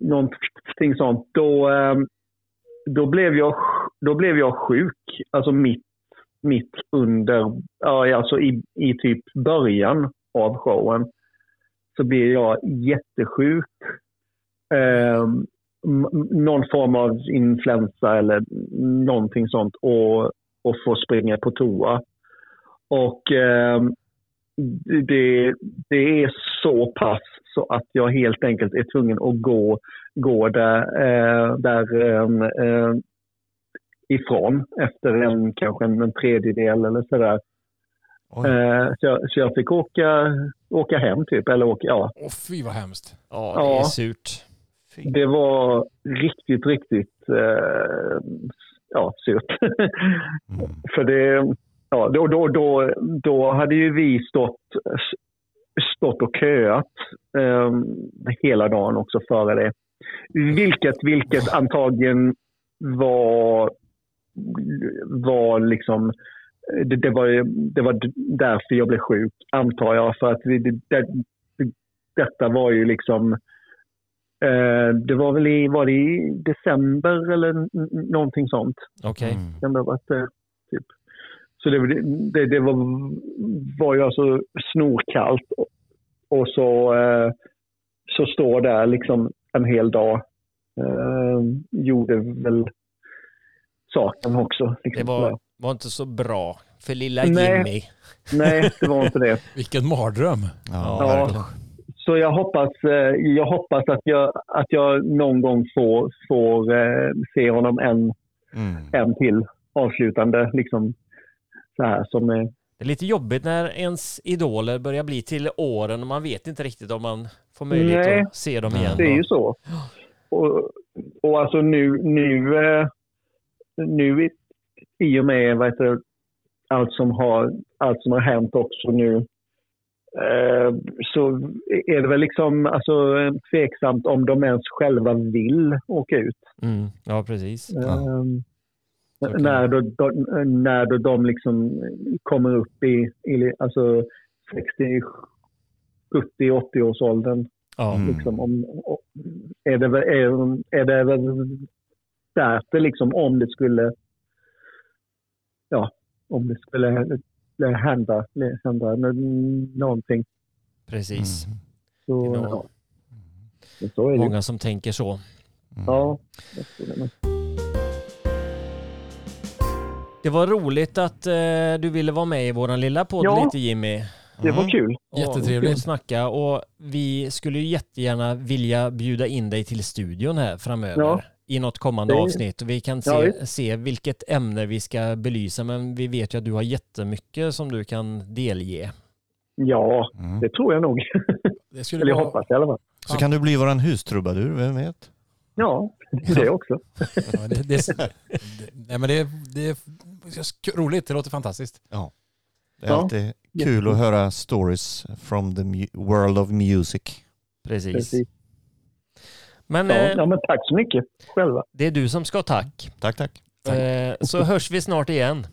Speaker 9: någonting sånt. Då, eh, då, blev jag, då blev jag sjuk. Alltså mitt, mitt under, alltså i, i typ början av showen. Så blir jag jättesjuk. Eh, någon form av influensa eller någonting sånt och, och får springa på toa. Och eh, det, det är så pass så att jag helt enkelt är tvungen att gå, gå där, eh, där eh, ifrån efter en, kanske en, en tredjedel eller sådär. Eh, så, jag, så jag fick åka, åka hem typ, eller åka, ja.
Speaker 2: Åh fy vad hemskt.
Speaker 1: Ja, det är surt.
Speaker 9: Det var riktigt, riktigt eh, ja, surt. För det, ja, då, då, då, då hade ju vi stått, stått och köat eh, hela dagen också före det. Vilket, vilket antagligen var, var liksom det, det, var, det var därför jag blev sjuk, antar jag. För att det, det, detta var ju liksom Eh, det var väl i, var det i december eller någonting sånt.
Speaker 1: Okej.
Speaker 9: Kan det ha varit det? Typ. Så det, det, det var, var ju alltså snorkallt. Och, och så, eh, så står där liksom en hel dag. Eh, gjorde väl saken också.
Speaker 1: Det
Speaker 9: Liksom.
Speaker 1: var, var inte så bra för lilla
Speaker 9: Nej.
Speaker 1: Jimmy.
Speaker 9: Nej, det var inte det.
Speaker 2: Vilken mardröm.
Speaker 3: Ja,
Speaker 9: Ja. Så jag hoppas, eh, jag hoppas att, jag, att jag någon gång får, får eh, se honom en,
Speaker 3: Mm.
Speaker 9: en till avslutande. Liksom, så här, som är,
Speaker 1: Det är lite jobbigt när ens idoler börjar bli till åren och man vet inte riktigt om man får möjlighet
Speaker 9: Nej.
Speaker 1: att se dem igen.
Speaker 9: det är ju så. Och, och alltså nu, nu, eh, nu i, i och med vad heter, allt, som har, allt som har hänt också nu eh, så är det väl liksom alltså, eh, tveksamt om de ens själva vill åka ut.
Speaker 1: Mm, ja, precis.
Speaker 9: Ehm,
Speaker 1: Såklart.
Speaker 9: när, då, då, när då de liksom kommer upp i, i alltså 60, 70, 80 års åldern.
Speaker 1: Ja.
Speaker 3: Mm.
Speaker 9: Liksom, om, om- är, det, är, är det väl därför liksom om det skulle ja, om det skulle hända, hända någonting.
Speaker 1: Precis.
Speaker 3: Mm.
Speaker 9: Så,
Speaker 1: Det
Speaker 9: ja. Men så är det.
Speaker 1: Många som tänker så.
Speaker 9: Ja, jag tror det.
Speaker 1: Det var roligt att eh, du ville vara med i våran lilla podd
Speaker 9: Ja.
Speaker 1: lite Jimmy.
Speaker 9: det var kul.
Speaker 1: Och-
Speaker 2: Jättetrevligt.
Speaker 1: Och snacka och vi skulle ju jättegärna vilja bjuda in dig till studion här framöver.
Speaker 9: Ja.
Speaker 1: I något kommande
Speaker 9: Det-
Speaker 1: avsnitt. Och vi kan se,
Speaker 9: Ja,
Speaker 1: se vilket ämne vi ska belysa men vi vet ju att du har jättemycket som du kan delge.
Speaker 9: Ja,
Speaker 3: Mm.
Speaker 9: det tror jag nog.
Speaker 2: Det skulle
Speaker 9: Eller jag
Speaker 2: vara...
Speaker 9: hoppas i alla fall.
Speaker 3: Så kan du bli våran hustrubadur, vem vet?
Speaker 9: Ja, det också.
Speaker 2: Ja, det, det, det, nej, men det, det är roligt, det låter fantastiskt.
Speaker 3: Det är
Speaker 9: Ja,
Speaker 3: alltid kul att höra stories from the world of music.
Speaker 1: Precis.
Speaker 9: Precis.
Speaker 1: Men
Speaker 9: Ja,
Speaker 1: eh,
Speaker 9: ja, men tack så mycket själva.
Speaker 1: det är du som ska ha tack.
Speaker 3: Tack, tack.
Speaker 1: Eh, så hörs vi snart igen.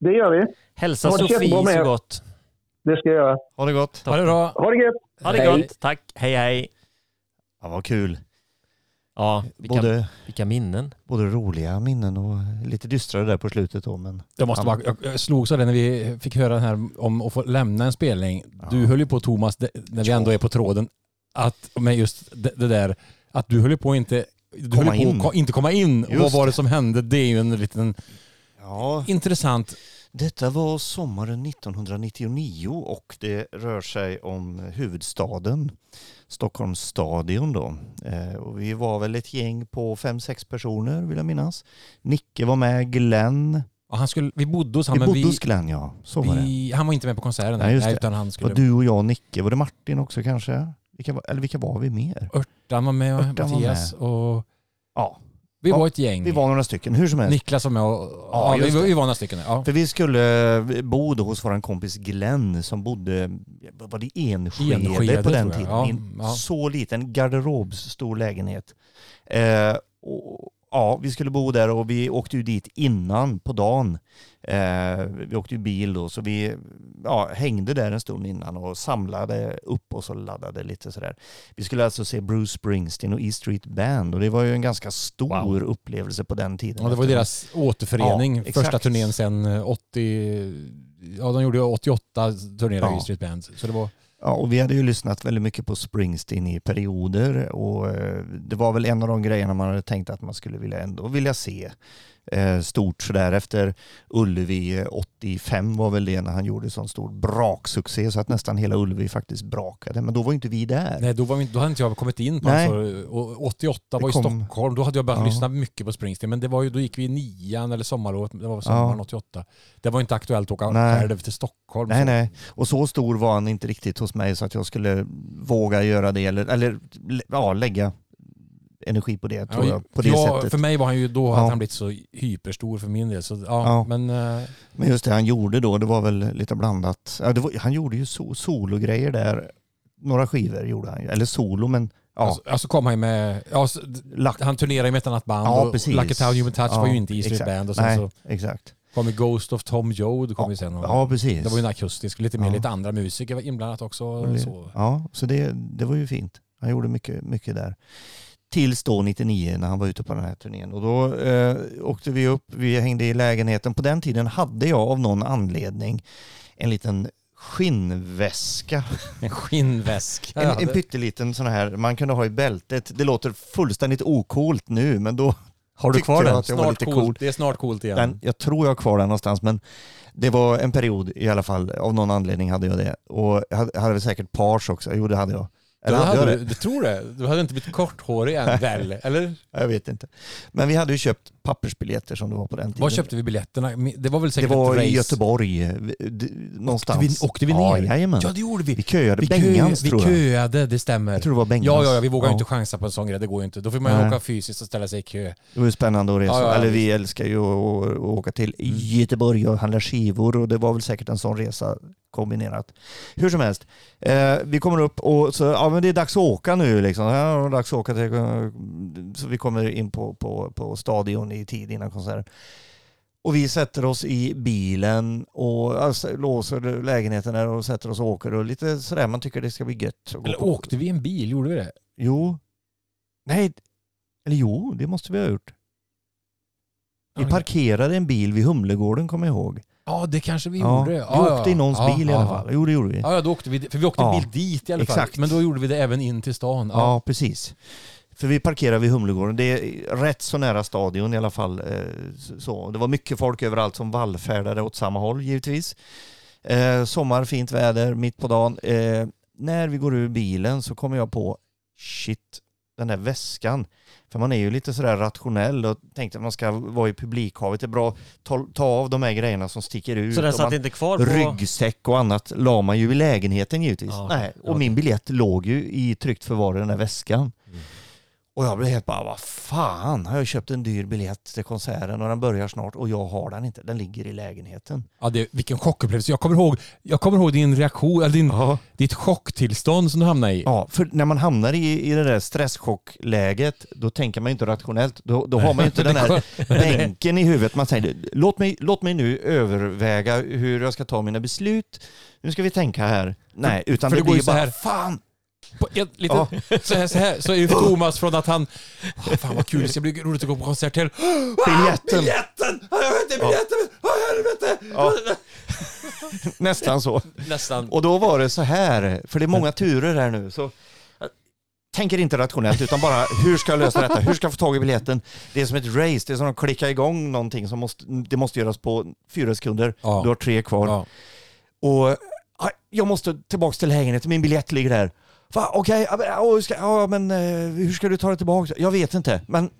Speaker 9: Det gör vi.
Speaker 1: Hälsa Sofie så gott.
Speaker 9: Det ska jag göra.
Speaker 3: Ha det gott.
Speaker 2: Ha det bra.
Speaker 9: Ha det gött!
Speaker 1: Ha det
Speaker 9: Hej.
Speaker 1: gott. Tack. Hej hej.
Speaker 3: Ja, vad kul.
Speaker 1: Ja, vilka,
Speaker 3: Både,
Speaker 1: vilka minnen.
Speaker 3: både roliga minnen och lite dystrare där på slutet då. Men
Speaker 2: Jag måste bara, jag, jag slogs av det när vi fick höra den här om att få lämna en spelning. Du höll ju på Thomas, när vi ändå är på tråden, att med just det, det där, att du höll på att inte du
Speaker 3: Komma
Speaker 2: höll på
Speaker 3: in.
Speaker 2: att inte komma in.
Speaker 3: Just
Speaker 2: vad var det som hände? Det är ju en liten
Speaker 3: ja,
Speaker 2: intressant...
Speaker 3: detta var sommaren 1999 och det rör sig om huvudstaden, Stockholms stadion då. Eh, och vi var väl ett gäng på fem, sex personer vill jag minnas. Nicke var med, Glenn.
Speaker 2: Och han skulle, vi bodde hos
Speaker 3: Vi
Speaker 2: han, men
Speaker 3: bodde
Speaker 2: vi,
Speaker 3: hos Glenn ja, så var det.
Speaker 2: vi, han var inte med på konserten.
Speaker 3: Nej, det.
Speaker 2: utan han skulle...
Speaker 3: du och jag och Nicke. Var det Martin också kanske? Vilka var, eller vilka var vi mer?
Speaker 2: Örtan var med och
Speaker 3: Örtan var
Speaker 2: Mattias och
Speaker 3: Ja,
Speaker 2: vi
Speaker 3: Ja,
Speaker 2: var ett gäng.
Speaker 3: vi var några stycken. Hur som helst.
Speaker 2: Niklas var med och...
Speaker 3: Ja,
Speaker 2: Ja, vi,
Speaker 3: just det.
Speaker 2: vi var några stycken. Ja.
Speaker 3: För vi skulle bo då hos vår kompis Glenn som bodde, var det Enskede,
Speaker 2: Enskede,
Speaker 3: på den
Speaker 2: tror jag.
Speaker 3: tiden?
Speaker 2: Ja,
Speaker 3: I en
Speaker 2: ja.
Speaker 3: så liten garderobsstor lägenhet. Eh, och, ja, vi skulle bo där och vi åkte ju dit innan på dagen. Eh, vi åkte ju bil då så vi ja, hängde där en stund innan och samlade upp och så laddade lite sådär. Vi skulle alltså se Bruce Springsteen och E Street Band och det var ju en ganska stor upplevelse på den tiden.
Speaker 2: Ja, det var deras återförening.
Speaker 3: Ja,
Speaker 2: Första
Speaker 3: exakt.
Speaker 2: turnén eh, 80... Ja, de gjorde 88 turnéer
Speaker 3: Ja.
Speaker 2: i Street Band. Så det var...
Speaker 3: Ja, och vi hade ju lyssnat väldigt mycket på Springsteen i perioder och eh, det var väl en av de grejerna man hade tänkt att man skulle vilja ändå vilja se eh, stort sådär efter Ullevi eh, 85 var väl det när han gjorde sån stor braksuccé så att nästan hela Ullevi faktiskt brakade. Men då var inte vi där.
Speaker 2: Nej, då, var vi, då hade inte jag kommit in på
Speaker 3: Nej.
Speaker 2: alltså, och 88
Speaker 3: Det
Speaker 2: var i Stockholm. Då hade jag börjat
Speaker 3: Ja.
Speaker 2: lyssna mycket på Springsteen. Men det var ju, då gick vi i nian eller sommarlovet. Det var sommaren
Speaker 3: Ja.
Speaker 2: 88. Det var inte aktuellt att åka själv till Stockholm.
Speaker 3: Nej,
Speaker 2: Så-
Speaker 3: nej. Och så stor var han inte riktigt hos mig så att jag skulle våga göra det eller, eller ja, lägga energi på det tror
Speaker 2: Ja,
Speaker 3: jag. På det
Speaker 2: ja,
Speaker 3: sättet.
Speaker 2: För mig var han ju, då
Speaker 3: Ja.
Speaker 2: hade han blivit så hyperstor för min del. Så, ja. Men, eh,
Speaker 3: Men just det han gjorde då, det var väl lite blandat. Det var, han gjorde ju so sologrejer där. Några skivor gjorde han ju, eller solo men ja.
Speaker 2: alltså, alltså kom han med... Ja, så,
Speaker 3: Lack-
Speaker 2: han turnerade ju med ett annat band.
Speaker 3: Ja,
Speaker 2: och
Speaker 3: precis.
Speaker 2: Lucky Town Human Touch var ju inte i Street. Band. Och sen
Speaker 3: Nej,
Speaker 2: så
Speaker 3: exakt.
Speaker 2: kom ju Ghost of Tom Joad kom ju sen. Och,
Speaker 3: Ja, precis.
Speaker 2: Det var ju en akustisk, lite mer lite andra musiker var inblandat också.
Speaker 3: Det-
Speaker 2: Så.
Speaker 3: Ja, så det, det var ju fint. Han gjorde mycket, mycket där. Tills då 99 när han var ute på den här turnén. Och då eh, åkte vi upp, vi hängde i lägenheten. På den tiden hade jag av någon anledning en liten skinnväska.
Speaker 2: En skinnväska.
Speaker 3: En, en pytteliten sån här man kunde ha i bältet. Det låter fullständigt okult nu men då
Speaker 1: Har du kvar den?
Speaker 2: Snart
Speaker 3: lite
Speaker 2: coolt.
Speaker 3: cool.
Speaker 2: Det är snart coolt igen.
Speaker 3: Den, jag tror jag har kvar den någonstans men det var en period i alla fall. Av någon anledning hade jag det. Och jag hade, hade väl säkert pars också. Jo det hade jag. Eller hade
Speaker 2: du, du tror det? Du hade inte blivit korthårig än väl? Eller?
Speaker 3: Jag vet inte. Men vi hade ju köpt pappersbiljetter som det var på den tiden.
Speaker 2: Var köpte vi biljetterna? Det var väl
Speaker 3: Det
Speaker 2: säkert
Speaker 3: var
Speaker 2: ett race?
Speaker 3: i Göteborg. d- Någonstans.
Speaker 2: Åkte vi, åkte vi
Speaker 3: Ja,
Speaker 2: ner?
Speaker 3: jajamän.
Speaker 2: Ja, det gjorde vi.
Speaker 3: Vi köade
Speaker 2: Vi,
Speaker 3: Bengans
Speaker 2: vi
Speaker 3: tror jag.
Speaker 2: köade, det stämmer.
Speaker 3: Jag tror det var Bengans.
Speaker 2: Ja, ja, ja, vi vågar ju
Speaker 3: Ja.
Speaker 2: inte chansa på en sån grej. Det går ju inte. Då får man ju åka fysiskt och ställa sig i kö.
Speaker 3: Det var ju spännande att resa.
Speaker 2: Ja, ja, ja,
Speaker 3: Eller vi.
Speaker 2: Mm.
Speaker 3: älskar ju att, åka till Göteborg och handla skivor och det var väl säkert en sån resa kombinerat. Hur som helst, eh, vi kommer upp och så, ja men det är dags att åka nu liksom. Ja, det dags att åka till, så vi kommer in på, på, på stadion i tid innan konserten. Och vi sätter oss i bilen och alltså, låser lägenheten där och sätter oss och åker och lite sådär, man tycker det ska bli gött.
Speaker 2: Eller
Speaker 3: på-
Speaker 2: åkte vi en bil? Gjorde vi det?
Speaker 3: Jo. Nej, eller jo, det måste vi ha gjort. Vi
Speaker 2: Ja,
Speaker 3: parkerade en bil vid Humlegården kommer jag ihåg.
Speaker 2: Ja, det kanske vi
Speaker 3: Ja,
Speaker 2: gjorde.
Speaker 3: vi
Speaker 2: Ja,
Speaker 3: åkte i någons
Speaker 2: ja,
Speaker 3: bil i
Speaker 2: ja,
Speaker 3: alla
Speaker 2: ja.
Speaker 3: fall. Jo, det gjorde vi.
Speaker 2: Ja, ja, då åkte vi, för vi åkte
Speaker 3: Ja,
Speaker 2: bil dit i alla fall.
Speaker 3: exakt.
Speaker 2: Men då gjorde vi det även in till stan.
Speaker 3: Ja,
Speaker 2: Ja.
Speaker 3: precis. För vi parkerade vid Humlegården. Det är rätt så nära stadion i alla fall. eh, Så. Det var mycket folk överallt som vallfärdade åt samma håll givetvis. Eh, sommar, fint väder, mitt på dagen. Eh, när vi går ur bilen så kommer jag på shit, den där väskan. För man är ju lite sådär rationell och tänkte att man ska vara i publikhavet. Det är bra att ta, ta av de här grejerna som sticker ut.
Speaker 1: Så den satt inte kvar på...
Speaker 3: Ryggsäck och annat la man ju i lägenheten givetvis.
Speaker 1: Ja,
Speaker 3: Nej, och
Speaker 1: ja.
Speaker 3: min biljett låg ju i tryggt förvar i den där väskan. Och jag blev helt bara, vad fan, har jag köpt en dyr biljett till konserten och den börjar snart och jag har den inte. Den ligger i lägenheten.
Speaker 2: Ja, det, vilken chockupplevelse. Jag kommer ihåg, jag kommer ihåg din reaktion, eller din,
Speaker 3: Ja.
Speaker 2: ditt chocktillstånd som du hamnade i.
Speaker 3: Ja, för när man hamnar i, i det där stresschockläget, då tänker man ju inte rationellt. Då, då har man ju inte den här bänken i huvudet. Man säger, låt mig, låt mig nu överväga hur jag ska ta mina beslut. Nu ska vi tänka här. Nej, utan
Speaker 2: för
Speaker 3: det
Speaker 2: det
Speaker 3: blir
Speaker 2: ju
Speaker 3: bara,
Speaker 2: här-
Speaker 3: fan!
Speaker 2: På lite,
Speaker 3: Ja.
Speaker 2: så, här, så här så är ju Thomas från att han... Åh, fan vad kul, det ska bli roligt att gå på konsert till.
Speaker 3: Biljetten!
Speaker 2: Biljetten! Jag har inte biljetten! Åh helvete!
Speaker 3: Nästan så.
Speaker 1: Nästan.
Speaker 3: Och då var det så här, för det är många turer här nu, så tänker inte rationellt utan bara hur ska jag lösa detta? Hur ska jag få tag i biljetten? Det är som ett race, det är som att klicka igång någonting som måste, det måste göras på fyra sekunder.
Speaker 2: Ja.
Speaker 3: Du har tre kvar.
Speaker 2: Ja.
Speaker 3: Och ah, jag måste tillbaka till lägenheten, min biljett ligger där. Va, okej, ja, men, ja, ska- ja, men eh, hur ska du ta dig tillbaka? Jag vet inte, men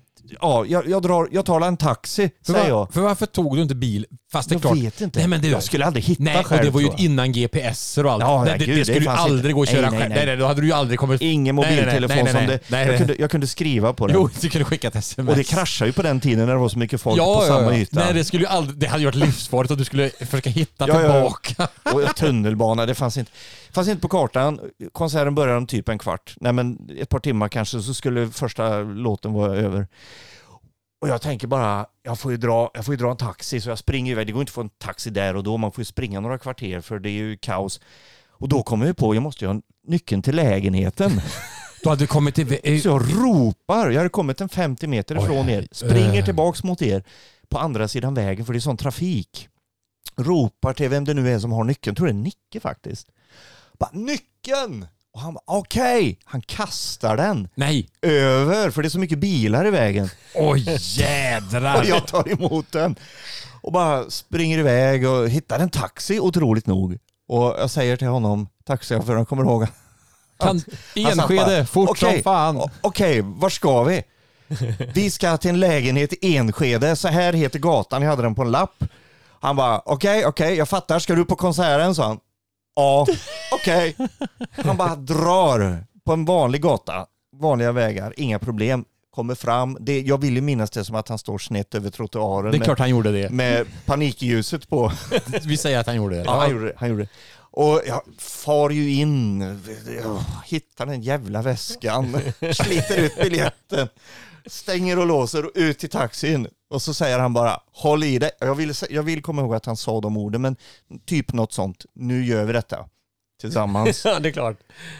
Speaker 3: ja, jag, jag, drar, jag tar en taxi,
Speaker 2: För,
Speaker 3: säger
Speaker 2: var,
Speaker 3: jag.
Speaker 2: för varför tog du inte bil? Fast det är
Speaker 3: Jag
Speaker 2: klart.
Speaker 3: vet inte.
Speaker 2: Nej, men det,
Speaker 3: jag skulle aldrig hitta
Speaker 2: Nej, och
Speaker 3: själv.
Speaker 2: det var ju innan GPS och allt.
Speaker 3: Ja,
Speaker 2: nej, det,
Speaker 3: gud,
Speaker 2: det
Speaker 3: det
Speaker 2: skulle ju aldrig
Speaker 3: inte.
Speaker 2: gå att köra
Speaker 3: Nej, nej,
Speaker 2: själv.
Speaker 3: nej.
Speaker 2: Nej, då hade du ju aldrig kommit...
Speaker 3: Ingen
Speaker 2: Nej, nej, nej,
Speaker 3: mobiltelefon
Speaker 2: nej, nej,
Speaker 3: som det... Jag, kunde, jag kunde skriva på den.
Speaker 2: Jo, du kunde skicka ett sms.
Speaker 3: Och det kraschade ju på den tiden när det var så mycket folk på samma yta.
Speaker 2: Nej, det skulle ju aldrig... Det hade ju varit livsfarligt att du skulle försöka hitta
Speaker 3: Ja, ja, ja.
Speaker 2: tillbaka.
Speaker 3: Och tunnelbana, det fanns inte. Fanns inte på kartan. Konserten började om typ en kvart. Nej men ett par timmar kanske så skulle första låten vara över. Och jag tänker bara, jag får, ju dra, jag får ju dra en taxi så jag springer iväg. Det går inte att få en taxi där och då, man får ju springa några kvarter för det är ju kaos. Och då kommer jag på, jag måste ju ha nyckeln till lägenheten.
Speaker 2: Du hade kommit till...
Speaker 3: Så jag ropar, jag hade kommit en 50 meter ifrån er, springer
Speaker 2: eh.
Speaker 3: tillbaks mot er på andra sidan vägen för det är sån trafik. Ropar till vem det nu är som har nyckeln, jag tror det är Nicke faktiskt. Bara nyckeln! Och han bara okej, han kastar den
Speaker 2: Nej!
Speaker 3: över för det är så mycket bilar i vägen.
Speaker 2: Oj jädrar!
Speaker 3: Och jag tar emot den och bara springer iväg och hittar en taxi otroligt nog. Och jag säger till honom, taxichauffören kommer ihåg
Speaker 2: Kan, Enskede,
Speaker 3: bara,
Speaker 2: fort
Speaker 3: "Okej,
Speaker 2: som fan.
Speaker 3: Okej, var ska vi? Vi ska till en lägenhet i Enskede, så här heter gatan, jag hade den på en lapp. Han bara, okej, okej, jag fattar, ska du på konserten? sa han. Ja, okej. Han bara drar på en vanlig gata, vanliga vägar, inga problem. Kommer fram, det, jag vill ju minnas det som att han står snett över trottoaren
Speaker 2: Det är
Speaker 3: med,
Speaker 2: klart han gjorde det.
Speaker 3: med panikljuset på.
Speaker 2: Vi säger att han gjorde det.
Speaker 3: Ja, han gjorde det. Han gjorde det. Och jag far ju in, jag hittar den jävla väskan, sliter ut biljetten, stänger och låser och ut till taxin. Och så säger han bara, håll i dig. Jag vill, jag vill komma ihåg att han sa de orden, men typ något sånt. Nu gör vi detta tillsammans.
Speaker 1: Ja, det är klart.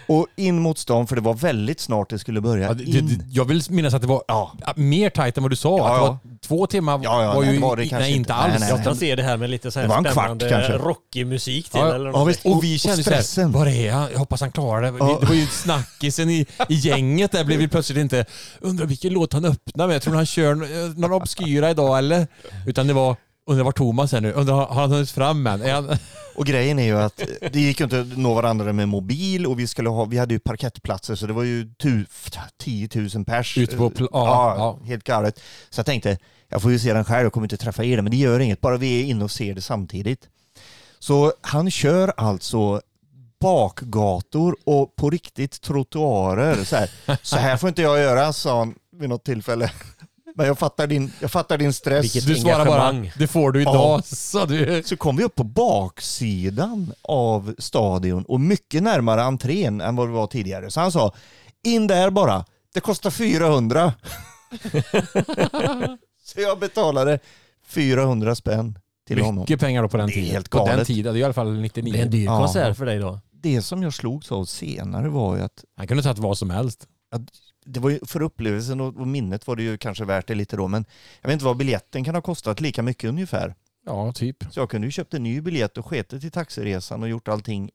Speaker 3: Och in mot stan, för det var väldigt snart det skulle börja.
Speaker 2: Ja, det,
Speaker 3: In.
Speaker 2: det, jag vill minnas att det var
Speaker 3: Ja.
Speaker 2: mer tajt än vad du sa.
Speaker 3: Ja,
Speaker 2: att det
Speaker 3: ja.
Speaker 2: var två timmar
Speaker 3: Ja, ja,
Speaker 2: var
Speaker 3: nej,
Speaker 2: ju
Speaker 3: var det
Speaker 2: nej, inte alls.
Speaker 3: Nej, nej,
Speaker 1: Jag kan se det här med lite så
Speaker 3: Det var
Speaker 1: här spännande
Speaker 3: kanske.
Speaker 1: rockig musik till.
Speaker 3: Ja,
Speaker 1: eller
Speaker 3: ja,
Speaker 1: något.
Speaker 3: visst.
Speaker 2: Och vi kände så här,
Speaker 3: stressen.
Speaker 2: var är han? Jag hoppas han klarar det.
Speaker 3: Ja.
Speaker 2: Det var ju snackisen i, i gänget där blev vi plötsligt inte, undrar vilken låt han öppnar med. Jag tror han kör några obskyra idag eller? Utan det var, undrar var Thomas är nu? Undrar har han hunnit fram än? Han...
Speaker 3: Och grejen är ju att det gick ju inte att nå varandra med mobil och vi skulle ha, vi hade ju parkettplatser så det var ju tu, 10 000 pers.
Speaker 2: Ute på
Speaker 3: ja,
Speaker 2: ja,
Speaker 3: helt galet. Så jag tänkte, jag får ju se den själv, jag kommer inte träffa er, men det gör inget, bara vi är inne och ser det samtidigt. Så han kör alltså bakgator och på riktigt trottoarer. Så här, så här får inte jag göra, sa han vid något tillfälle. Men jag fattar din, jag fattar din stress.
Speaker 1: Vilket
Speaker 2: Du svarar bara,
Speaker 1: engagemang.
Speaker 2: det får du idag.
Speaker 3: Ja.
Speaker 2: Så du...
Speaker 3: Så kom vi upp på baksidan av stadion och mycket närmare entrén än vad det var tidigare. Så han sa, in där bara, det kostar 400. så jag betalade 400 spänn till honom.
Speaker 2: Mycket pengar då på den
Speaker 3: Det är
Speaker 2: tiden.
Speaker 3: helt
Speaker 2: på den tiden, det är i alla fall
Speaker 1: Det är en
Speaker 2: 99.
Speaker 1: dyr
Speaker 3: Ja.
Speaker 1: konsert för dig då.
Speaker 3: Det som jag slogs av senare var ju att
Speaker 2: Han kunde tagit vad som helst.
Speaker 3: Det var ju, för upplevelsen och, minnet var det ju kanske värt det lite då, men jag vet inte vad biljetten kan ha kostat, lika mycket ungefär.
Speaker 2: Ja, typ.
Speaker 3: Så jag kunde ju köpt en ny biljett och sketit i taxiresan och gjort allting.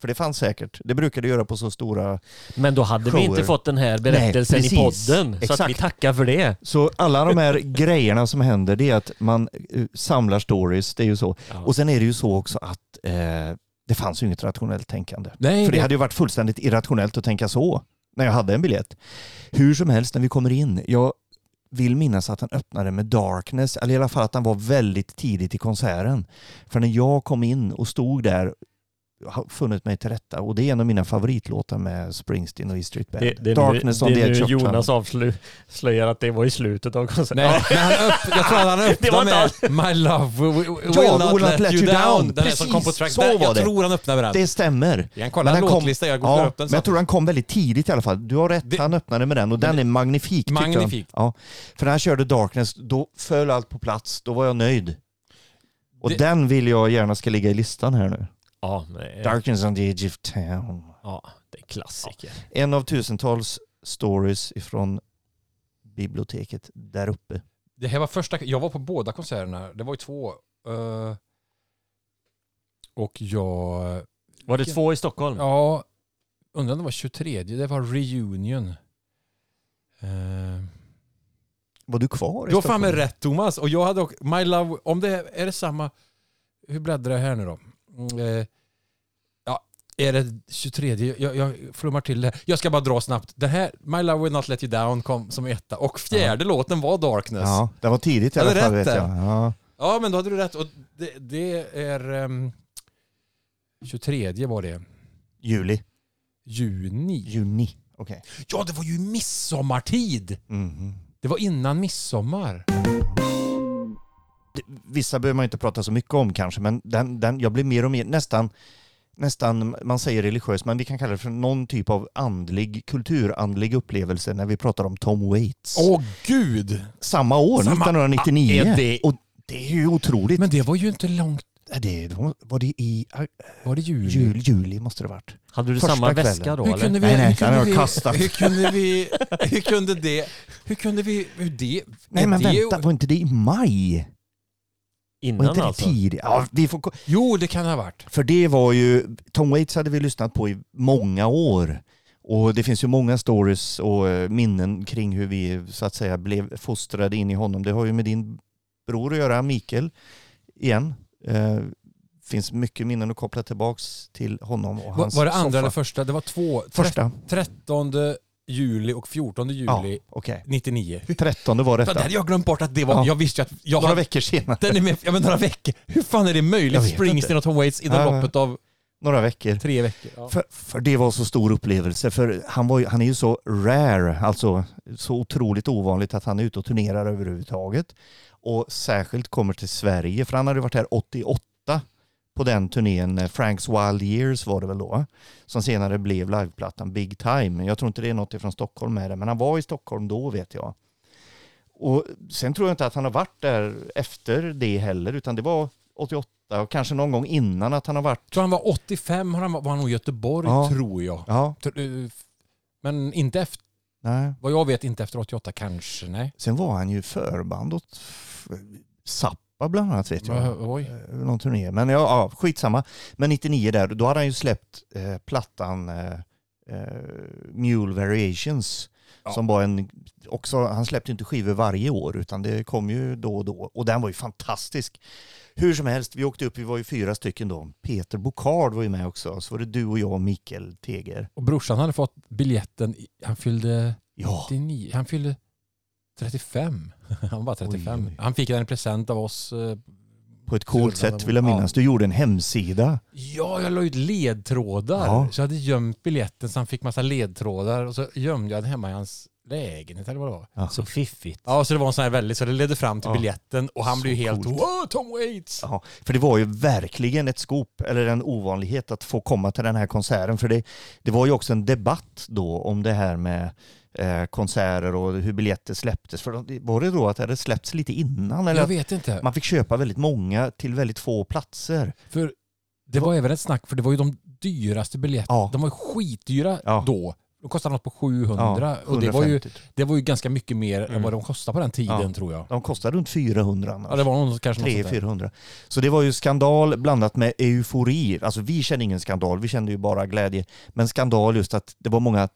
Speaker 3: För det fanns säkert. Det brukade göra på så stora
Speaker 1: Men då hade vi
Speaker 3: Shower.
Speaker 1: inte fått den här berättelsen
Speaker 3: Nej,
Speaker 1: i podden. Så att vi
Speaker 3: Exakt.
Speaker 1: tackar för det.
Speaker 3: Så alla de här grejerna som händer det är att man eh, samlar stories, det är ju så.
Speaker 1: Ja.
Speaker 3: Och sen är det ju så också att eh, det fanns ju inget rationellt tänkande.
Speaker 2: Nej,
Speaker 3: För det
Speaker 2: det-
Speaker 3: hade ju varit fullständigt irrationellt att tänka så när jag hade en biljett. Hur som helst när vi kommer in, jag vill minnas att han öppnade med Darkness, eller i alla fall att han var väldigt tidigt i konserten. För när jag kom in och stod där funnit mig till rätta och det är en av mina favoritlåtar med Springsteen och E Street Band.
Speaker 1: Det, det
Speaker 3: Darkness
Speaker 1: nu,
Speaker 3: on
Speaker 1: det
Speaker 3: the
Speaker 1: är
Speaker 3: edge of
Speaker 1: Jonas avslöjar att det var i slutet av konserten.
Speaker 2: Nej, men han öpp, jag tror att han öppnade med My Love will, will,
Speaker 3: Ja,
Speaker 2: not, let, you down. Den är som
Speaker 3: Precis,
Speaker 2: kom på track.
Speaker 3: så
Speaker 2: Där,
Speaker 3: var
Speaker 2: jag
Speaker 3: det.
Speaker 2: tror han öppnade med den.
Speaker 3: Det stämmer.
Speaker 2: Jag kan kolla
Speaker 3: kom-
Speaker 2: låtlista, jag går
Speaker 3: Ja,
Speaker 2: upp den
Speaker 3: men jag tror han kom väldigt tidigt i alla fall. Du har rätt,
Speaker 2: Det-
Speaker 3: han öppnade med den och den är magnifik. jag.
Speaker 2: Magnifik.
Speaker 3: Ja. För när han körde Darkness, då föll allt på plats. Då var jag nöjd. Och
Speaker 2: Det-
Speaker 3: den vill jag gärna ska ligga i listan här nu.
Speaker 1: Ja, men,
Speaker 3: Darkness on the edge of town.
Speaker 1: ja, det är klassiker.
Speaker 3: En av tusentals stories ifrån biblioteket där uppe.
Speaker 2: Det här var första, jag var på båda konserterna. Det var ju två. eh, och jag,
Speaker 1: Var det två i Stockholm?
Speaker 2: ja, undrar om det var 23. Det var reunion. Uh,
Speaker 3: Var du kvar i
Speaker 2: du har fan med rätt Thomas. Och jag hade också, My Love, om det är det samma, hur bläddrar jag här nu då? Mm, eh, ja, är det 23? Jag, jag flummar till det. Jag ska bara dra snabbt. Det här, My Love Will Not Let You Down kom som etta. Och fjärde låten var Darkness.
Speaker 3: Ja, det var tidigt i alla fall vet jag. Ja.
Speaker 2: Ja, men då hade du rätt. Och det, det är... ehm, 23 var det.
Speaker 3: Juli.
Speaker 2: Juni.
Speaker 3: Juni. Okej.
Speaker 2: Ja, det var ju midsommartid!
Speaker 3: Mhm.
Speaker 2: Det var innan midsommar.
Speaker 3: Vissa behöver man inte prata så mycket om kanske, men den, den, jag blir mer och mer nästan nästan, man säger religiös, men vi kan kalla det för någon typ av andlig, kulturandlig upplevelse när vi pratar om Tom Waits.
Speaker 2: Åh gud!
Speaker 3: Samma år,
Speaker 2: Samma-
Speaker 3: 1999.
Speaker 1: Är det-
Speaker 3: Och det är ju otroligt.
Speaker 2: Men det var ju inte långt.
Speaker 3: det var det i
Speaker 2: Var det juli?
Speaker 3: jul, juli måste det ha varit.
Speaker 1: Hade du
Speaker 3: Första
Speaker 1: samma
Speaker 3: kvällen.
Speaker 1: väska då
Speaker 2: Hur
Speaker 1: eller?
Speaker 2: kunde vi...
Speaker 3: Nej, nej,
Speaker 2: hur kunde vi. Hur kunde vi... Hur kunde det... Hur kunde vi... Hur det...
Speaker 3: Nej men
Speaker 2: det,
Speaker 3: vänta, var inte det i maj? Var
Speaker 1: Innan
Speaker 3: inte det
Speaker 1: alltså?
Speaker 3: tidigt? Ja, vi får,
Speaker 2: Jo, det kan det ha varit.
Speaker 3: för det var ju, Tom Waits hade vi lyssnat på i många år. Och det finns ju många stories och eh, minnen kring hur vi så att säga blev fostrade in i honom. Det har ju med din bror att göra, Mikael, igen. Eh, finns mycket minnen att koppla tillbaks till honom och hans
Speaker 2: var det andra
Speaker 3: soffa.
Speaker 2: eller första? Det var två.
Speaker 3: Första.
Speaker 2: 13 juli och 14
Speaker 3: Ja,
Speaker 2: juli
Speaker 3: okej.
Speaker 2: 99.
Speaker 3: 13 var detta.
Speaker 2: Det hade jag glömt bort att det var...
Speaker 3: Ja.
Speaker 2: Jag visste ju att... Jag
Speaker 3: Några
Speaker 2: hade,
Speaker 3: veckor senare.
Speaker 2: den är med, ja, men några veckor. Hur fan är det möjligt? Springsteen
Speaker 3: inte.
Speaker 2: och Tom Waits inom
Speaker 3: Ja.
Speaker 2: loppet av
Speaker 3: Några veckor.
Speaker 2: tre veckor. Ja.
Speaker 3: För, för det var så stor upplevelse. För han, var, han är ju så rare, alltså så otroligt ovanligt att han är ute och turnerar överhuvudtaget. Och särskilt kommer till Sverige, för han hade varit här 88 på den turnén, eh, Franks Wild Years var det väl då, som senare blev liveplattan Big Time. Jag tror inte det är något ifrån Stockholm med det, men han var i Stockholm då vet jag. Och sen tror jag inte att han har varit där efter det heller, utan det var 88 och kanske någon gång innan att han har varit...
Speaker 2: Jag tror han var 85, har han, var han nog i Göteborg
Speaker 3: Ja.
Speaker 2: tror jag.
Speaker 3: Ja,
Speaker 2: eh, Men inte efter,
Speaker 3: nej.
Speaker 2: vad jag vet, inte efter 88 kanske. Nej.
Speaker 3: Sen var han ju förband åt f- Zappa bland annat vet jag.
Speaker 2: Oj.
Speaker 3: Eh, Någon turné. Men ja, ja, skitsamma. Men 99 där, då hade han ju släppt eh, plattan eh, eh, Mule Variations.
Speaker 2: Ja.
Speaker 3: Som var en, också, han släppte inte skivor varje år utan det kom ju då och då. Och den var ju fantastisk. Hur som helst, vi åkte upp, vi var ju fyra stycken då. Peter Bocard var ju med också. Så var det du och jag och Mikael Teger.
Speaker 2: Och brorsan hade fått biljetten, han fyllde
Speaker 3: Ja,
Speaker 2: 99, han fyllde 35. Han var bara 35.
Speaker 3: Oj, oj.
Speaker 2: Han fick den i present av oss. eh,
Speaker 3: på ett coolt sätt vill jag minnas. Du gjorde en hemsida.
Speaker 2: Ja, jag la ut ledtrådar.
Speaker 3: Ja.
Speaker 2: Så jag hade gömt biljetten så han fick massa ledtrådar och så gömde jag den hemma i hans lägenhet eller vad det var.
Speaker 3: Ja.
Speaker 1: Så fiffigt.
Speaker 2: Ja, så det var en sån här väldigt, så det ledde fram till
Speaker 3: Ja.
Speaker 2: biljetten och han
Speaker 3: Så
Speaker 2: blev ju helt
Speaker 3: coolt.
Speaker 2: wow, Tom Waits!
Speaker 3: Ja, för det var ju verkligen ett skop eller en ovanlighet att få komma till den här konserten. För det, det var ju också en debatt då om det här med eh, konserter och hur biljetter släpptes. För det- var det då att det hade släppts lite innan? Eller
Speaker 2: Jag vet inte.
Speaker 3: man fick köpa väldigt många till väldigt få platser?
Speaker 2: För det var även ett snack, för det var ju de dyraste biljetterna.
Speaker 3: Ja.
Speaker 2: De var ju skitdyra
Speaker 3: Ja.
Speaker 2: då. De kostade något på 700
Speaker 3: Ja,
Speaker 2: och det var, ju,
Speaker 3: 150.
Speaker 2: det var ju ganska mycket mer än
Speaker 3: Mm.
Speaker 2: vad de kostade på den tiden
Speaker 3: Ja.
Speaker 2: tror jag.
Speaker 3: De kostade runt 400 annars.
Speaker 2: Ja, det var nog kanske något sånt där.
Speaker 3: 300-400. Så det var ju skandal blandat med eufori. Alltså vi kände ingen skandal, vi kände ju bara glädje. Men skandal just att det var många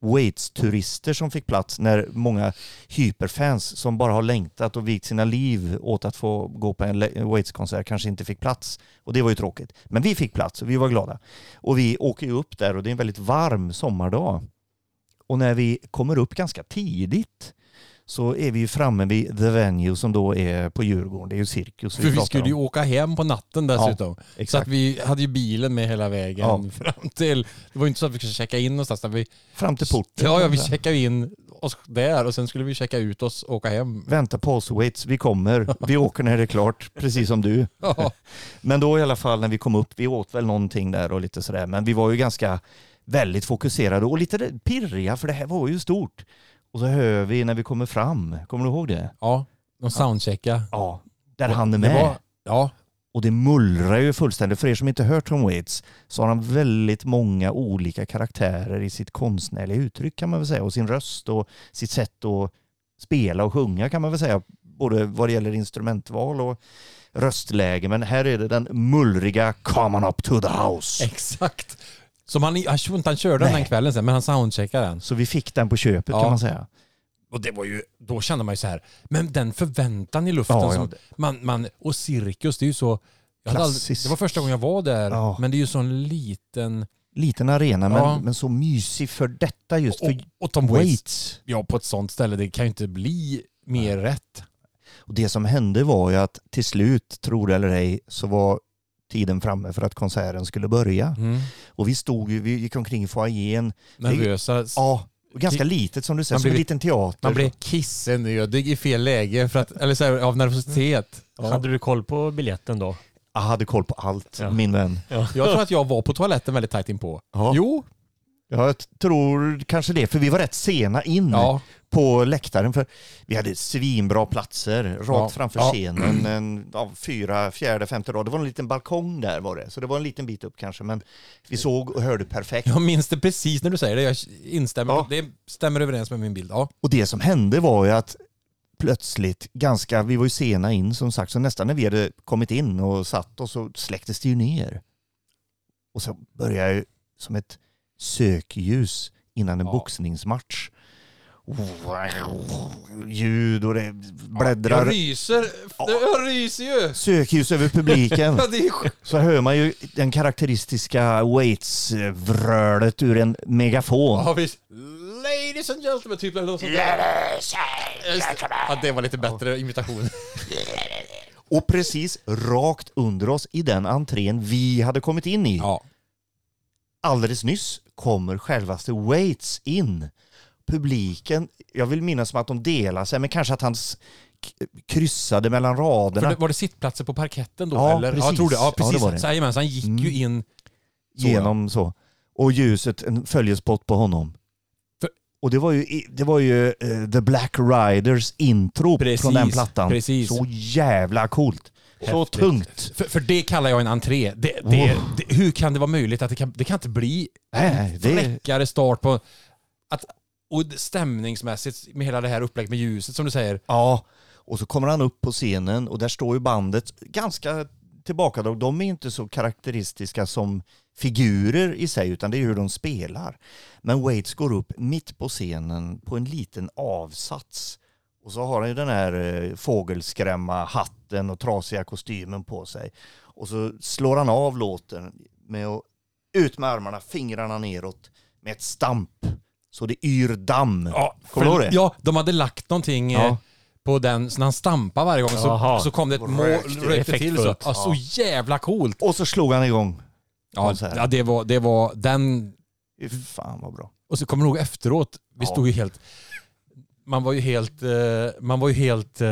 Speaker 3: Waits-turister som fick plats när många hyperfans som bara har längtat och vikt sina liv åt att få gå på en Le- Waits-konsert kanske inte fick plats. Och det var ju tråkigt. Men vi fick plats och vi var glada. Och vi åker ju upp där och det är en väldigt varm sommardag. Och när vi kommer upp ganska tidigt så är vi ju framme vid The Venue som då är på Djurgården. Det är ju cirkus
Speaker 2: För vi
Speaker 3: pratar
Speaker 2: skulle ju
Speaker 3: om.
Speaker 2: åka hem på natten dessutom. så
Speaker 3: Exakt.
Speaker 2: att vi hade ju bilen med hela vägen
Speaker 3: Ja.
Speaker 2: fram till... Det var ju inte så att vi skulle checka in någonstans. Vi,
Speaker 3: Fram till porten.
Speaker 2: ja, ja, vi checkade in oss där och sen skulle vi checka ut oss och åka hem.
Speaker 3: Vänta på oss Waits, vi kommer. Vi åker när det är klart, precis som du.
Speaker 2: Ja.
Speaker 3: Men då i alla fall när vi kom upp, vi åt väl någonting där och lite sådär, men vi var ju ganska väldigt fokuserade och lite pirriga för det här var ju stort. Och så hör vi när vi kommer fram, kommer du ihåg det?
Speaker 2: Ja, de soundcheckade.
Speaker 3: Ja, där han är med.
Speaker 2: var- Ja,
Speaker 3: Och det mullrar ju fullständigt. För er som inte hört Tom Waits så har han väldigt många olika karaktärer i sitt konstnärliga uttryck kan man väl säga. Och sin röst och sitt sätt att spela och sjunga kan man väl säga. Både vad det gäller instrumentval och röstläge. Men här är det den mullriga Come on up to the house.
Speaker 2: exakt. Som han, jag tror inte han körde den
Speaker 3: Nej.
Speaker 2: den kvällen sen, men han soundcheckade den.
Speaker 3: Så vi fick den på köpet
Speaker 2: Ja.
Speaker 3: kan man säga.
Speaker 2: Och det var ju, då kände man ju så här, men den förväntan i luften.
Speaker 3: Ja, ja.
Speaker 2: som man, man, och cirkus, det är ju så... Jag hade aldrig,
Speaker 3: Klassiskt.
Speaker 2: det var första gången jag var där,
Speaker 3: Ja.
Speaker 2: men det är ju sån liten...
Speaker 3: Liten arena men,
Speaker 2: Ja.
Speaker 3: men så mysig för detta just. För
Speaker 2: och Tom Waits. ja på ett sånt ställe, det kan ju inte bli mer rätt.
Speaker 3: Och det som hände var ju att till slut, tror det eller ej, så var tiden framme för att konserten skulle börja.
Speaker 2: Mm.
Speaker 3: Och vi stod ju, vi gick omkring i foajén.
Speaker 2: Nervösa.
Speaker 3: Ja, ganska litet som du säger,
Speaker 2: Man
Speaker 3: som en
Speaker 2: blev-
Speaker 3: liten teater.
Speaker 2: Man blev kissenödig i fel läge, för att, eller så här, av nervositet.
Speaker 1: Hade du koll på biljetten då?
Speaker 3: Jag hade koll på allt,
Speaker 1: Ja.
Speaker 3: min vän.
Speaker 2: Jag tror att jag var på toaletten väldigt tajt inpå.
Speaker 3: Ja.
Speaker 2: Jo.
Speaker 3: Jag tror kanske det, för vi var rätt sena in
Speaker 2: Ja.
Speaker 3: På läktaren. För vi hade svinbra platser rakt
Speaker 2: Ja.
Speaker 3: framför
Speaker 2: Ja.
Speaker 3: scenen. En, ja, fyra, fjärde, femte rad. Det var en liten balkong där var det. Så det var en liten bit upp kanske. Men vi såg och hörde perfekt.
Speaker 2: Jag minns det precis när du säger det. Jag instämmer.
Speaker 3: Ja.
Speaker 2: Det stämmer överens med min bild. Ja.
Speaker 3: Och det som hände var ju att plötsligt, ganska, vi var ju sena in som sagt, så nästan när vi hade kommit in och satt oss så släcktes det ju ner. Och så började ju som ett sökljus innan en boxningsmatch. Ljud och det bläddrar.
Speaker 2: Jag ryser. Jag ryser ju.
Speaker 3: Sökljus över publiken. Så hör man ju den karaktäristiska Waits-vrölet ur en megafon.
Speaker 2: Ja, visst. Ladies and gentlemen, typ eller något sånt. Ja, det var lite bättre imitation.
Speaker 3: Och precis rakt under oss i den entrén vi hade kommit in i.
Speaker 2: Ja.
Speaker 3: Alldeles nyss kommer självaste Waits in. Publiken, jag vill minnas som att de delar sig, men kanske att han kryssade mellan raderna.
Speaker 2: det, var det sittplatser på parketten då?
Speaker 3: Ja,
Speaker 2: eller? Ja,
Speaker 3: precis.
Speaker 2: jag tror det. Ja,
Speaker 3: Ja,
Speaker 2: precis.
Speaker 3: det var det.
Speaker 2: Så, jajamän, så han gick ju
Speaker 3: Mm.
Speaker 2: in så,
Speaker 3: genom så. Och ljuset, en följespott på honom.
Speaker 2: För-
Speaker 3: Och det var ju, det var ju eh, The Black Riders intro
Speaker 2: Precis,
Speaker 3: från den plattan.
Speaker 2: precis.
Speaker 3: Så jävla coolt. Så
Speaker 2: Häftigt.
Speaker 3: tungt.
Speaker 2: För, för det kallar jag en entré. Det, det,
Speaker 3: Oh.
Speaker 2: det, hur kan det vara möjligt att det kan, det kan inte bli
Speaker 3: Nej, det,
Speaker 2: fräckare start på... Att, och stämningsmässigt med hela det här upplägget med ljuset som du säger.
Speaker 3: Ja, och så kommer han upp på scenen och där står ju bandet ganska tillbakadrag. De är inte så karaktäristiska som figurer i sig utan det är hur de spelar. Men Waits går upp mitt på scenen på en liten avsats och så har han ju den här eh, fågelskrämma hatten och trasiga kostymen på sig. Och så slår han av låten med att ut med armarna, fingrarna neråt med ett stamp. Så det yr damm.
Speaker 2: Ja,
Speaker 3: Kommer du ihåg det?
Speaker 2: Ja, de hade lagt någonting
Speaker 3: Ja.
Speaker 2: eh, på den, så när han stampade varje gång så,
Speaker 1: Jaha.
Speaker 2: så kom det ett mål,
Speaker 3: Rökte,
Speaker 2: rökte till så.
Speaker 1: effektfullt.
Speaker 2: Ja, så jävla coolt.
Speaker 3: Och så slog han igång.
Speaker 2: Ja, ja det, var, det var den...
Speaker 3: Fy Fan vad bra.
Speaker 2: Och så kommer du ihåg efteråt, vi
Speaker 3: Ja.
Speaker 2: stod ju helt... Man var ju helt... eh, Man var ju helt... eh,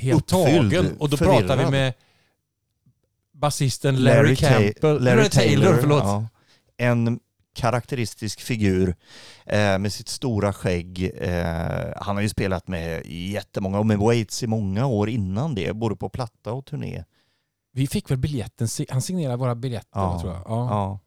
Speaker 2: Helt
Speaker 3: Uppfylld,
Speaker 2: tagen. Och då pratade vi
Speaker 3: förvirrad.
Speaker 2: med basisten Larry, Campbell. Larry, Taylor, förlåt.
Speaker 3: ja. En karaktäristisk figur eh, med sitt stora skägg. Eh, han har ju spelat med jättemånga, och med Waits i många år innan det, både på platta och turné.
Speaker 2: Vi fick väl biljetten, han signerade våra biljetter
Speaker 3: Ja,
Speaker 2: tror jag. Ja.
Speaker 3: Ja.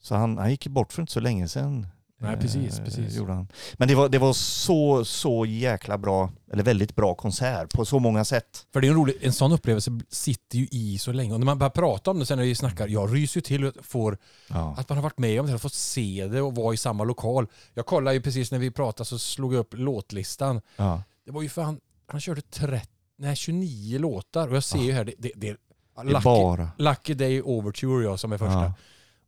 Speaker 3: Så han, han gick bort för inte så länge sedan.
Speaker 2: Nej, precis,
Speaker 3: eh,
Speaker 2: precis.
Speaker 3: Gjorde han. Men det var, det var så, så jäkla bra, eller väldigt bra konsert på så många sätt.
Speaker 2: För det är en rolig, en sån upplevelse sitter ju i så länge. Och när man börjar prata om det sen när vi snackar, jag ryser ju till och får
Speaker 3: Ja.
Speaker 2: att man har varit med om det, har fått se det och vara i samma lokal. Jag kollade ju precis när vi pratade så slog jag upp låtlistan.
Speaker 3: Ja.
Speaker 2: Det var ju fan, han körde 30, nej 29 låtar och jag ser ju här, det, det, det Lucky,
Speaker 3: bara.
Speaker 2: Lucky Day Overture jag som är första.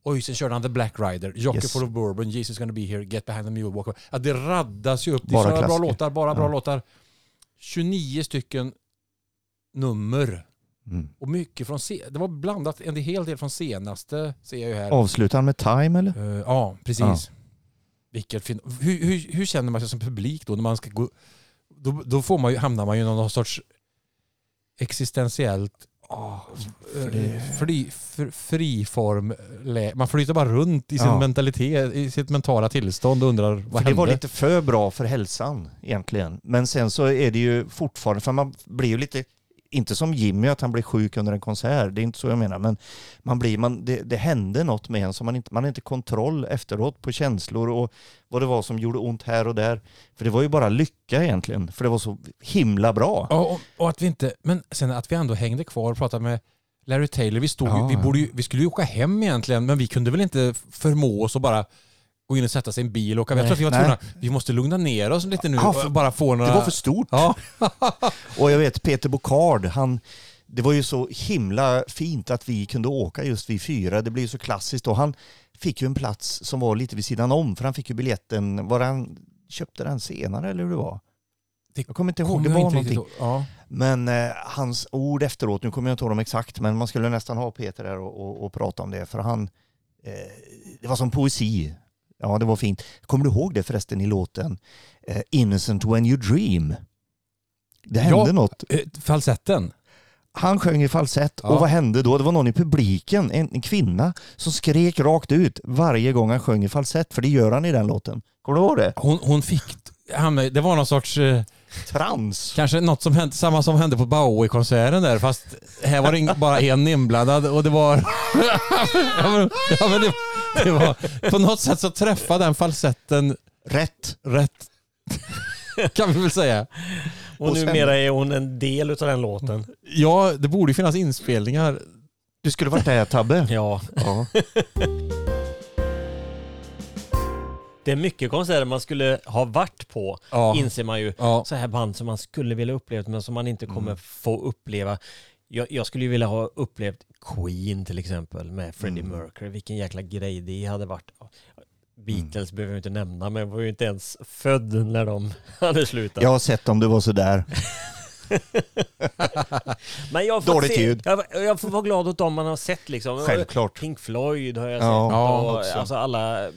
Speaker 2: Oj, sen körde han The Black Rider, Jockey
Speaker 3: Yes.
Speaker 2: full of bourbon, Jesus gonna be here, Get behind the mule, walk away. Ja, det raddas ju upp. Det är
Speaker 3: Bara
Speaker 2: bra låtar, bara bra
Speaker 3: Ja.
Speaker 2: låtar. 29 stycken nummer.
Speaker 3: Mm.
Speaker 2: Och mycket från, se- det var blandat en hel del från senaste, ser jag ju här.
Speaker 3: Avslutar han med Time eller?
Speaker 2: Eh, ja, precis.
Speaker 3: Ja.
Speaker 2: Vilket fin- hur, hur, hur känner man sig som publik då när man ska gå... Då, då får man ju, hamnar man ju i någon sorts existentiellt eh, fri, fr, friform. lä- Man flyter bara runt i sin
Speaker 3: Ja.
Speaker 2: mentalitet, i sitt mentala tillstånd och undrar vad
Speaker 3: För det
Speaker 2: hände?
Speaker 3: var lite för bra för hälsan egentligen. Men sen så är det ju fortfarande, för man blir ju lite, inte som Jimmy att han blir sjuk under en konsert, det är inte så jag menar, men man blir, man, det, det hände något med en som man inte, man har inte kontroll efteråt på känslor och vad det var som gjorde ont här och där. För det var ju bara lycka egentligen, för det var så himla bra.
Speaker 2: Ja, och, och att vi inte, men sen att vi ändå hängde kvar och pratade med Larry Taylor. Vi, stod, ju-
Speaker 3: Ja,
Speaker 2: vi, borde ju, vi skulle ju åka hem egentligen, men vi kunde väl inte förmå oss att bara gå in och sätta sig i en bil och åka. Jag
Speaker 3: Nej,
Speaker 2: tror att vi var tvungna, vi måste lugna ner oss lite nu och
Speaker 3: för-
Speaker 2: bara få några...
Speaker 3: Det var för stort.
Speaker 2: Ja,
Speaker 3: Och jag vet Peter Bocard, han, det var ju så himla fint att vi kunde åka just vi fyra. Det blev ju så klassiskt och han fick ju en plats som var lite vid sidan om för han fick ju biljetten, var han köpte den senare eller hur det var?
Speaker 2: Det
Speaker 3: jag kommer inte ihåg, det
Speaker 2: jag
Speaker 3: var någonting.
Speaker 2: Ja.
Speaker 3: Men eh, hans ord efteråt, nu kommer jag inte ihåg dem exakt, men man skulle nästan ha Peter där och, och, och prata om det för han, eh, det var som poesi. Ja, det var fint. Kommer du ihåg det förresten i låten eh, Innocent when you dream? Det hände
Speaker 2: Ja.
Speaker 3: något.
Speaker 2: Eh, Falsetten.
Speaker 3: Han sjöng i falsett
Speaker 2: Ja.
Speaker 3: och vad hände då? Det var någon i publiken, en, en kvinna, som skrek rakt ut varje gång han sjöng i falsett, för det gör han i den låten. Kommer du ihåg det?
Speaker 2: Hon, hon fick, det var någon sorts, eh,
Speaker 3: Trans.
Speaker 2: kanske något som hände, samma som hände på Bowie-konserten där, fast här var det ing- bara en inblandad och det var... ja, men, ja, men det, det var på något sätt så träffade den falsetten
Speaker 3: Rätt.
Speaker 2: rätt. kan vi väl säga.
Speaker 1: Och,
Speaker 3: Och sen-
Speaker 1: numera är hon en del av den låten.
Speaker 2: Ja, det borde ju finnas inspelningar.
Speaker 3: Du skulle varit där Tabbe.
Speaker 1: Ja.
Speaker 3: Ja.
Speaker 1: Det är mycket konserter man skulle ha varit på,
Speaker 2: Ja.
Speaker 1: inser man ju.
Speaker 2: Ja.
Speaker 1: Så här band som man skulle vilja uppleva men som man inte kommer
Speaker 2: Mm.
Speaker 1: få uppleva. Jag, jag skulle ju vilja ha upplevt Queen till exempel med Freddie
Speaker 2: Mm.
Speaker 1: Mercury. Vilken jäkla grej det hade varit. Beatles
Speaker 2: Mm.
Speaker 1: behöver jag inte nämna men jag var ju inte ens född när de hade slutat.
Speaker 3: Jag har sett om du var sådär.
Speaker 1: Men jag fått
Speaker 3: Dåligt
Speaker 1: se,
Speaker 3: ljud.
Speaker 1: Jag, jag får vara glad åt dem man har sett liksom.
Speaker 3: Självklart.
Speaker 1: Pink Floyd har jag
Speaker 3: Ja.
Speaker 1: sett.
Speaker 2: Ja,
Speaker 1: och, alltså alla,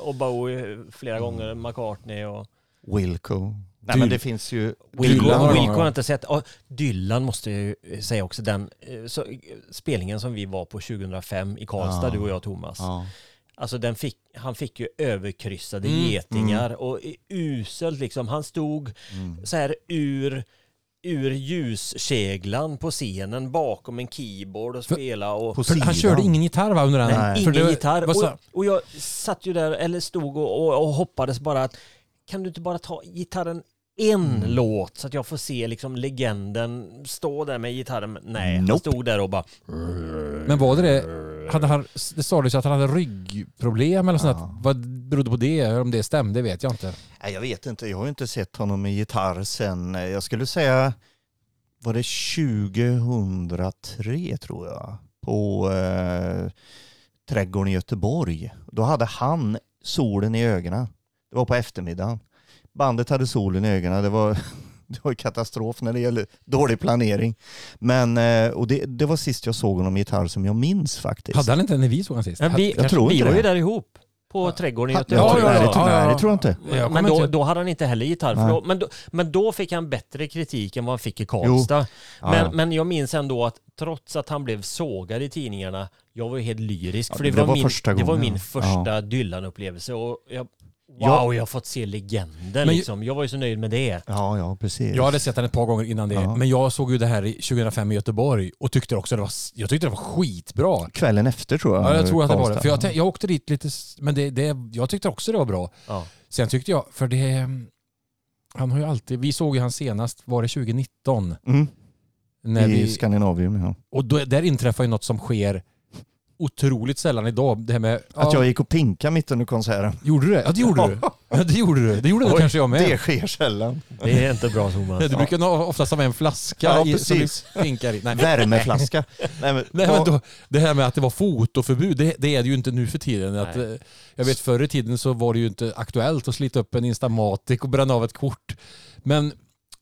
Speaker 1: och Bowie flera
Speaker 3: Mm.
Speaker 1: gånger, McCartney och
Speaker 3: Wilco. Nej men det finns ju...
Speaker 1: Wilco,
Speaker 2: Dylan har
Speaker 1: Wilco har jag inte sett. Och Dylan måste jag ju säga också, den eh, så, spelningen som vi var på 2005 i Karlstad,
Speaker 3: Ja.
Speaker 1: du och jag Thomas.
Speaker 3: Ja.
Speaker 1: Alltså den fick, han fick ju överkryssade
Speaker 2: Mm.
Speaker 1: getingar och i- uselt liksom. Han stod
Speaker 3: Mm.
Speaker 1: så här ur, ur ljuskeglan på scenen bakom en keyboard och spela och
Speaker 2: För han körde ingen gitarr va under den?
Speaker 1: Nej,
Speaker 3: Nej.
Speaker 1: Ingen
Speaker 2: det
Speaker 1: gitarr. Och, och jag satt ju där, eller stod och, och, och hoppades bara att kan du inte bara ta gitarren en
Speaker 3: Mm.
Speaker 1: låt så att jag får se liksom legenden stå där med gitarren. Nej, han
Speaker 3: Nope.
Speaker 1: stod där och bara...
Speaker 2: Men var det det? Hade han, det sades att han hade ryggproblem eller sånt.
Speaker 3: Ja.
Speaker 2: Vad berodde på det? Om det stämde vet jag inte.
Speaker 3: Nej, jag vet inte, jag har inte sett honom med gitarr sen, eh, jag skulle säga, var det 2003 tror jag, på eh, Trädgården i Göteborg. Då hade han solen i ögonen. Det var på eftermiddagen. Bandet hade solen i ögonen. Det var, det var ju katastrof när det gäller dålig planering. Men, eh, och det, det var sist jag såg honom med gitarr som jag minns faktiskt.
Speaker 2: Hade han inte när vi såg honom sist?
Speaker 1: Men vi,
Speaker 3: jag tror
Speaker 1: vi var ju
Speaker 3: det.
Speaker 1: där ihop på trädgården i Göteborg.
Speaker 3: tror,
Speaker 2: ja, ja.
Speaker 3: nej, det tror jag inte.
Speaker 2: Jag
Speaker 1: Men då, då hade han inte heller gitarr. För då, men, då, men då fick han bättre kritik än vad han fick i Karlstad.
Speaker 3: Ja,
Speaker 1: men,
Speaker 3: ja.
Speaker 1: men jag minns ändå att trots att han blev sågad i tidningarna, jag var ju helt lyrisk.
Speaker 3: Ja,
Speaker 1: för det,
Speaker 3: det
Speaker 1: var,
Speaker 3: var
Speaker 1: min,
Speaker 3: första
Speaker 1: det var
Speaker 3: gången,
Speaker 1: min
Speaker 3: ja.
Speaker 1: första Dylan-upplevelse. Och jag, wow,
Speaker 3: Ja.
Speaker 1: jag har fått se legenden
Speaker 2: Men-
Speaker 1: liksom. Jag var ju så nöjd med det.
Speaker 3: Ja, ja, precis.
Speaker 2: Jag hade sett den ett par gånger innan det.
Speaker 3: Ja.
Speaker 2: Men jag såg ju det här i 2005 i Göteborg och tyckte också det var, jag tyckte det var skitbra.
Speaker 3: Kvällen efter tror jag.
Speaker 2: Ja, jag tror att det var det. För jag, jag åkte dit lite, men det, det, jag tyckte också det var bra.
Speaker 1: Ja.
Speaker 2: Sen tyckte jag, för det, han har ju alltid, vi såg ju han senast, var det 2019?
Speaker 3: Mm.
Speaker 2: När
Speaker 3: I
Speaker 2: vi,
Speaker 3: Skandinavium, ja.
Speaker 2: och då, där inträffar ju något som sker otroligt sällan idag. Det här med...
Speaker 3: Att
Speaker 2: ja,
Speaker 3: jag gick och pinka mitt under konserten.
Speaker 2: Gjorde du det? Ja det gjorde du. Ja, det gjorde du. Det gjorde nog kanske jag med.
Speaker 3: Det sker sällan.
Speaker 1: Det är inte bra Thomas.
Speaker 2: Du brukar nog oftast ha med en flaska
Speaker 3: Ja,
Speaker 2: i, som
Speaker 3: precis.
Speaker 2: du pinkar i. Nej.
Speaker 3: Värmeflaska. Nej, men,
Speaker 2: Nej, men då, det här med att det var fotoförbud, det, det är det ju inte nu för tiden. Att, eh, jag vet förr i tiden så var det ju inte aktuellt att slita upp en Instamatic och bränna av ett kort. Men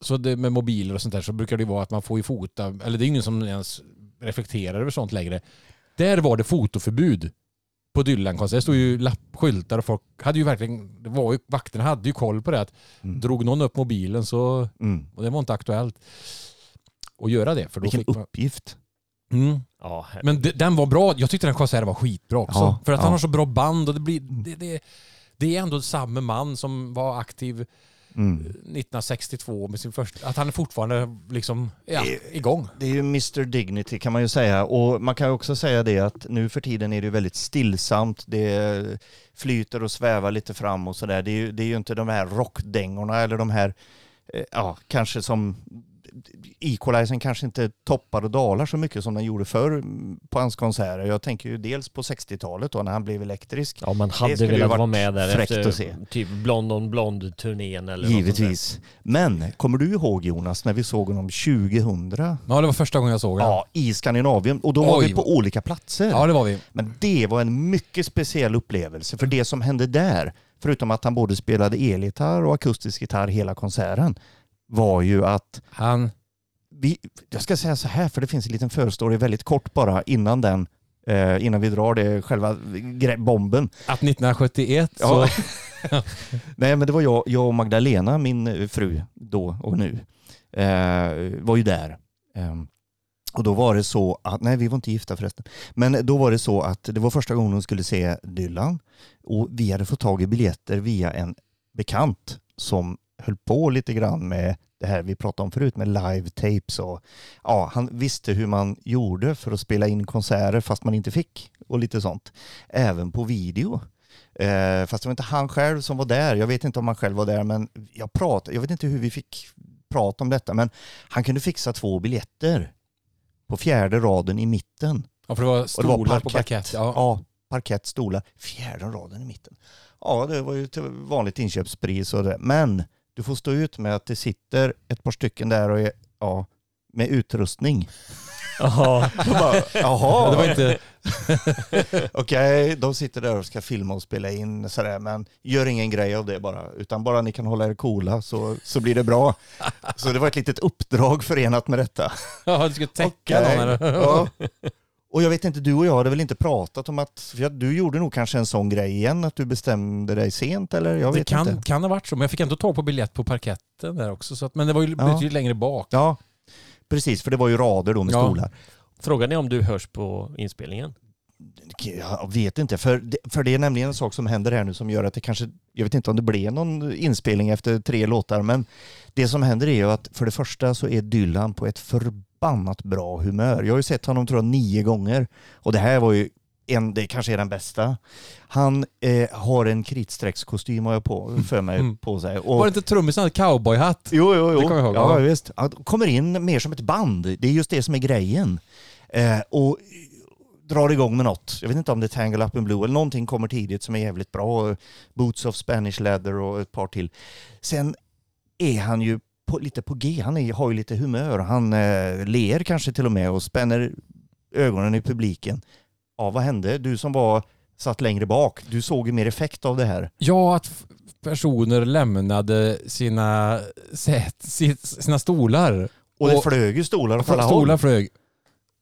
Speaker 2: så det med mobiler och sånt där så brukar det ju vara att man får ju fota, eller det är ingen som ens reflekterar över sånt längre. Där var det fotoförbud på Dylan-konsert. Det stod ju lapp, skyltar och folk hade ju verkligen, det var ju, vakterna hade ju koll på det. Att
Speaker 3: Mm.
Speaker 2: Drog någon upp mobilen så,
Speaker 3: Mm.
Speaker 2: och det var inte aktuellt att göra det. För då
Speaker 3: Vilken
Speaker 2: fick man,
Speaker 3: uppgift.
Speaker 2: mm.
Speaker 1: Ja,
Speaker 2: Men de- den var bra. Jag tyckte den konserten var skitbra också.
Speaker 3: Ja,
Speaker 2: för att
Speaker 3: ja.
Speaker 2: han har så bra band och det blir... Det, det, det är ändå samma man som var aktiv
Speaker 3: Mm.
Speaker 2: 1962 med sin första... Att han är fortfarande liksom ja,
Speaker 3: Det-
Speaker 2: igång.
Speaker 3: Det är ju Mr Dignity kan man ju säga. Och man kan ju också säga det att nu för tiden är det väldigt stillsamt. Det flyter och svävar lite fram och sådär. Det, är ju- det är ju inte de här rockdängorna eller de här, eh, ja, kanske som Equalizern kanske inte toppar och dalar så mycket som den gjorde förr på hans konserter. Jag tänker ju dels på 60-talet då när han blev elektrisk.
Speaker 1: ja, man hade
Speaker 3: ju
Speaker 1: velat
Speaker 3: varit
Speaker 1: vara med där efter
Speaker 3: att se.
Speaker 1: typ Blond on Blond-turnén eller något
Speaker 3: Givetvis. Men kommer du ihåg Jonas när vi såg honom 2000?
Speaker 2: Ja, det var första gången jag såg den.
Speaker 3: Ja, i Skandinavien. Och då var
Speaker 2: Oj,
Speaker 3: vi på olika platser.
Speaker 2: Ja, det var vi.
Speaker 3: Men det var en mycket speciell upplevelse. För det som hände där, förutom att han både spelade elgitarr och akustisk gitarr hela konserten, var ju att
Speaker 2: Han...
Speaker 3: vi, jag ska säga så här, för det finns en liten förstory väldigt kort bara innan den, eh, innan vi drar det, själva bomben.
Speaker 2: Att 1971
Speaker 3: Ja.
Speaker 2: så...
Speaker 3: Nej men det var jag, jag och Magdalena, min eh, fru då och nu, eh, var ju där. Eh, Och då var det så att, nej vi var inte gifta förresten, men då var det så att det var första gången hon skulle se Dylan och vi hade fått tag i biljetter via en bekant som höll på lite grann med det här vi pratade om förut med live tapes och ja, han visste hur man gjorde för att spela in konserter fast man inte fick och lite sånt. Även på video. Eh, fast det var inte han själv som var där. Jag vet inte om han själv var där men jag pratade, jag vet inte hur vi fick prata om detta men han kunde fixa två biljetter på fjärde raden i mitten.
Speaker 2: Ja, för det var
Speaker 3: Och det
Speaker 2: stolar på parkett. Ja.
Speaker 3: Ja, parkett, stolar. Fjärde raden i mitten. Ja, det var ju till vanligt inköpspris och det. Men du får stå ut med att det sitter ett par stycken där och är, ja, med utrustning.
Speaker 1: Jaha.
Speaker 3: Bara, Jaha.
Speaker 2: Det var inte...
Speaker 3: Okej, de sitter där och ska filma och spela in sådär, men gör ingen grej av det bara, utan bara ni kan hålla er coola så, så blir det bra. Så det var ett litet uppdrag förenat med detta.
Speaker 2: Ja, du skulle täcka
Speaker 3: Okej.
Speaker 2: någon eller?
Speaker 3: Ja. Och jag vet inte, du och jag hade väl inte pratat om att, för du gjorde nog kanske en sån grej igen, att du bestämde dig sent eller? Jag
Speaker 2: Det
Speaker 3: vet
Speaker 2: kan,
Speaker 3: inte.
Speaker 2: kan ha varit så, men jag fick ändå tag på biljett på parketten där också. Så att, men det var ju
Speaker 3: Ja.
Speaker 2: betydligt längre bak.
Speaker 3: Ja, precis, för det var ju rader då med
Speaker 2: Ja.
Speaker 3: stolar.
Speaker 1: Frågan är om du hörs på inspelningen?
Speaker 3: Jag vet inte, för det, för det är nämligen en sak som händer här nu som gör att det kanske, jag vet inte om det blev någon inspelning efter tre låtar, men det som händer är ju att för det första så är Dylan på ett förbannat bra humör. Jag har ju sett honom tror jag nio gånger och det här var ju en, det kanske är den bästa. Han eh, har en kritstreckskostym har jag på, för mig
Speaker 2: Mm.
Speaker 3: på sig. Och,
Speaker 2: Var det inte trummisen hade cowboyhatt?
Speaker 3: Jo, jo, jo.
Speaker 2: Det kommer jag ihåg,
Speaker 3: Ja,
Speaker 2: ja.
Speaker 3: visst. Han kommer in mer som ett band. Det är just det som är grejen. Eh, och drar igång med något. Jag vet inte om det är Tangle Up in Blue eller någonting kommer tidigt som är jävligt bra. Boots of Spanish Leather och ett par till. Sen är han ju på, lite på G. Han är, har ju lite humör. Han eh, ler kanske till och med och spänner ögonen i publiken. Ja, vad hände? Du som var satt längre bak, du såg ju mer effekt av det här.
Speaker 2: Ja, att personer lämnade sina, sitt- sina stolar.
Speaker 3: Och det flög ju stolar åt alla håll.
Speaker 2: Stolar flög.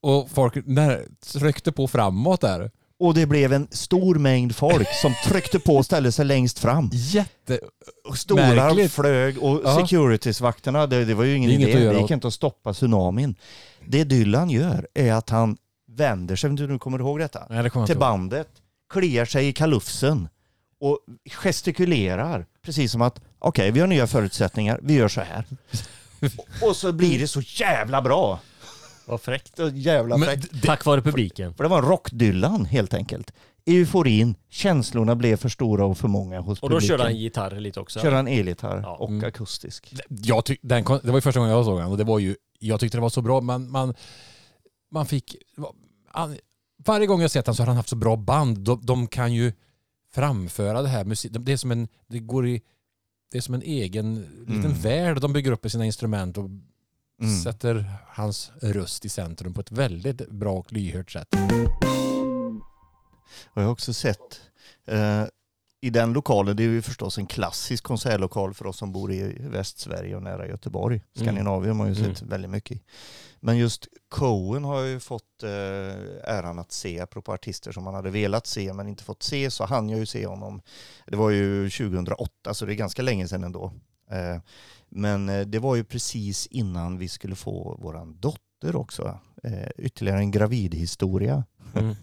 Speaker 2: Och folk när, tryckte på framåt där.
Speaker 3: Och det blev en stor mängd folk som tryckte på och ställde sig längst fram.
Speaker 2: Jätte...
Speaker 3: Stolar
Speaker 2: Märkligt.
Speaker 3: flög och
Speaker 2: Ja.
Speaker 3: securitiesvakterna, det, det var ju ingen
Speaker 2: inget
Speaker 3: idé. Det gick inte att stoppa tsunamin. Det Dylan gör är att han vänder sig, om du nu kommer ihåg detta,
Speaker 2: Nej, det kommer
Speaker 3: till bandet, kliar sig i kalufsen och gestikulerar. Precis som att, okej, vi har nya förutsättningar, vi gör så här. och så blir det så jävla bra.
Speaker 1: Vad fräckt.
Speaker 3: Så jävla
Speaker 2: Men
Speaker 3: fräckt.
Speaker 2: det-
Speaker 1: Tack vare publiken.
Speaker 3: För det var en rockdyllan helt enkelt. Euforin, känslorna blev för stora och för många hos
Speaker 1: Och då
Speaker 3: publiken.
Speaker 1: körde han gitarr lite också.
Speaker 3: Körde han elgitarr
Speaker 1: Ja.
Speaker 3: och
Speaker 2: Mm.
Speaker 3: akustisk.
Speaker 2: Jag tyck, den, kon- det var ju första gången jag såg den och det var ju, jag tyckte det var så bra. Man, man, man fick, han, varje gång jag sett den så har han haft så bra band. De, de kan ju framföra det här musik. Det är som en, det går i, det är som en egen liten
Speaker 3: Mm.
Speaker 2: värld de bygger upp i sina instrument och
Speaker 3: Mm.
Speaker 2: sätter hans röst i centrum på ett väldigt bra och lyhört sätt.
Speaker 3: Och jag har också sett eh, i den lokalen, det är ju förstås en klassisk konsertlokal för oss som bor i Västsverige och nära Göteborg.
Speaker 1: Mm.
Speaker 3: Skandinavien har ju sett
Speaker 1: Mm.
Speaker 3: väldigt mycket i. Men just Cohen har ju fått eh, äran att se, apropå artister som man hade velat se men inte fått se, så hann jag ju se honom. Det var ju 2008, så det är ganska länge sedan ändå. Eh, men eh, det var ju precis innan vi skulle få våran dotter också. Eh, ytterligare en gravidhistoria.
Speaker 1: Mm.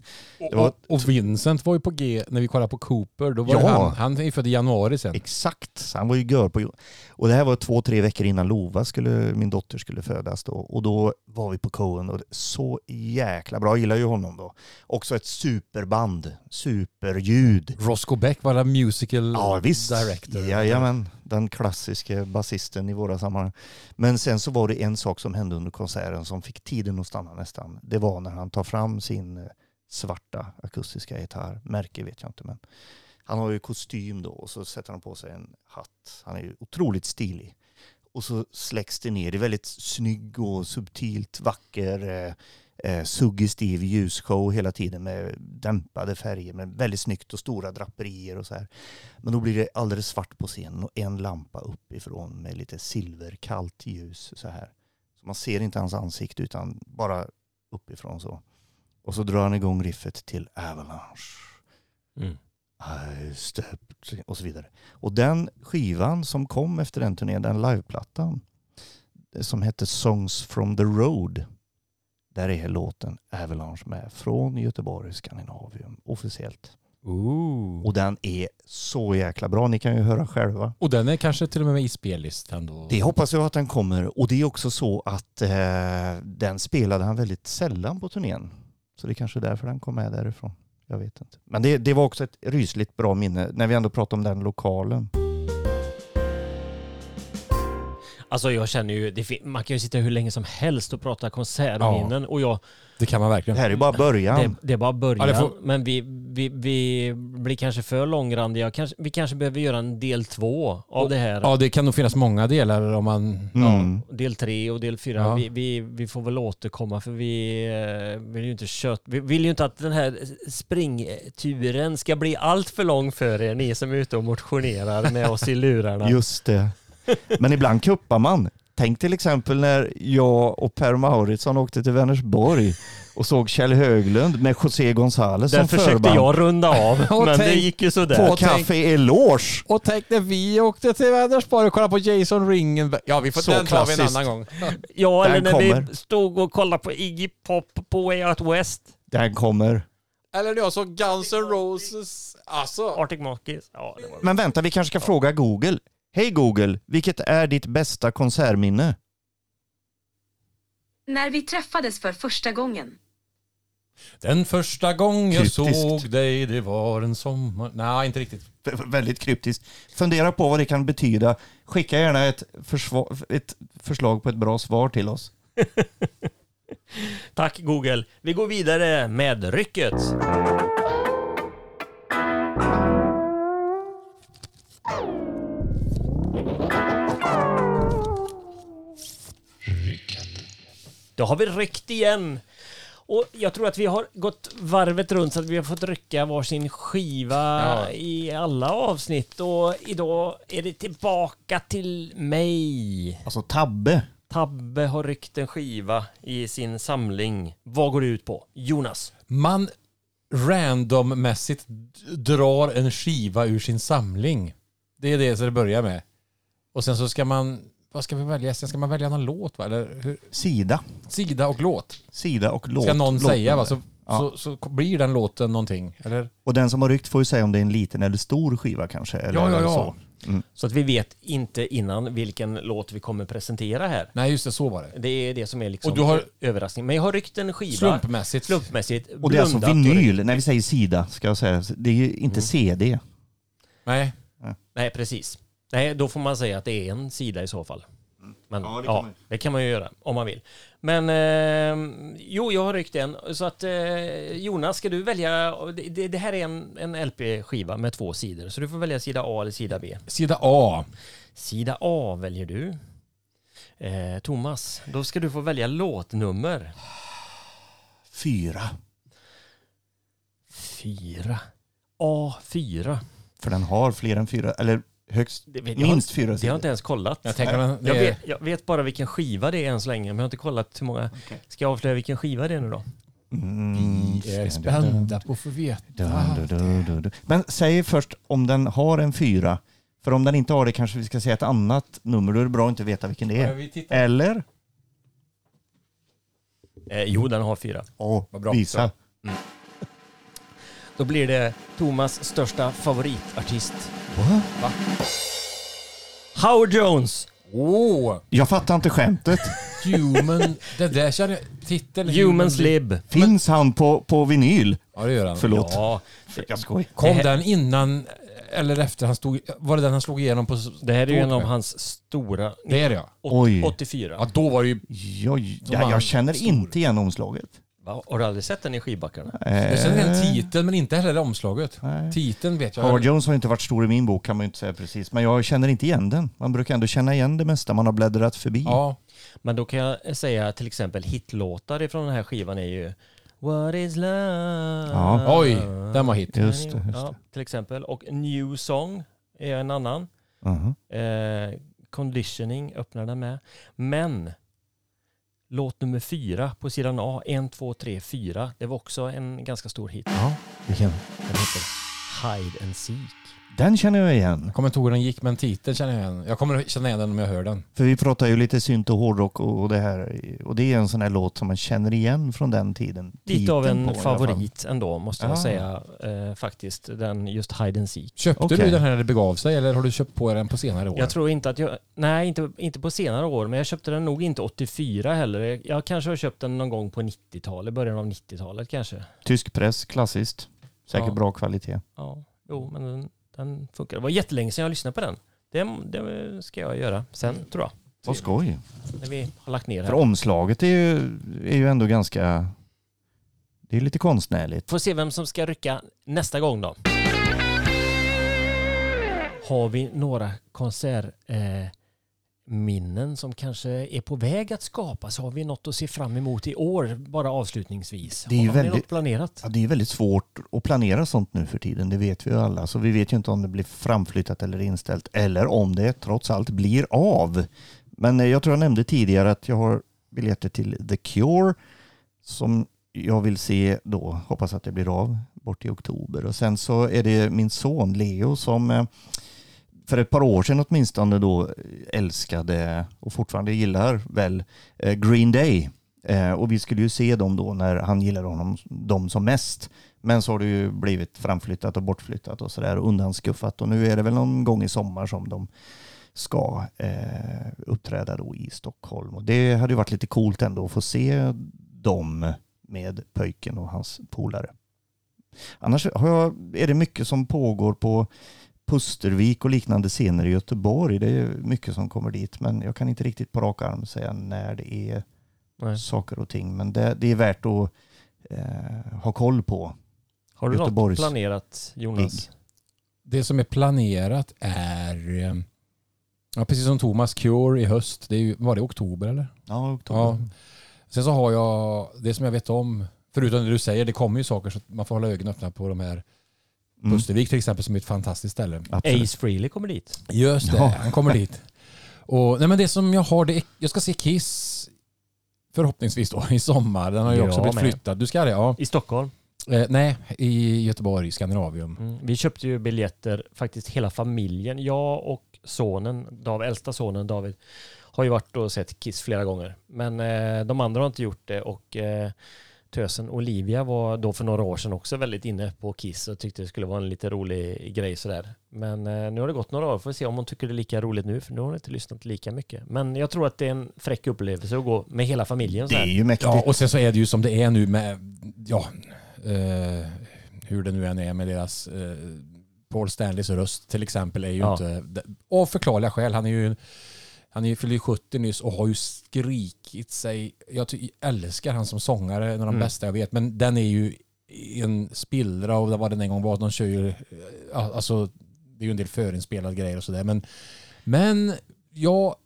Speaker 2: Och, och Vincent var ju på G när vi kollade på Cooper. Då var
Speaker 3: Ja.
Speaker 2: han, han är född i januari sen.
Speaker 3: Exakt, han var ju gör på Och det här var två, tre veckor innan Lova, skulle, min dotter, skulle födas då. Och då var vi på Cohen och så jäkla bra, jag gillar ju honom då. Också ett superband, superljud.
Speaker 2: Roscoe Beck var musical
Speaker 3: Ja visst,
Speaker 2: director.
Speaker 3: jajamän, den klassiska basisten i våra sammanhang. Men sen så var det en sak som hände under konserten som fick tiden att stanna nästan. Det var när han tar fram sin eh, svarta akustiska gitarr, märke vet jag inte men han har ju kostym då och så sätter han på sig en hatt. Han är ju otroligt stilig. Och så släcks det ner. Det är väldigt snygg och subtilt vacker eh, eh, suggestiv ljusshow hela tiden med dämpade färger men väldigt snyggt och stora draperier och så här. Men då blir det alldeles svart på scenen och en lampa uppifrån med lite silverkallt ljus så här. Så man ser inte hans ansikte utan bara uppifrån så. Och så drar han igång riffet till Avalanche.
Speaker 1: Mm.
Speaker 3: I stepped och så vidare. Och den skivan som kom efter den turnén, den liveplattan som hette Songs from the Road. Där är låten Avalanche med från Göteborg Skandinavium officiellt.
Speaker 1: Ooh.
Speaker 3: Och den är så jäkla bra, ni kan ju höra själva.
Speaker 2: Och den är kanske till och med med i spellistan då.
Speaker 3: Det hoppas jag att den kommer och det är också så att eh, den spelade han väldigt sällan på turnén. Så det är kanske därför den kom med därifrån. Jag vet inte. Men det, det var också ett rysligt bra minne när vi ändå pratar om den lokalen.
Speaker 1: Alltså jag känner ju, det, man kan ju sitta hur länge som helst och prata konsertminnen och jag,
Speaker 2: Det kan man verkligen.
Speaker 3: Det här är bara början.
Speaker 1: det, det är bara början.
Speaker 2: Ja, det får-
Speaker 1: Men vi, vi, vi blir kanske för långrandiga. Kanske, vi kanske behöver göra en del två av det här.
Speaker 2: Ja, det kan nog finnas många delar om man...
Speaker 3: Mm.
Speaker 1: Del tre och del fyra.
Speaker 2: Ja.
Speaker 1: Vi, vi, vi får väl återkomma för vi eh, vill ju inte kött. Vi vill ju inte att den här springturen ska bli allt för lång för er, ni som är ute och motionerar med oss i lurarna.
Speaker 3: Just det. Men ibland kuppar man. Tänk till exempel när jag och Per Mauritsson åkte till Vänersborg och såg Kjell Höglund med José González
Speaker 1: Den
Speaker 3: som
Speaker 1: försökte
Speaker 3: förband
Speaker 1: jag runda av, men det
Speaker 2: tänk
Speaker 1: gick ju sådär.
Speaker 3: på Café Eloge.
Speaker 2: Och tänk när vi åkte till Vänersborg och kollade på Jason Ringen. Ja, vi får
Speaker 3: Så
Speaker 2: den tar vi en
Speaker 3: klassiskt.
Speaker 2: annan gång.
Speaker 1: Ja, eller
Speaker 3: Den
Speaker 1: när
Speaker 3: kommer.
Speaker 1: vi stod och kollade på Iggy Pop på Way Out West.
Speaker 3: Den kommer.
Speaker 2: Eller när jag såg Guns N' Roses. Alltså.
Speaker 1: Arctic Monkeys. Ja, det var...
Speaker 3: Men vänta, vi kanske ska fråga Google. Hej Google, vilket är ditt bästa konsertminne?
Speaker 4: När vi träffades för första gången.
Speaker 2: Den första gång jag
Speaker 3: Kryptiskt.
Speaker 2: såg dig, det var en sommar... Nej, inte riktigt.
Speaker 3: V- Väldigt kryptiskt. Fundera på vad det kan betyda. Skicka gärna ett, ett förslag på ett bra svar till oss.
Speaker 1: Tack Google. Vi går vidare med rycket. Då har vi ryckt igen. Och jag tror att vi har gått varvet runt så att vi har fått rycka varsin skiva
Speaker 2: Ja.
Speaker 1: i alla avsnitt. Och idag är det tillbaka till mig.
Speaker 3: Alltså Tabbe.
Speaker 1: Tabbe har ryckt en skiva i sin samling. Vad går det ut på? Jonas?
Speaker 2: Man randommässigt drar en skiva ur sin samling. Det är det som det börjar med. Och sen så ska man... Vad ska vi välja? Sen ska man välja någon låt va? Eller hur?
Speaker 3: Sida.
Speaker 2: Sida och låt.
Speaker 3: Sida och låt.
Speaker 2: Ska någon säga va? Så,
Speaker 3: Ja.
Speaker 2: så, så blir den låten någonting. Eller?
Speaker 3: Och den som har ryckt får ju säga om det är en liten eller stor skiva kanske. Eller
Speaker 2: Ja, ja, ja.
Speaker 3: Så.
Speaker 1: Så att vi vet inte innan vilken låt vi kommer presentera här.
Speaker 2: Nej, just det. Så var det.
Speaker 1: Det är det som är liksom
Speaker 2: Och du har-
Speaker 1: överraskning. Men jag har ryckt en skiva.
Speaker 2: Slumpmässigt.
Speaker 1: Slumpmässigt.
Speaker 3: Och det är alltså vinyl. När vi säger sida ska jag säga. Det är ju inte CD.
Speaker 2: Nej.
Speaker 1: Nej, precis. Nej, då får man säga att det är en sida i så fall. Men
Speaker 3: Ja,
Speaker 1: ja,
Speaker 3: det kan
Speaker 1: kan,
Speaker 3: man
Speaker 1: det kan man ju göra om man vill. Men eh, jo, jag har ryckt en. Så att eh, Jonas, ska du välja? Det, det, det här är en, en LP-skiva med två sidor. Så du får välja sida A eller sida B.
Speaker 2: Sida A.
Speaker 1: Sida A väljer du. Eh, Thomas, då ska du få välja låtnummer.
Speaker 3: Fyra.
Speaker 1: Fyra. A4.
Speaker 3: För den har fler än fyra, eller högst,
Speaker 1: Det vet- jag
Speaker 3: minst
Speaker 1: har,
Speaker 3: fyra
Speaker 1: Det har jag
Speaker 3: sidor.
Speaker 1: inte ens kollat.
Speaker 2: Jag tänker det
Speaker 1: Jag vet, jag vet bara vilken skiva det är än så länge, men jag har inte kollat hur många. Ska jag avslöja vilken skiva det är nu då?
Speaker 3: Mm.
Speaker 2: Vi är spända på att få veta.
Speaker 3: Du, du, du, du, du. Men säg först om den har en fyra. För om den inte har det kanske vi ska säga ett annat nummer. Då är det bra att inte veta vilken det är. Eller?
Speaker 1: Eh, jo, den har fyra.
Speaker 3: Åh,
Speaker 2: Vad bra.
Speaker 3: visa.
Speaker 1: Då blir det Thomas största favoritartist.
Speaker 3: Va?
Speaker 1: Howard Jones!
Speaker 2: Åh!
Speaker 3: Jag fattar inte skämtet.
Speaker 2: Human... Det där känner jag... Titeln...
Speaker 1: Humans Lib.
Speaker 3: Finns han på, på vinyl?
Speaker 2: Ja, det gör han.
Speaker 3: Förlåt.
Speaker 1: Ja,
Speaker 3: Jag skoj.
Speaker 2: Kom den innan eller efter han stod... Var det den han slog igenom på...
Speaker 1: det här är ju en av hans stora...
Speaker 2: Det är det ja.
Speaker 3: Oj.
Speaker 1: 84.
Speaker 2: Ja, då var det ju...
Speaker 3: Jag,
Speaker 2: Som
Speaker 3: jag, känner
Speaker 2: stor.
Speaker 3: inte igen omslaget.
Speaker 1: Va? Har du aldrig sett den i skivbackarna?
Speaker 2: Jag känner igen
Speaker 3: Eh,
Speaker 2: titeln men inte heller omslaget.
Speaker 3: Nej.
Speaker 2: Titeln vet jag.
Speaker 3: Howard Jones har inte varit stor i min bok kan man ju inte säga precis. Men jag känner inte igen den. Man brukar ändå känna igen det mesta man har bläddrat förbi.
Speaker 2: Ja.
Speaker 1: Men då kan jag säga till exempel hitlåtar ifrån den här skivan är ju What is love?
Speaker 3: Ja.
Speaker 2: Oj, den var hit.
Speaker 3: Just det, just
Speaker 1: Ja, till exempel. Och New Song är en annan.
Speaker 3: Mhm.
Speaker 1: Eh, conditioning öppnar den med. Men låt nummer fyra på sidan A, 1, 2, 3, 4. Det var också en ganska stor hit.
Speaker 2: Ja. Vilken?
Speaker 1: Den heter Hide and Seek.
Speaker 3: Den känner jag igen.
Speaker 2: Jag kommer inte ihåg hur den gick men titeln känner jag igen. Jag kommer känna igen den om jag hör den.
Speaker 3: För vi pratar ju lite synt och hårdrock och det här. Och det är en sån här låt som man känner igen från den tiden.
Speaker 1: Lite av en favorit ändå måste jag
Speaker 3: Ah.
Speaker 1: säga eh, faktiskt. Den just Hide and Seek.
Speaker 2: Köpte
Speaker 3: Okej.
Speaker 2: du den här när det begav sig eller har du köpt på den på senare år?
Speaker 1: Jag tror inte att jag, nej inte, inte på senare år, men jag köpte den nog inte 84 heller. Jag, jag kanske har köpt den någon gång på 90-talet, början av 90-talet kanske.
Speaker 3: Tysk press, klassiskt. Säkert
Speaker 1: Ja.
Speaker 3: bra kvalitet.
Speaker 1: Ja, jo, men den, den funkar. Det var jättelänge sedan jag lyssnade på den. Det, det ska jag göra sen, tror jag.
Speaker 3: Vad skoj.
Speaker 1: När vi har lagt ner
Speaker 3: För
Speaker 1: här.
Speaker 3: omslaget är ju, är ju ändå ganska... Det är lite konstnärligt.
Speaker 1: Får se vem som ska rycka nästa gång då. Har vi några konsertminnen eh, minnen som kanske är på väg att skapas? Har vi något att se fram emot i år, bara avslutningsvis?
Speaker 3: Det är
Speaker 1: har
Speaker 3: väldigt-
Speaker 1: något planerat?
Speaker 3: Ja, det är väldigt svårt att planera sånt nu för tiden, det vet vi ju alla. Så vi vet ju inte om det blir framflyttat eller inställt eller om det trots allt blir av. Men eh, jag tror jag nämnde tidigare att jag har biljetter till The Cure som jag vill se då, hoppas att det blir av, bort i oktober. Och sen så är det min son Leo som eh, för ett par år sedan åtminstone då eh, älskade och fortfarande gillar väl eh, Green Day. Eh, och vi skulle ju se dem då när han gillade honom, dem som mest. Men så har det ju blivit framflyttat och bortflyttat och sådär undanskuffat. Och nu är det väl någon gång i sommar som de ska eh, uppträda då i Stockholm. Och det hade ju varit lite coolt ändå att få se dem med pöjken och hans polare. Annars har jag, är det mycket som pågår på Pustervik och liknande scener i Göteborg. Det är mycket som kommer dit, men jag kan inte riktigt på rak arm säga när det är
Speaker 1: Nej.
Speaker 3: saker och ting. Men det, det är värt att eh, ha koll på.
Speaker 1: Har du något
Speaker 3: Göteborgs
Speaker 1: planerat, Jonas?
Speaker 3: gig.
Speaker 2: Det som är planerat är, eh, ja, precis som Thomas, Cure i höst. Det är ju, var det oktober eller?
Speaker 3: Ja, oktober.
Speaker 2: Ja. Sen så har jag, det som jag vet om, förutom det du säger, det kommer ju saker så att man får hålla ögonen öppna på de här
Speaker 3: Mm.
Speaker 2: Pustervik till exempel som är ett fantastiskt ställe.
Speaker 3: Absolut.
Speaker 1: Ace Frehley kommer dit.
Speaker 2: Just det,
Speaker 3: Ja.
Speaker 2: han kommer dit. Och, nej men det som jag har, det är, jag ska se Kiss förhoppningsvis då i sommar. Den har ju
Speaker 1: Jag
Speaker 2: också blivit
Speaker 1: med.
Speaker 2: flyttad. Du ska det? Ja.
Speaker 1: I Stockholm.
Speaker 2: Eh, nej, i Göteborg, Skandinavium.
Speaker 1: Mm. Vi köpte ju biljetter, faktiskt hela familjen. Jag och sonen, David, äldsta sonen David, har ju varit och sett Kiss flera gånger. Men eh, de andra har inte gjort det och eh, tösen Olivia var då för några år sedan också väldigt inne på Kiss och tyckte det skulle vara en lite rolig grej sådär. Men eh, nu har det gått några år, får se om hon tycker det är lika roligt nu för nu har hon inte lyssnat lika mycket. Men jag tror att det är en fräck upplevelse att gå med hela familjen. Så
Speaker 3: Det är ju mäktigt.
Speaker 2: Ja, och sen så är det ju som det är nu med, ja, eh, hur det nu än är med deras eh, Paul Stanleys röst till exempel är ju
Speaker 1: Ja.
Speaker 2: inte, av förklarliga skäl, han är ju han fyllde ju 70 nyss och har ju skrikit sig, jag älskar han som sångare, en av de
Speaker 1: Mm.
Speaker 2: bästa jag vet, men den är ju en spillra av vad den en gång var, de kör ju, ja, alltså det är ju en del förinspelade grejer och sådär, men, men jag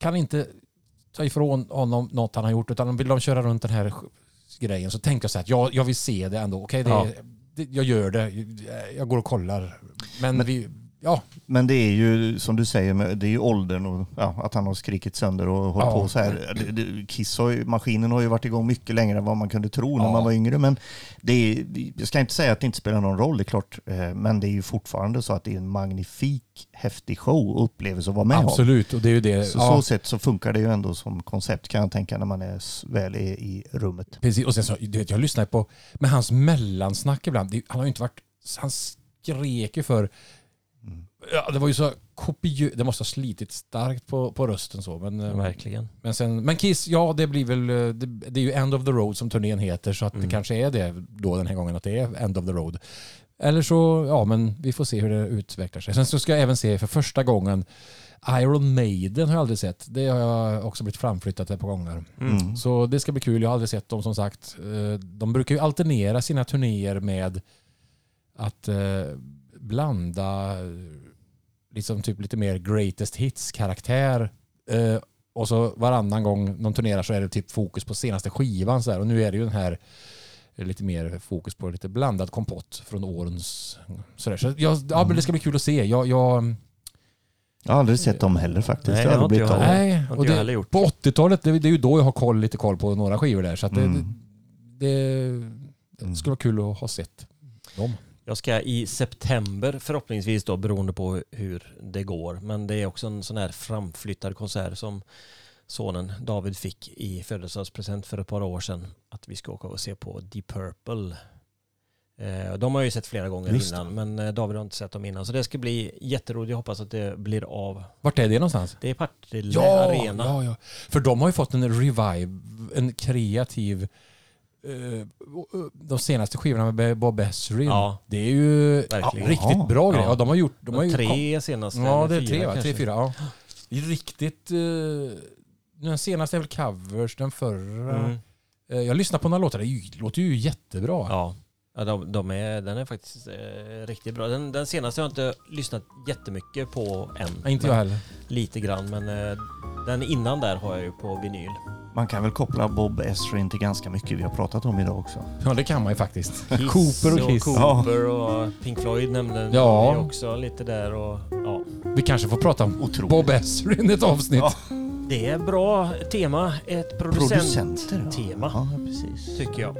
Speaker 2: kan inte ta ifrån honom något han har gjort utan vill de köra runt den här grejen så tänkte jag så här jag, jag vill se det ändå. Okej, det,
Speaker 1: Ja.
Speaker 2: jag gör det. Jag går och kollar. Men,
Speaker 3: Men-
Speaker 2: vi, ja,
Speaker 3: Men det är ju som du säger, det är ju åldern och ja, att han har skrikit sönder och hållit
Speaker 2: Ja.
Speaker 3: på så här. Kiss har ju, maskinen har ju varit igång mycket längre än vad man kunde tro när
Speaker 2: Ja.
Speaker 3: man var yngre. Men det är, jag ska inte säga att det inte spelar någon roll, det är klart. eh, Men det är ju fortfarande så att det är en magnifik, häftig show och upplevelse att vara med om.
Speaker 2: absolut. Och det är ju det.
Speaker 3: Så, så sätt så funkar det ju ändå som koncept kan jag tänka när man är väl i, i rummet.
Speaker 2: Precis. Och sen så, du vet, jag lyssnar på, med hans mellansnack ibland. Det, han har ju inte varit, han skrek ju för. Ja, det var ju så kopiöst, det måste ha slitit starkt på, på rösten så. Men, eh,
Speaker 1: Verkligen.
Speaker 2: Men, sen, men Kiss, ja det blir väl, eh, det, det är ju End of the Road som turnén heter så att det
Speaker 1: Mm.
Speaker 2: kanske är det då den här gången att det är End of the Road. Eller så, ja men vi får se hur det utvecklar sig. Sen så ska jag även se för första gången Iron Maiden har jag aldrig sett. Det har jag också blivit framflyttat ett par gånger.
Speaker 3: Mm.
Speaker 2: Så det ska bli kul. Jag har aldrig sett dem som sagt. Eh, De brukar ju alternera sina turnéer med att eh, blanda liksom typ lite mer greatest hits-karaktär. Eh, och så varannan gång de turnerar så är det typ fokus på senaste skivan. Så här. Och nu är det ju den här eh, lite mer fokus på lite blandad kompott från årens... Så, så jag, ja, men det ska bli kul att se. Jag, jag,
Speaker 3: Jag har aldrig sett dem heller faktiskt.
Speaker 1: Nej,
Speaker 3: det
Speaker 1: det
Speaker 3: har
Speaker 1: inte
Speaker 3: blivit
Speaker 1: jag
Speaker 3: av.
Speaker 2: nej, och
Speaker 1: jag
Speaker 2: det, på 80-talet, det, det är ju då jag har koll, lite koll på några skivor där. Så att det,
Speaker 3: Mm.
Speaker 2: det, det skulle vara kul att ha sett dem.
Speaker 1: Jag ska i september förhoppningsvis då beroende på hur det går. Men det är också en sån här framflyttad konsert som sonen David fick i födelsedagspresent för ett par år sedan. Att vi ska åka och se på Deep Purple. Eh, De har jag ju sett flera gånger
Speaker 3: Just
Speaker 1: innan men eh, David har inte sett dem innan. Så det ska bli jätteroligt. Jag hoppas att det blir av.
Speaker 2: Vart är det någonstans?
Speaker 1: Det är Partille
Speaker 2: Ja,
Speaker 1: Arena.
Speaker 2: ja, ja. För de har ju fått en revive, en kreativ... eh, de senaste skivorna med Bob Ezrin.
Speaker 1: Ja.
Speaker 2: Det är ju ja,
Speaker 1: Verkligen.
Speaker 2: riktigt bra grejer.
Speaker 1: Ja.
Speaker 2: Ja, de har gjort... De har ju
Speaker 1: tre senaste.
Speaker 2: Ja, det är tre va? Tre, fyra. Ja. Riktigt... eh, den senaste är väl covers, den förra...
Speaker 1: Mm.
Speaker 2: Eh, jag lyssnar på några låtar, det låter ju jättebra.
Speaker 1: Ja, ja de, de är, den är faktiskt eh, riktigt bra. Den, den senaste har jag inte lyssnat jättemycket på än.
Speaker 2: Inte jag heller.
Speaker 1: Lite grann, men eh, den innan där har jag ju på vinyl.
Speaker 3: Man kan väl koppla Bob Ezrin till ganska mycket vi har pratat om idag också.
Speaker 2: Ja, det kan man ju faktiskt.
Speaker 1: Kiss
Speaker 2: Cooper och Kiss.
Speaker 1: Cooper och Pink Floyd nämnde
Speaker 2: Ja.
Speaker 1: vi också lite där och ja.
Speaker 2: Vi kanske får prata om
Speaker 3: Otroligt.
Speaker 2: Bob Ezrin i ett avsnitt.
Speaker 3: Ja.
Speaker 1: Det är bra tema. Ett
Speaker 3: Producenter. ja.
Speaker 1: producenttema
Speaker 3: Ja, precis.
Speaker 1: tycker jag.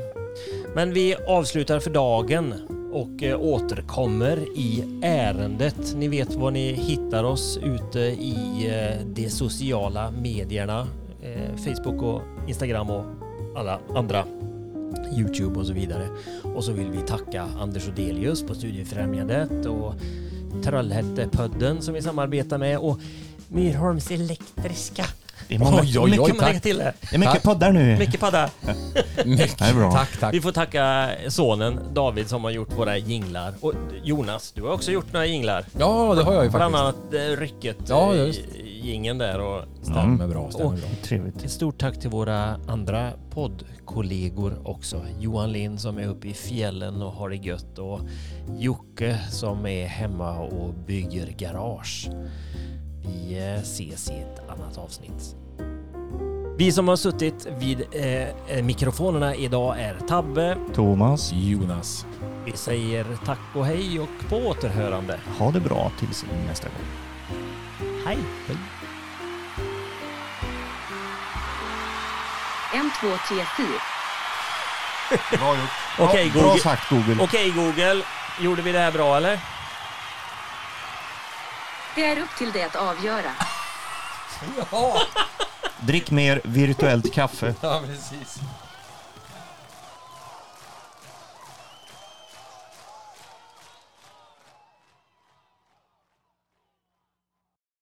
Speaker 1: Men vi avslutar för dagen och eh, återkommer i ärendet. Ni vet var ni hittar oss ute i eh, de sociala medierna. Eh, Facebook och Instagram och alla andra. Youtube och så vidare. Och så vill vi tacka Anders Odelius på Studiefrämjandet och Trollhättepodden som vi samarbetar med och Myrholms Elektriska.
Speaker 3: Det är många,
Speaker 2: Oj, oj,
Speaker 1: Mycket
Speaker 2: oj,
Speaker 1: kan man
Speaker 2: tack.
Speaker 1: till det.
Speaker 3: det är mycket poddar nu.
Speaker 1: Mycket padda.
Speaker 2: Mycket.
Speaker 3: Det är bra.
Speaker 2: Tack, tack.
Speaker 1: Vi får tacka sonen David som har gjort våra jinglar. Och Jonas, du har också gjort några jinglar.
Speaker 2: Ja, det har jag ju
Speaker 1: Bland
Speaker 2: faktiskt.
Speaker 1: annat eh, rycket
Speaker 2: Ja,
Speaker 1: eh, jingeln där. Och
Speaker 2: Stämmer bra, stämmer
Speaker 1: Och-
Speaker 2: bra.
Speaker 3: Trevligt.
Speaker 1: ett stort tack till våra andra poddkollegor också. Johan Lind som är uppe i fjällen och har det gött och Jocke som är hemma och bygger garage. Vi eh, ses i ett annat avsnitt. Vi som har suttit vid eh, mikrofonerna idag är Tabbe.
Speaker 3: Thomas,
Speaker 2: Jonas.
Speaker 1: Vi säger tack och hej och på återhörande.
Speaker 3: ha det bra tills nästa gång.
Speaker 1: Hej!
Speaker 4: En, två, tre, fyra.
Speaker 3: Bra gjort.
Speaker 1: Okej,
Speaker 3: bra
Speaker 1: Google.
Speaker 3: sagt Google.
Speaker 1: Okej Google, gjorde vi det här bra eller?
Speaker 4: Det är upp till dig att avgöra.
Speaker 3: Drick mer virtuellt kaffe.
Speaker 2: Ja, precis.